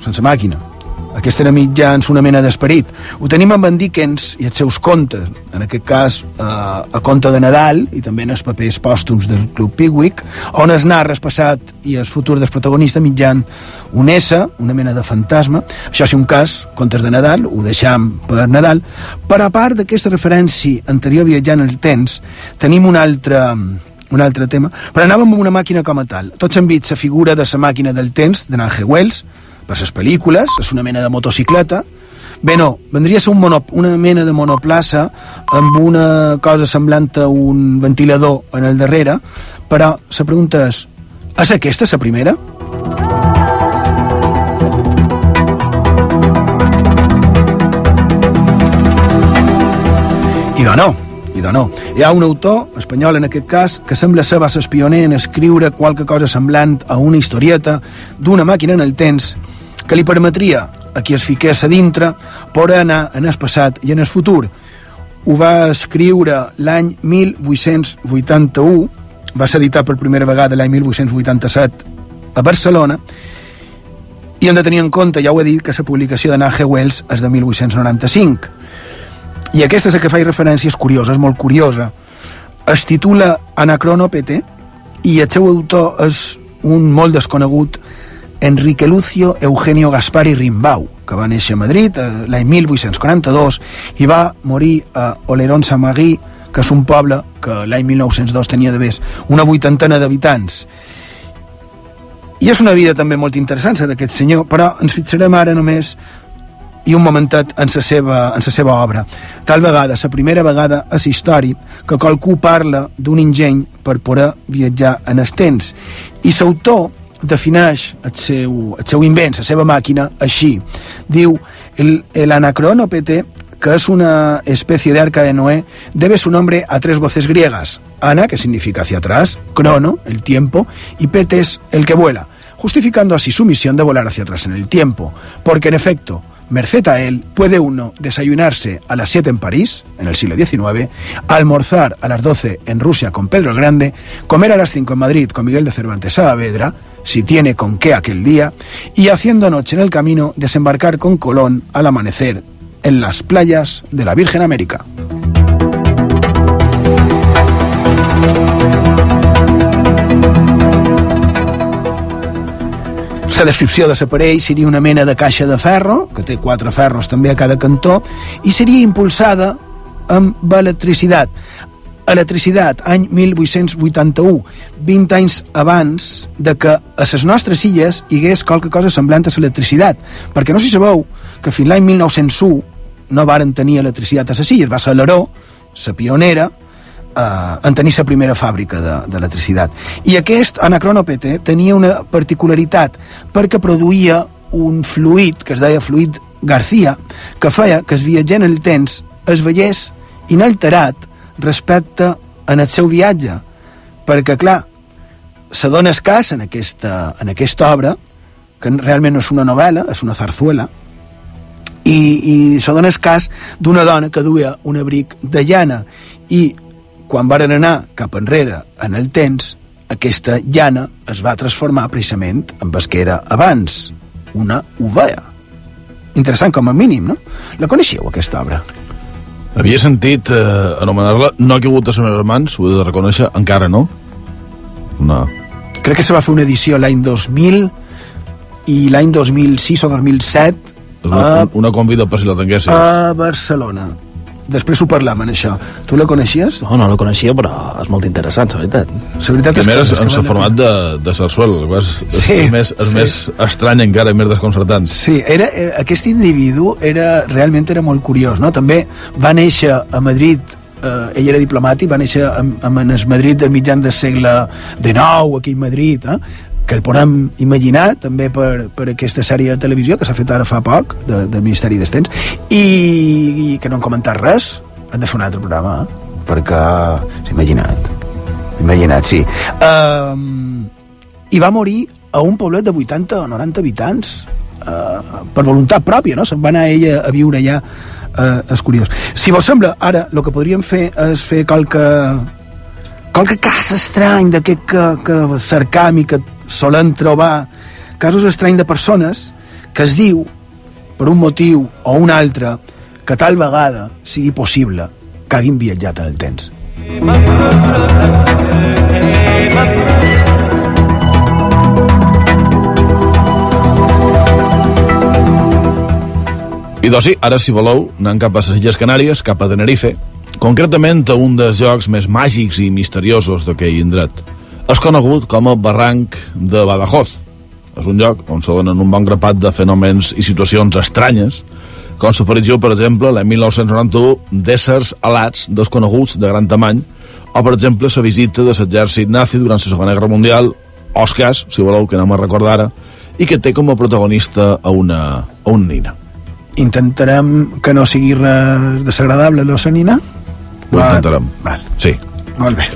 sense màquina. Aquesta era mitjans una mena d'esperit. Ho tenim amb en Dickens i els seus contes, en aquest cas eh, a conte de Nadal i també en els papers pòstums del Club Pickwick, on es narra el passat i el futur del protagonista mitjan un S, una mena de fantasma. Això és un cas, contes de Nadal, ho deixam per Nadal, però a part d'aquesta referència anterior viatjant el temps, tenim un altre, un altre tema, però anàvem amb una màquina com a tal. Tots hem vist la figura de la màquina del temps de H. Wells, per les pel·lícules, és una mena de motocicleta, Bé, no, vendria a ser un monop una mena de monoplaça amb una cosa semblant a un ventilador en el darrere, però la pregunta és, és aquesta la primera? I de no, i de no. Hi ha un autor, espanyol en aquest cas, que sembla ser va ser pioner en escriure qualque cosa semblant a una historieta d'una màquina en el temps que li permetria a qui es fiqués a dintre poder anar en el passat i en el futur. Ho va escriure l'any 1881, va ser editat per primera vegada l'any 1887 a Barcelona, i hem de tenir en compte, ja ho he dit, que la publicació de H. Wells és de 1895. I aquesta és la que faig referència, és curiosa, és molt curiosa. Es titula Anacronopete i el seu autor és un molt desconegut Enrique Lucio Eugenio Gaspari Rimbau, que va néixer a Madrid eh, l'any 1842 i va morir a Olerón Samagui, que és un poble que l'any 1902 tenia de més una vuitantena d'habitants. I és una vida també molt interessant, d'aquest senyor, però ens fixarem ara només i un momentet en la seva, en la seva obra. Tal vegada, la primera vegada a la història que qualcú parla d'un ingeny per poder viatjar en els temps. I l'autor defineix el seu, el seu invent, la seva màquina, així. Diu, el, el anacronopete, que es una especie de arca de Noé, debe su nombre a tres voces griegas. Ana, que significa hacia atrás, crono, el tiempo, y petes, el que vuela, justificando así su misión de volar hacia atrás en el tiempo, porque en efecto, merced a él, puede uno desayunarse a las 7 en París, en el siglo XIX, almorzar a las 12 en Rusia con Pedro el Grande, comer a las 5 en Madrid con Miguel de Cervantes Saavedra, si tiene con qué aquel día, y haciendo noche en el camino, desembarcar con Colón al amanecer en las playas de la Virgen América. La descripció de l'aparell seria una mena de caixa de ferro, que té quatre ferros també a cada cantó, i seria impulsada amb electricitat. Electricitat, any 1881, 20 anys abans de que a les nostres illes hi hagués qualque cosa semblant a l'electricitat. Perquè no si sabeu que fins l'any 1901 no varen tenir electricitat a les illes, va ser l'Aró, la pionera, eh, en tenir la primera fàbrica d'electricitat. De, I aquest anacronopete tenia una particularitat perquè produïa un fluid que es deia fluid García, que feia que el viatger en el temps es veiés inalterat respecte en el seu viatge, perquè, clar, se dona escàs en aquesta, en aquesta obra, que realment no és una novel·la, és una zarzuela, i, i se dona escàs d'una dona que duia un abric de llana i quan varen anar cap enrere en el temps aquesta llana es va transformar precisament en el que era abans, una ovella. Interessant com a mínim, no? La coneixeu, aquesta obra? Havia sentit eh, anomenar-la No ha caigut a les mans, ho he de reconèixer, encara no. No. Crec que se va fer una edició l'any 2000 i l'any 2006 o 2007 Una, una convida per si la tinguessis. a Barcelona. Després ho parlam, en això. Tu la coneixies? No, no la coneixia, però és molt interessant, la veritat. La veritat que... és és que en el format de, de sarsuel, és, és, Sí, és, més, és sí. més estrany encara, i més desconcertant. Sí, era, eh, aquest individu era, realment era molt curiós, no? També va néixer a Madrid, eh, ell era diplomàtic, va néixer en, en el Madrid del mitjan del segle XIX, aquí a Madrid, eh? Que el podem imaginar també per, per aquesta sèrie de televisió que s'ha fet ara fa poc, de, del Ministeri d'Estens, i, i que no han comentat res, han de fer un altre programa, eh? perquè imaginat, imagina't, sí. Um, I va morir a un poblet de 80 o 90 habitants, uh, per voluntat pròpia, no? Se'n va anar ella a viure allà, uh, és curiós. Si vos sembla, ara el que podríem fer és fer qualque, qualque cas estrany d'aquest que, que cercam i que solen trobar casos estranys de persones que es diu, per un motiu o un altre, que tal vegada sigui possible que hagin viatjat en el temps. I doncs sí, ara si voleu, anem cap a les Illes Canàries, cap a Tenerife, concretament a un dels jocs més màgics i misteriosos d'aquell indret. És conegut com a Barranc de Badajoz. És un lloc on se donen un bon grapat de fenòmens i situacions estranyes, com l'aparició, per exemple, l'any 1991, d'éssers alats desconeguts de gran tamany, o, per exemple, la visita de l'exèrcit nazi durant la Segona Guerra Mundial, Oscars, si voleu, que anem a recordar ara, i que té com a protagonista a una, a una nina. Intentarem que no sigui res desagradable, no, la nina? Ho intentarem. Val. Sí. Molt bé.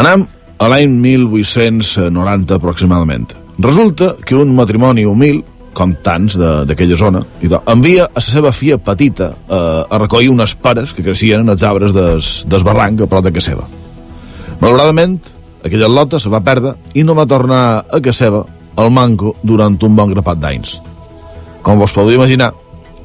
Anem a l'any 1890 aproximadament. Resulta que un matrimoni humil, com tants d'aquella zona, idò, envia a la seva filla petita eh, a recollir unes pares que creixien en els arbres des, des barranc a prop de casa. Malauradament, aquella lota se va perdre i no va tornar a casa seva al manco durant un bon grapat d'anys. Com vos podeu imaginar,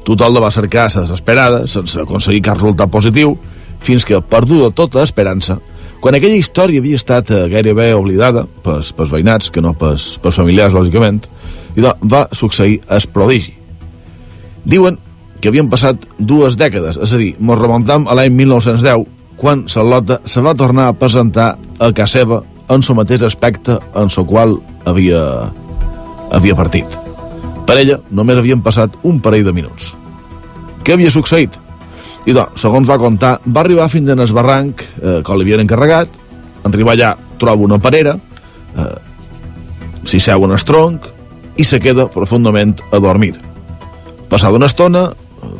tothom la va cercar a desesperada, sense aconseguir cap resultat positiu, fins que, perduda tota esperança, quan aquella història havia estat eh, gairebé oblidada pels, pels veïnats, que no pels, pels familiars, lògicament, i doncs va succeir el prodigi. Diuen que havien passat dues dècades, és a dir, mos remuntam a l'any 1910, quan Salota se va tornar a presentar a casa seva en el mateix aspecte en el qual havia, havia partit. Per ella només havien passat un parell de minuts. Què havia succeït? I doncs, segons va contar, va arribar fins en el barranc eh, que li havien encarregat, en arribar allà troba una parera, eh, s'hi seu en el tronc i se queda profundament adormit. Passada una estona,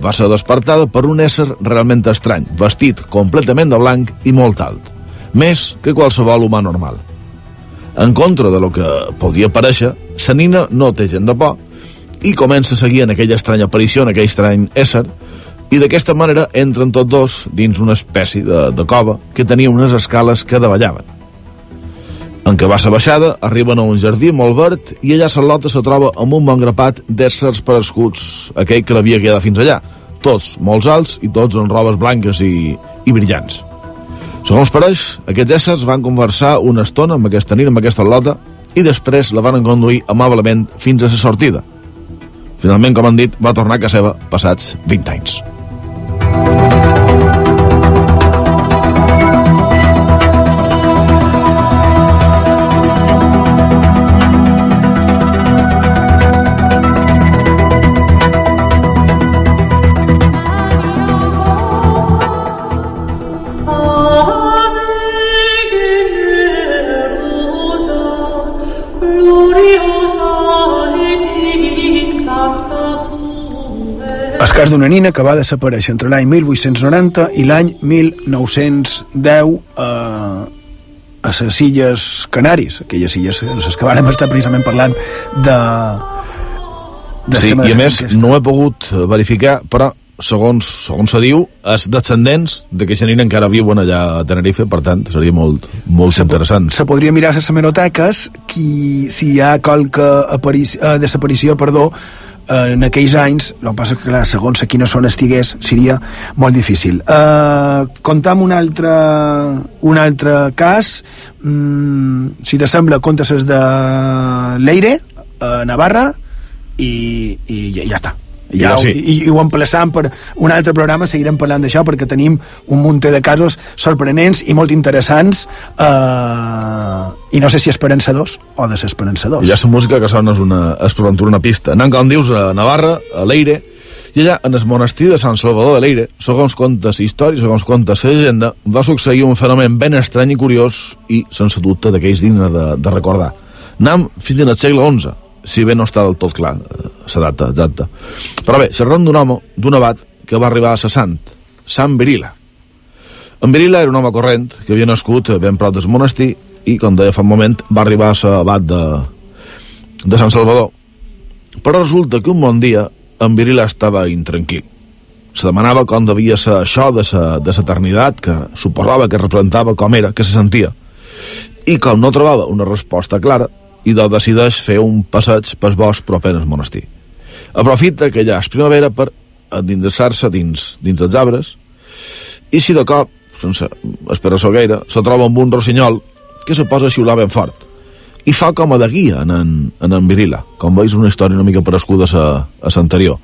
va ser despertada per un ésser realment estrany, vestit completament de blanc i molt alt, més que qualsevol humà normal. En contra de lo que podia parèixer, la nina no té gent de por i comença a seguir en aquella estranya aparició, en aquell estrany ésser, i d'aquesta manera entren tots dos dins una espècie de, de cova que tenia unes escales que davallaven. En què va ser baixada, arriben a un jardí molt verd i allà Salota se troba amb un bon grapat d'éssers perescuts, aquell que l'havia quedat fins allà, tots molt alts i tots amb robes blanques i, i brillants. Segons pareix, aquests éssers van conversar una estona amb aquesta nina, amb aquesta lota, i després la van conduir amablement fins a la sortida. Finalment, com han dit, va tornar a casa seva passats 20 anys. Cas d'una nina que va desaparèixer entre l'any 1890 i l'any 1910 eh, a les illes Canaris, aquelles illes en les que vàrem estar precisament parlant de... de Sí, i a més no he pogut verificar, però segons, segons se diu, els descendents d'aquesta nina encara viuen allà a Tenerife, per tant, seria molt, molt interessant. se podria mirar a les hemeroteques qui, si hi ha qualque aparici, eh, desaparició perdó, en aquells anys, el que passa que clar, segons a quina zona estigués seria molt difícil. Eh, comptam un altre, un altre cas, mm, si t'assembla, comptes de Leire, a Navarra, i, i ja, ja està. Ja, Ja, sí. i, i ho emplaçam per un altre programa, seguirem parlant d'això perquè tenim un munt de casos sorprenents i molt interessants eh, i no sé si esperançadors o desesperançadors. I ja la música que sona és una, és per aventura una pista. Anant, com dius, a Navarra, a Leire, i allà, en el monestir de Sant Salvador de Leire, segons contes històries, segons contes la llegenda, va succeir un fenomen ben estrany i curiós i, sense dubte, d'aquells digne de, de recordar. Nam fins al segle XI, si bé no està del tot clar eh, la data exacta. Però bé, xerrant d'un home, d'un abat, que va arribar a sa sant, Sant Virila. En Virila era un home corrent que havia nascut ben prop del monestir i, com deia fa un moment, va arribar a l'abat de, de Sant Salvador. Però resulta que un bon dia en Virila estava intranquil. Se demanava com devia ser això de sa, de l'eternitat, que suposava que representava com era, que se sentia. I com no trobava una resposta clara, i de decideix fer un passeig pel bosc proper al monestir. Aprofita que ja és primavera per endinsar-se dins, dins dels arbres i si de cop, sense esperar gaire, se troba amb un rossinyol que se posa a xiular ben fort i fa com a de guia en en, en, en Virila. Com veus, una història una mica parescuda a, a l'anterior.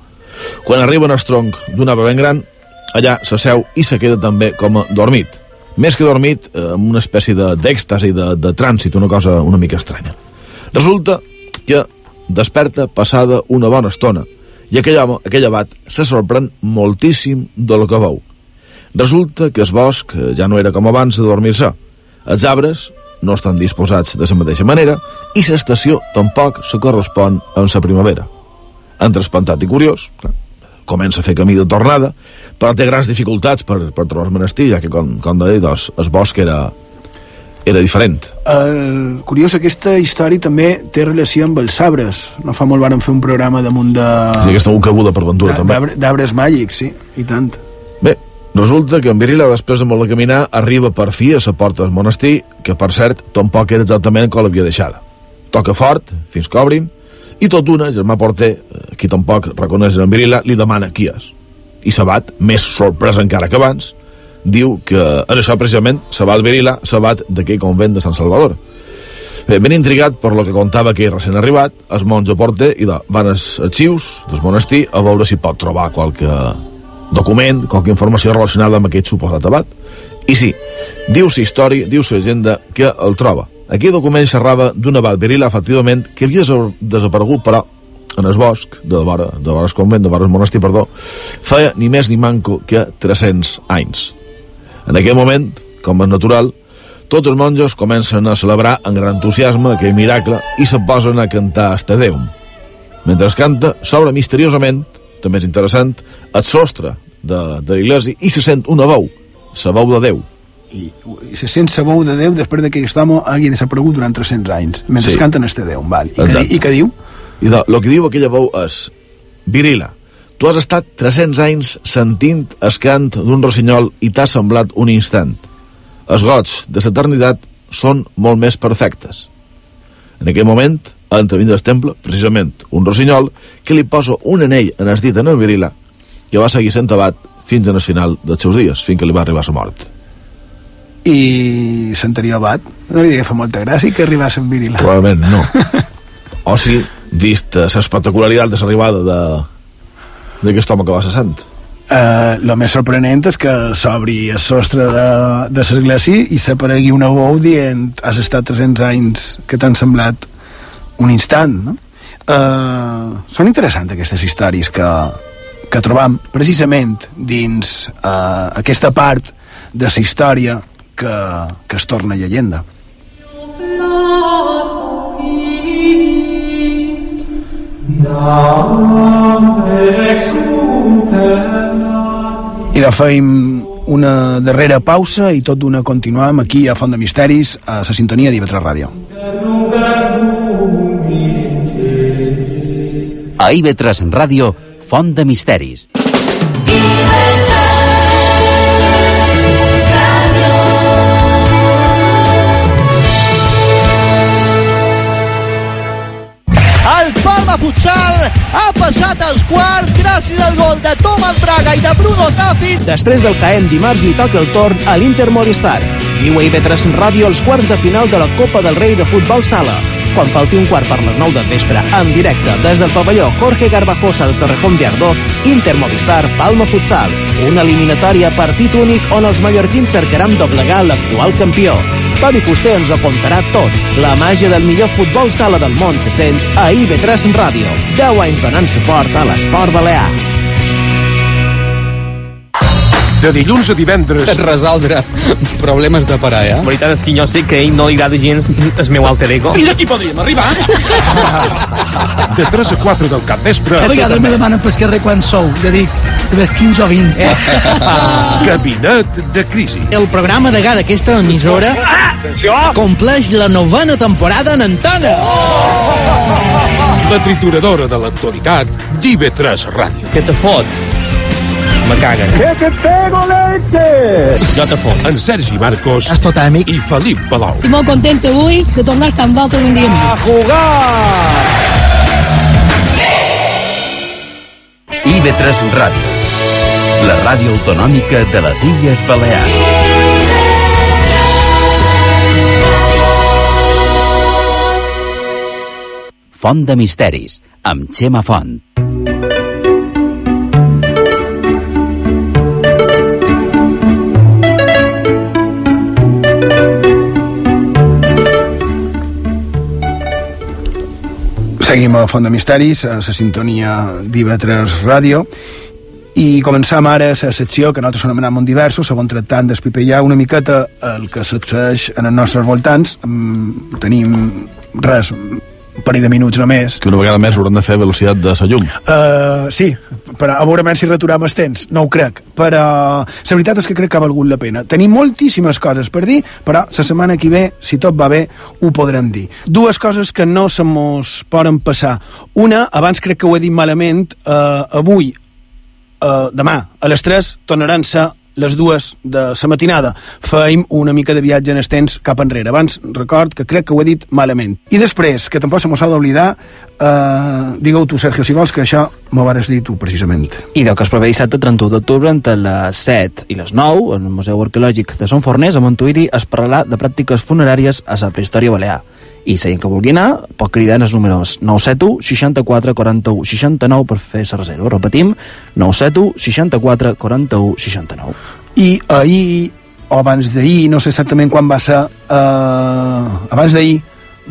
Quan arriba en el tronc d'un arbre ben gran, allà s'asseu i se queda també com a dormit. Més que dormit, eh, amb una espècie d'èxtasi, de, de trànsit, una cosa una mica estranya. Resulta que desperta passada una bona estona i aquell home, aquell abat, se sorprèn moltíssim del que veu. Resulta que el bosc eh, ja no era com abans de dormir-se. Els arbres no estan disposats de la mateixa manera i l'estació tampoc se correspon amb la primavera. Entre espantat i curiós, clar, comença a fer camí de tornada, però té grans dificultats per, per trobar el monestir, ja que, com, com deia, doncs, el bosc era, era diferent. El curiós, aquesta història també té relació amb els arbres. No fa molt vàrem fer un programa damunt de... Sí, aquesta un cabuda per ventura, també. d'arbre- D'arbres màgics, sí, i tant. Bé, resulta que en Virila, després de molt de caminar, arriba per fi a la porta del monestir, que, per cert, tampoc era exactament com l'havia deixada. Toca fort, fins que obrin, i tot d'una, germà porter, eh, qui tampoc reconeix en Virila, li demana qui és. I Sabat, més sorprès encara que abans, diu que és això precisament Sabat Virila, Sabat d'aquell convent de Sant Salvador. Bé, ben intrigat per lo que contava que recent arribat, el monjo porter i de, van als arxius del monestir a veure si pot trobar qualque document, qualque informació relacionada amb aquest suposat abat. I sí, diu la història, diu la llegenda que el troba. Aquí el document xerrava d'un abat virila, efectivament, que havia desa- desaparegut, però en el bosc, de vora, de vora el convent, de vora el monestir, perdó, feia ni més ni manco que 300 anys. En aquell moment, com és natural, tots els monjos comencen a celebrar amb gran entusiasme aquell miracle i se posen a cantar Este Déu. Mentre es canta, s'obre misteriosament, també és interessant, el sostre de, de l'església i se sent una veu, la veu de Déu. I, i se sent sabou de Déu després de que aquest home hagi desaparegut durant 300 anys, mentre Sí. canten este Déu. Val. I, que, Exacte. I què diu? I de, el que diu aquella veu és Virila, tu has estat 300 anys sentint el cant d'un rossinyol i t'ha semblat un instant. Els gots de l'eternitat són molt més perfectes. En aquell moment entra dins del temple, precisament, un rossinyol que li posa un anell en el dit en el Virila que va seguir sent abat fins al final dels seus dies, fins que li va arribar la mort. I l'anterior abat, no li fa molta gràcia que arribés en Virila. Probablement no. o sí, vist l'espectacularitat de l'arribada de d'aquest home que va ser sant. Uh, el més sorprenent és que s'obri el sostre de, de l'església i s'aparegui una veu dient has estat 300 anys que t'han semblat un instant no? uh, són interessants aquestes històries que, que trobam precisament dins uh, aquesta part de la història que, que es torna llegenda exultet i de feim una darrera pausa i tot d'una continuam aquí a Font de Misteris a la sintonia d'Ivetres Ràdio. A IB3 Ràdio, Font de Misteris. IB3! Futsal ha passat als quarts gràcies al gol de Tomàs Braga i de Bruno Tafi. Després del caent dimarts li toca el torn a l'Inter Movistar. Viu a IB3 Ràdio els quarts de final de la Copa del Rei de Futbol Sala. Quan falti un quart per les 9 del vespre, en directe des del pavelló Jorge Garbajosa del Torrejón de Ardó, Inter Movistar Palma Futsal. Una eliminatòria partit únic on els mallorquins cercaran doblegar l'actual campió. Toni Fuster ens ho contarà tot. La màgia del millor futbol sala del món se sent a IB3 Ràdio. 10 anys donant suport a l'esport balear. De dilluns a divendres... Resoldre problemes de parella. La veritat és que jo sé que a ell no li agrada gens el meu alter ego. I d'aquí podríem arribar. De 3 a 4 del capvespre... A vegades me demanen pel carrer quan sou. Jo dic, de ves 15 o 20. Gabinet de crisi. El programa de gada d'aquesta emissora compleix la novena temporada en antena. La trituradora de l'actualitat d'IV3 Ràdio. Què te fot? Me caguen. Que te pego leche! Jo te fot. En Sergi Marcos És tot amic. i Felip Palau. Estic molt contenta avui de tornar a estar amb vosaltres un dia més. A jugar! IB3 Ràdio, la ràdio autonòmica de les Illes Balears. Font de Misteris, amb Xema Font. Seguim a Font de Misteris, a la sintonia d'IV3 Ràdio, i començam ara la secció que nosaltres anomenem Mont Diversos, segon tractant d'espipellar una miqueta el que succeeix en els nostres voltants. Mm, tenim res, un parell de minuts només. Que una vegada més hauran de fer velocitat de la llum. Uh, sí, però a veure si returem el temps, no ho crec, però la veritat és que crec que ha valgut la pena. Tenim moltíssimes coses per dir, però la setmana que ve, si tot va bé, ho podrem dir. Dues coses que no se mos poden passar. Una, abans crec que ho he dit malament, uh, avui, uh, demà, a les 3, tornaran a ser les dues de la matinada. Feim una mica de viatge en estens cap enrere. Abans record que crec que ho he dit malament. I després, que tampoc se m'ho s'ha d'oblidar, eh, digue-ho tu, Sergio, si vols, que això m'ho vares dir tu, precisament. I del que es preveu dissabte 31 d'octubre entre les 7 i les 9 en el Museu Arqueològic de Son Forners a Montuïri es parlarà de pràctiques funeràries a la prehistòria balear i si que vulgui anar pot cridar en els números 971 64 41 69 per fer la reserva repetim 971 64 41 69 I ahir, o abans d'ahir, no sé exactament quan va ser, eh, abans d'ahir,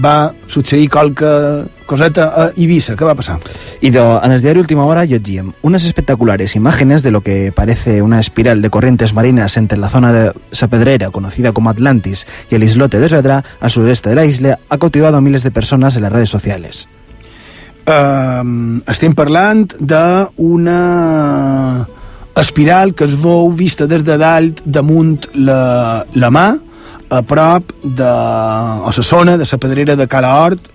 va succeir qualque coseta a Ibiza. ¿Qué va a pasar? Y en el diario Última Hora llegíem unas espectaculares imágenes de lo que parece una espiral de corrientes marinas entre la zona de Sa Pedrera, conocida como Atlantis, y el islote de Svedra, al sureste de la isla, ha cautivado a miles de personas en las redes sociales. Uh, estem parlant d'una espiral que es veu vista des de dalt damunt la, la mà a prop de a la zona de la pedrera de Cala Hort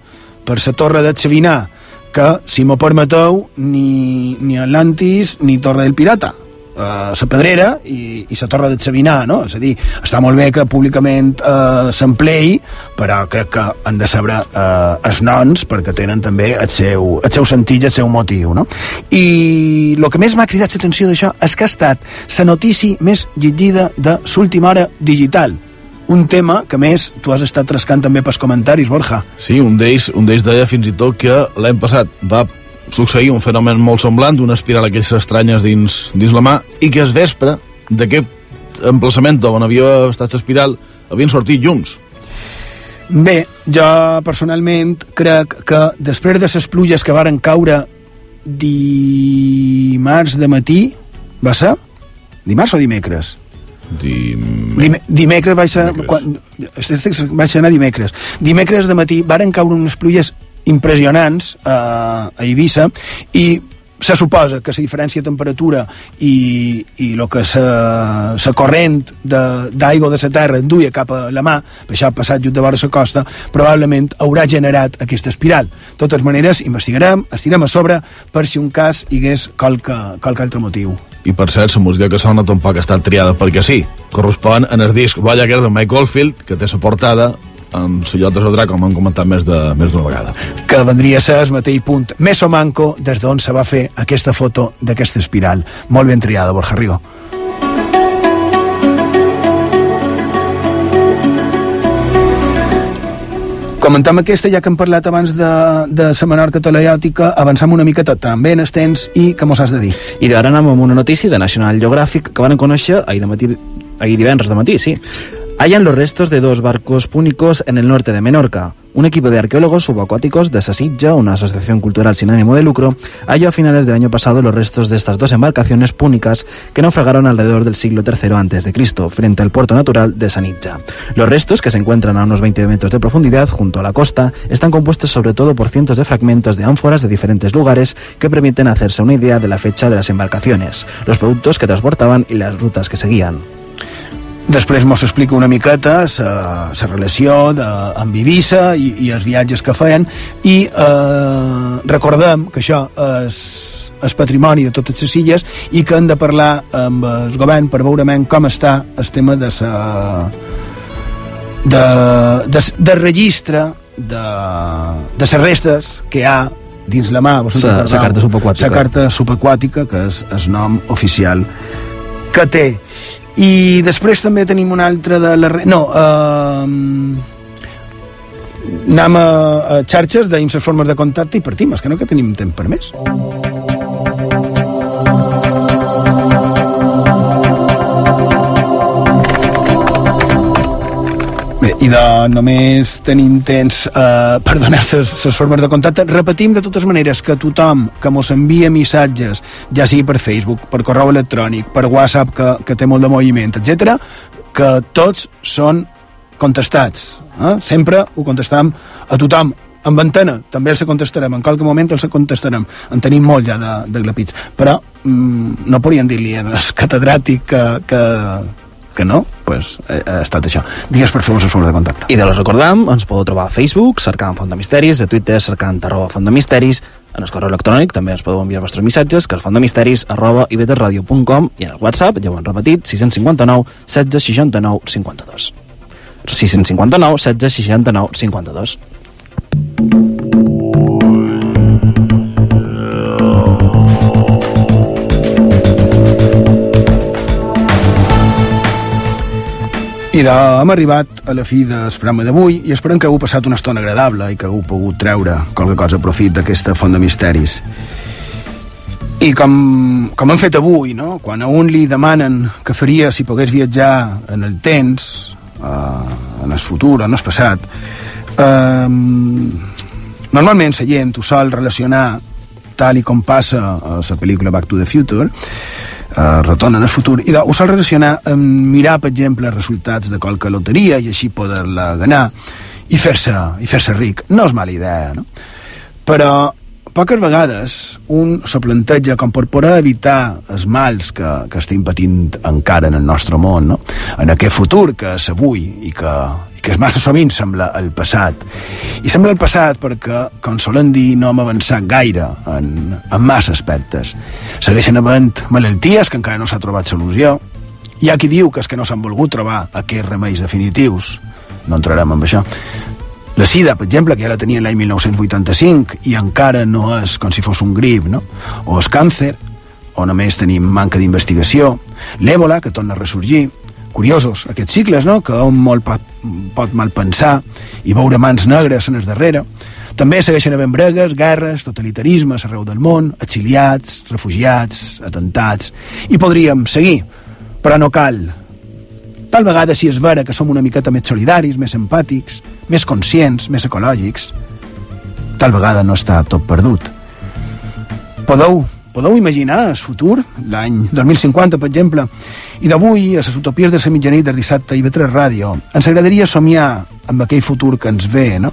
per la torre de Xavinar que, si m'ho permeteu, ni, ni Atlantis ni Torre del Pirata eh, la pedrera i, i la torre de Xavinar, no? És a dir, està molt bé que públicament eh, s'empleï, però crec que han de saber eh, els noms perquè tenen també el seu, el seu sentit i el seu motiu, no? I el que més m'ha cridat l'atenció d'això és que ha estat la notícia més llegida de l'última hora digital, un tema que, més, tu has estat trascant també pels comentaris, Borja. Sí, un d'ells un deia fins i tot que l'any passat va succeir un fenomen molt semblant, una espiral d'aquestes estranyes dins, dins la mà, i que es vespre d'aquest emplaçament on havia estat l'espiral havien sortit llums. Bé, jo personalment crec que després de les pluges que varen caure dimarts de matí, va ser? Dimarts o dimecres? Dim... Dim dimecres vaig ser, quan, vaig anar dimecres dimecres de matí varen caure unes pluies impressionants eh, a Eivissa i se suposa que la diferència de temperatura i, i el que la, la corrent d'aigua de, la terra enduia cap a la mà, per això ha passat just de vora la costa, probablement haurà generat aquesta espiral. De totes maneres, investigarem, estirem a sobre per si un cas hi hagués qualque, qualque altre motiu. I per cert, la música que sona tampoc ha estat triada perquè sí. Correspon en el disc Voyager de Mike Oldfield, que té la portada amb la llota de com hem comentat més de més d'una vegada. que vendria a ser el mateix punt més o manco des d'on se va fer aquesta foto d'aquesta espiral. Molt ben triada, Borja Rigo. Comentam aquesta, ja que hem parlat abans de, de la Menorca teleòtica, avancem una miqueta també en els temps i què mos has de dir? I ara anem amb una notícia de National Geographic que van conèixer ahir, de matí, ahir divendres de matí, sí. Hallan los restos de dos barcos púnicos en el norte de Menorca. Un equipo de arqueólogos subacuáticos de Sasitja, una asociación cultural sin ánimo de lucro, halló a finales del año pasado los restos de estas dos embarcaciones púnicas que naufragaron alrededor del siglo III a.C., frente al puerto natural de Sanitja. Los restos, que se encuentran a unos 20 metros de profundidad junto a la costa, están compuestos sobre todo por cientos de fragmentos de ánforas de diferentes lugares que permiten hacerse una idea de la fecha de las embarcaciones, los productos que transportaban y las rutas que seguían. Després mos explica una miqueta la relació de, amb Eivissa i, i els viatges que feien. I eh, recordem que això és, és patrimoni de totes les illes i que hem de parlar amb el govern per veure com està el tema de sa, de, de, de registre de, de les restes que hi ha dins la mà sa carta subaquàtica. sa carta subaquàtica que és el nom oficial que té i després també tenim una altra de la... No, eh, anem a, a xarxes, deim les formes de contacte i partim, és que no que tenim temps per més. I de només tenim temps eh, per donar les formes de contacte. Repetim de totes maneres que tothom que mos envia missatges, ja sigui per Facebook, per correu electrònic, per WhatsApp, que, que té molt de moviment, etc, que tots són contestats. Eh? Sempre ho contestam a tothom. Amb antena també els contestarem, en qualque moment els contestarem. En tenim molt ja de, de glapits. Però mm, no podríem dir-li al catedràtic que, que, que no, pues, eh, ha estat això. Digues per fer-nos el favor de contacte. I de los recordam, ens podeu trobar a Facebook, cercant Font de Misteris, a Twitter, cercant arroba Font de Misteris, en el correu electrònic també ens podeu enviar els vostres missatges, que és fontdemisteris arroba i en el WhatsApp, ja ho hem repetit, 659 16 69 52. 659 16 69 52. I de, hem arribat a la fi del programa d'avui i esperem que heu passat una estona agradable i que heu pogut treure qualque cosa a profit d'aquesta font de misteris. I com, com hem fet avui, no? quan a un li demanen què faria si pogués viatjar en el temps, eh, en el futur, en el passat, eh, normalment la gent ho sol relacionar tal i com passa a la pel·lícula Back to the Future, eh, retorn en el futur, i ho sol relacionar amb mirar, per exemple, resultats de qualque loteria i així poder-la ganar i fer-se i fer ric. No és mala idea, no? Però poques vegades un se planteja com per poder evitar els mals que, que estem patint encara en el nostre món, no? en aquest futur que és avui i que, i que massa sovint sembla el passat. I sembla el passat perquè, com solen dir, no hem avançat gaire en, en massa aspectes. Segueixen havent malalties que encara no s'ha trobat solució. Hi ha qui diu que és que no s'han volgut trobar aquests remeis definitius. No entrarem en això. La sida, per exemple, que ja la tenia l'any 1985 i encara no és com si fos un grip, no? O el càncer, o només tenim manca d'investigació. L'èbola, que torna a ressorgir. Curiosos, aquests cicles, no?, que un molt pot, pot mal pensar i veure mans negres en el darrere. També segueixen havent bregues, guerres, totalitarismes arreu del món, exiliats, refugiats, atentats... I podríem seguir, però no cal. Tal vegada si és vera que som una miqueta més solidaris, més empàtics, més conscients, més ecològics, tal vegada no està tot perdut. Podeu, podeu imaginar el futur, l'any 2050, per exemple, i d'avui, a les utopies de la mitjanit del dissabte i Vetres Ràdio, ens agradaria somiar amb aquell futur que ens ve, no?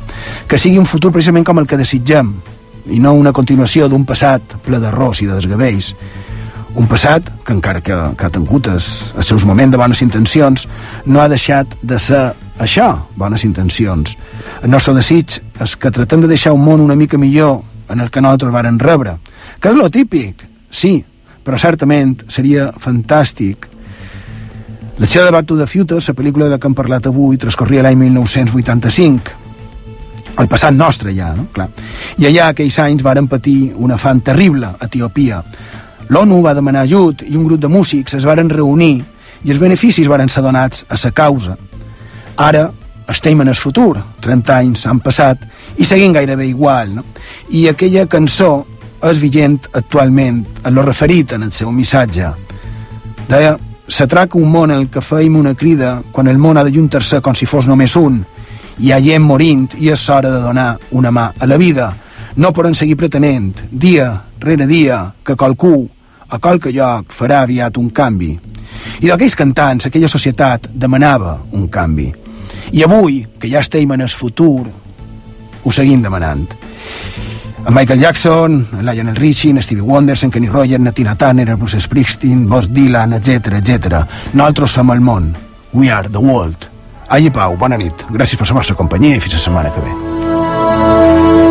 que sigui un futur precisament com el que desitgem, i no una continuació d'un passat ple d'errors i de desgavells. Un passat que, encara que, que ha tingut els, els seus moments de bones intencions, no ha deixat de ser això, bones intencions. El nostre desig és que tratem de deixar un món una mica millor en el que nosaltres varen rebre. Que és lo típic, sí, però certament seria fantàstic L'acció de Back to the Future, la pel·lícula de la que hem parlat avui, transcorria l'any 1985, el passat nostre ja, no? Clar. I allà aquells anys varen patir una fan terrible a Etiòpia. L'ONU va demanar ajut i un grup de músics es varen reunir i els beneficis varen ser donats a sa causa. Ara estem en el futur, 30 anys han passat i seguim gairebé igual, no? I aquella cançó és vigent actualment en lo referit en el seu missatge. Deia, s'atraca un món el que feim una crida quan el món ha de juntar-se com si fos només un hi ha morint i és hora de donar una mà a la vida no poden seguir pretenent dia rere dia que qualcú a qualque lloc farà aviat un canvi i d'aquells cantants aquella societat demanava un canvi i avui, que ja estem en el futur ho seguim demanant en Michael Jackson, en Lionel Richie, en Stevie Wonder, en Kenny Rogers, en Tina Turner, en Bruce Springsteen, Boss Dylan, etc etc. Nosaltres som el món. We are the world. Allí Pau, bona nit. Gràcies per la vostra companyia i fins la setmana que ve.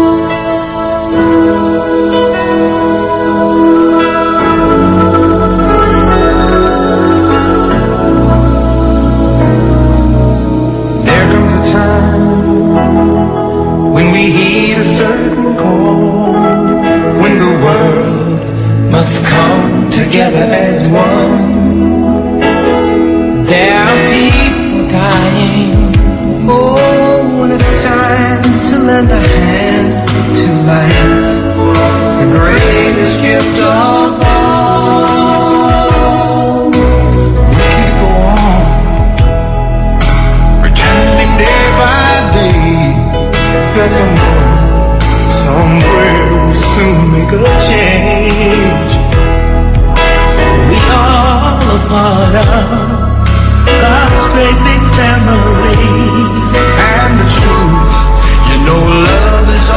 Together as one. There are people dying. Oh, when it's time to lend a of God's great big family, and the truth, you know, love is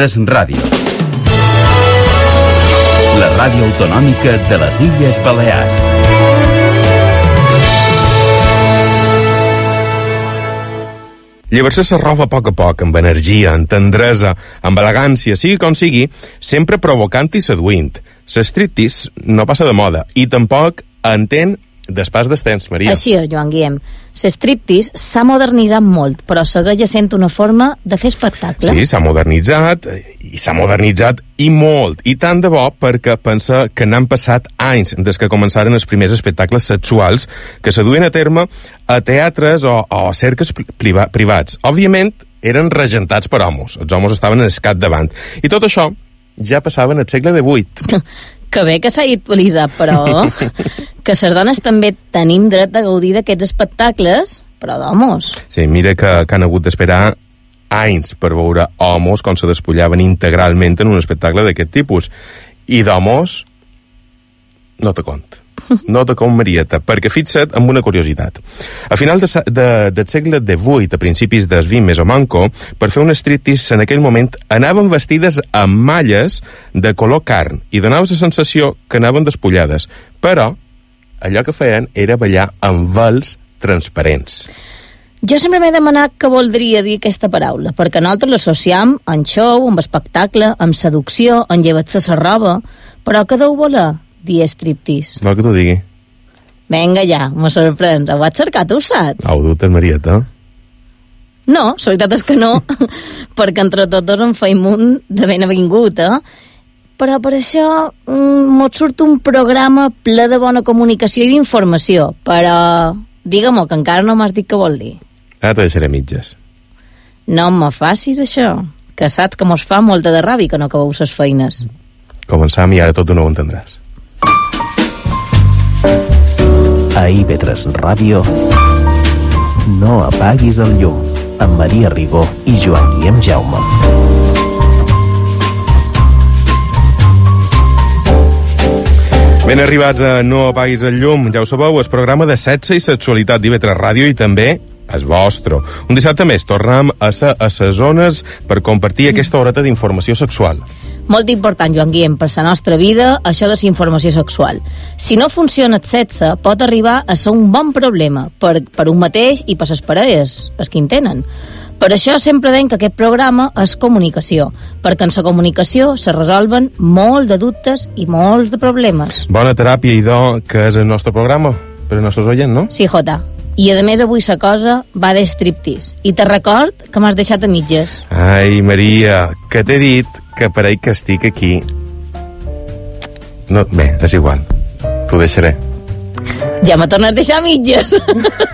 IB3 Ràdio. La ràdio autonòmica de les Illes Balears. Llevar-se roba a poc a poc, amb energia, amb tendresa, amb elegància, sigui com sigui, sempre provocant i seduint. L'estriptease no passa de moda i tampoc entén d'espàs d'estens, Maria. Així és, Joan Guillem. L'estriptease s'ha modernitzat molt, però segueix sent una forma de fer espectacle. Sí, s'ha modernitzat, i s'ha modernitzat i molt, i tant de bo perquè pensa que n'han passat anys des que començaren els primers espectacles sexuals que se duien a terme a teatres o, o a cerques priva privats. Òbviament, eren regentats per homes, els homes estaven en escat davant. I tot això ja passava en el segle XVIII. Que bé que s'ha actualitzat, però que les dones també tenim dret a gaudir d'aquests espectacles, però d'homes. Sí, mira que, que han hagut d'esperar anys per veure homes com se despullaven integralment en un espectacle d'aquest tipus. I d'homes, no te cont. No te com Marieta, perquè fixa't amb una curiositat. A final de, de, del segle XVIII, a principis del XX més o manco, per fer un striptease en aquell moment anaven vestides amb malles de color carn i donava la sensació que anaven despullades. Però allò que feien era ballar amb vels transparents. Jo sempre m'he demanat què voldria dir aquesta paraula, perquè nosaltres l'associam amb show, amb espectacle, amb seducció, amb llevar-se la roba, però què deu voler dir striptease? Vol que t'ho digui? Vinga ja, me sorprens. Ho vaig cercar, tu ho saps? Au dutes, Marieta. No, la veritat és que no, perquè entre tots dos en feim un de ben avingut, eh? Però per això mm, mos surt un programa ple de bona comunicació i d'informació, però digue-m'ho, que encara no m'has dit què vol dir. Ara te deixaré mitges. No me facis això, que saps que mos fa molta de ràbia que no acabeu ses feines. Començam i ara tot no ho entendràs. A IB3 Ràdio No apaguis el llum amb Maria Ribó i Joan Guillem Jaume. Ben arribats a No apaguis el llum, ja ho sabeu, el programa de sexe i sexualitat d'IV3 Ràdio i també és vostre. Un dissabte més tornem a ser a les zones per compartir aquesta horeta d'informació sexual. Molt important, Joan Guillem, per la nostra vida, això de la informació sexual. Si no funciona el sexe, pot arribar a ser un bon problema per, per un mateix i per les parelles, els que en tenen. Per això sempre deim que aquest programa és comunicació, perquè en la comunicació se resolven molt de dubtes i molts de problemes. Bona teràpia, idò, que és el nostre programa per als nostres oients, no? Sí, Jota. I a més avui sa cosa va de striptease. I te record que m'has deixat a mitges. Ai, Maria, que t'he dit que parell que estic aquí... No, bé, és igual. T'ho deixaré. Ja m'ha tornat a deixar a mitges.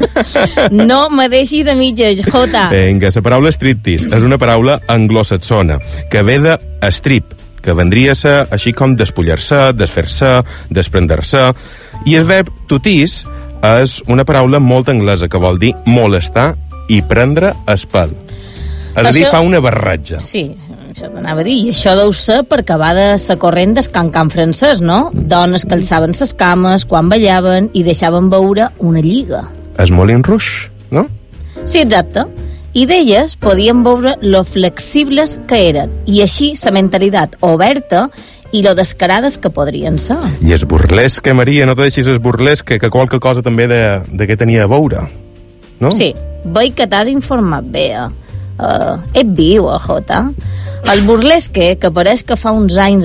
no me deixis a mitges, Jota. Vinga, la paraula striptease és una paraula anglosaxona que ve de strip, que vendria a ser així com despullar-se, desfer-se, desprendre-se, i el verb tease és una paraula molt anglesa que vol dir molestar i prendre espel. És a dir, Això- fa una barratge. Sí, això t'anava a dir. I això deu ser perquè va de sa corrent del cancan francès, no? Dones que alçaven ses cames quan ballaven i deixaven veure una lliga. És Moulin Rouge, no? Sí, exacte. I d'elles podien veure lo flexibles que eren, i així sa mentalitat oberta i lo descarades que podrien ser. I és burlesque, Maria, no te deixis és burlesque, que qualque cosa també de, de què tenia a veure. No? Sí, veig que t'has informat bé. Eh? Uh, ets viu, eh, Jota? El burlesque, que pareix que fa uns anys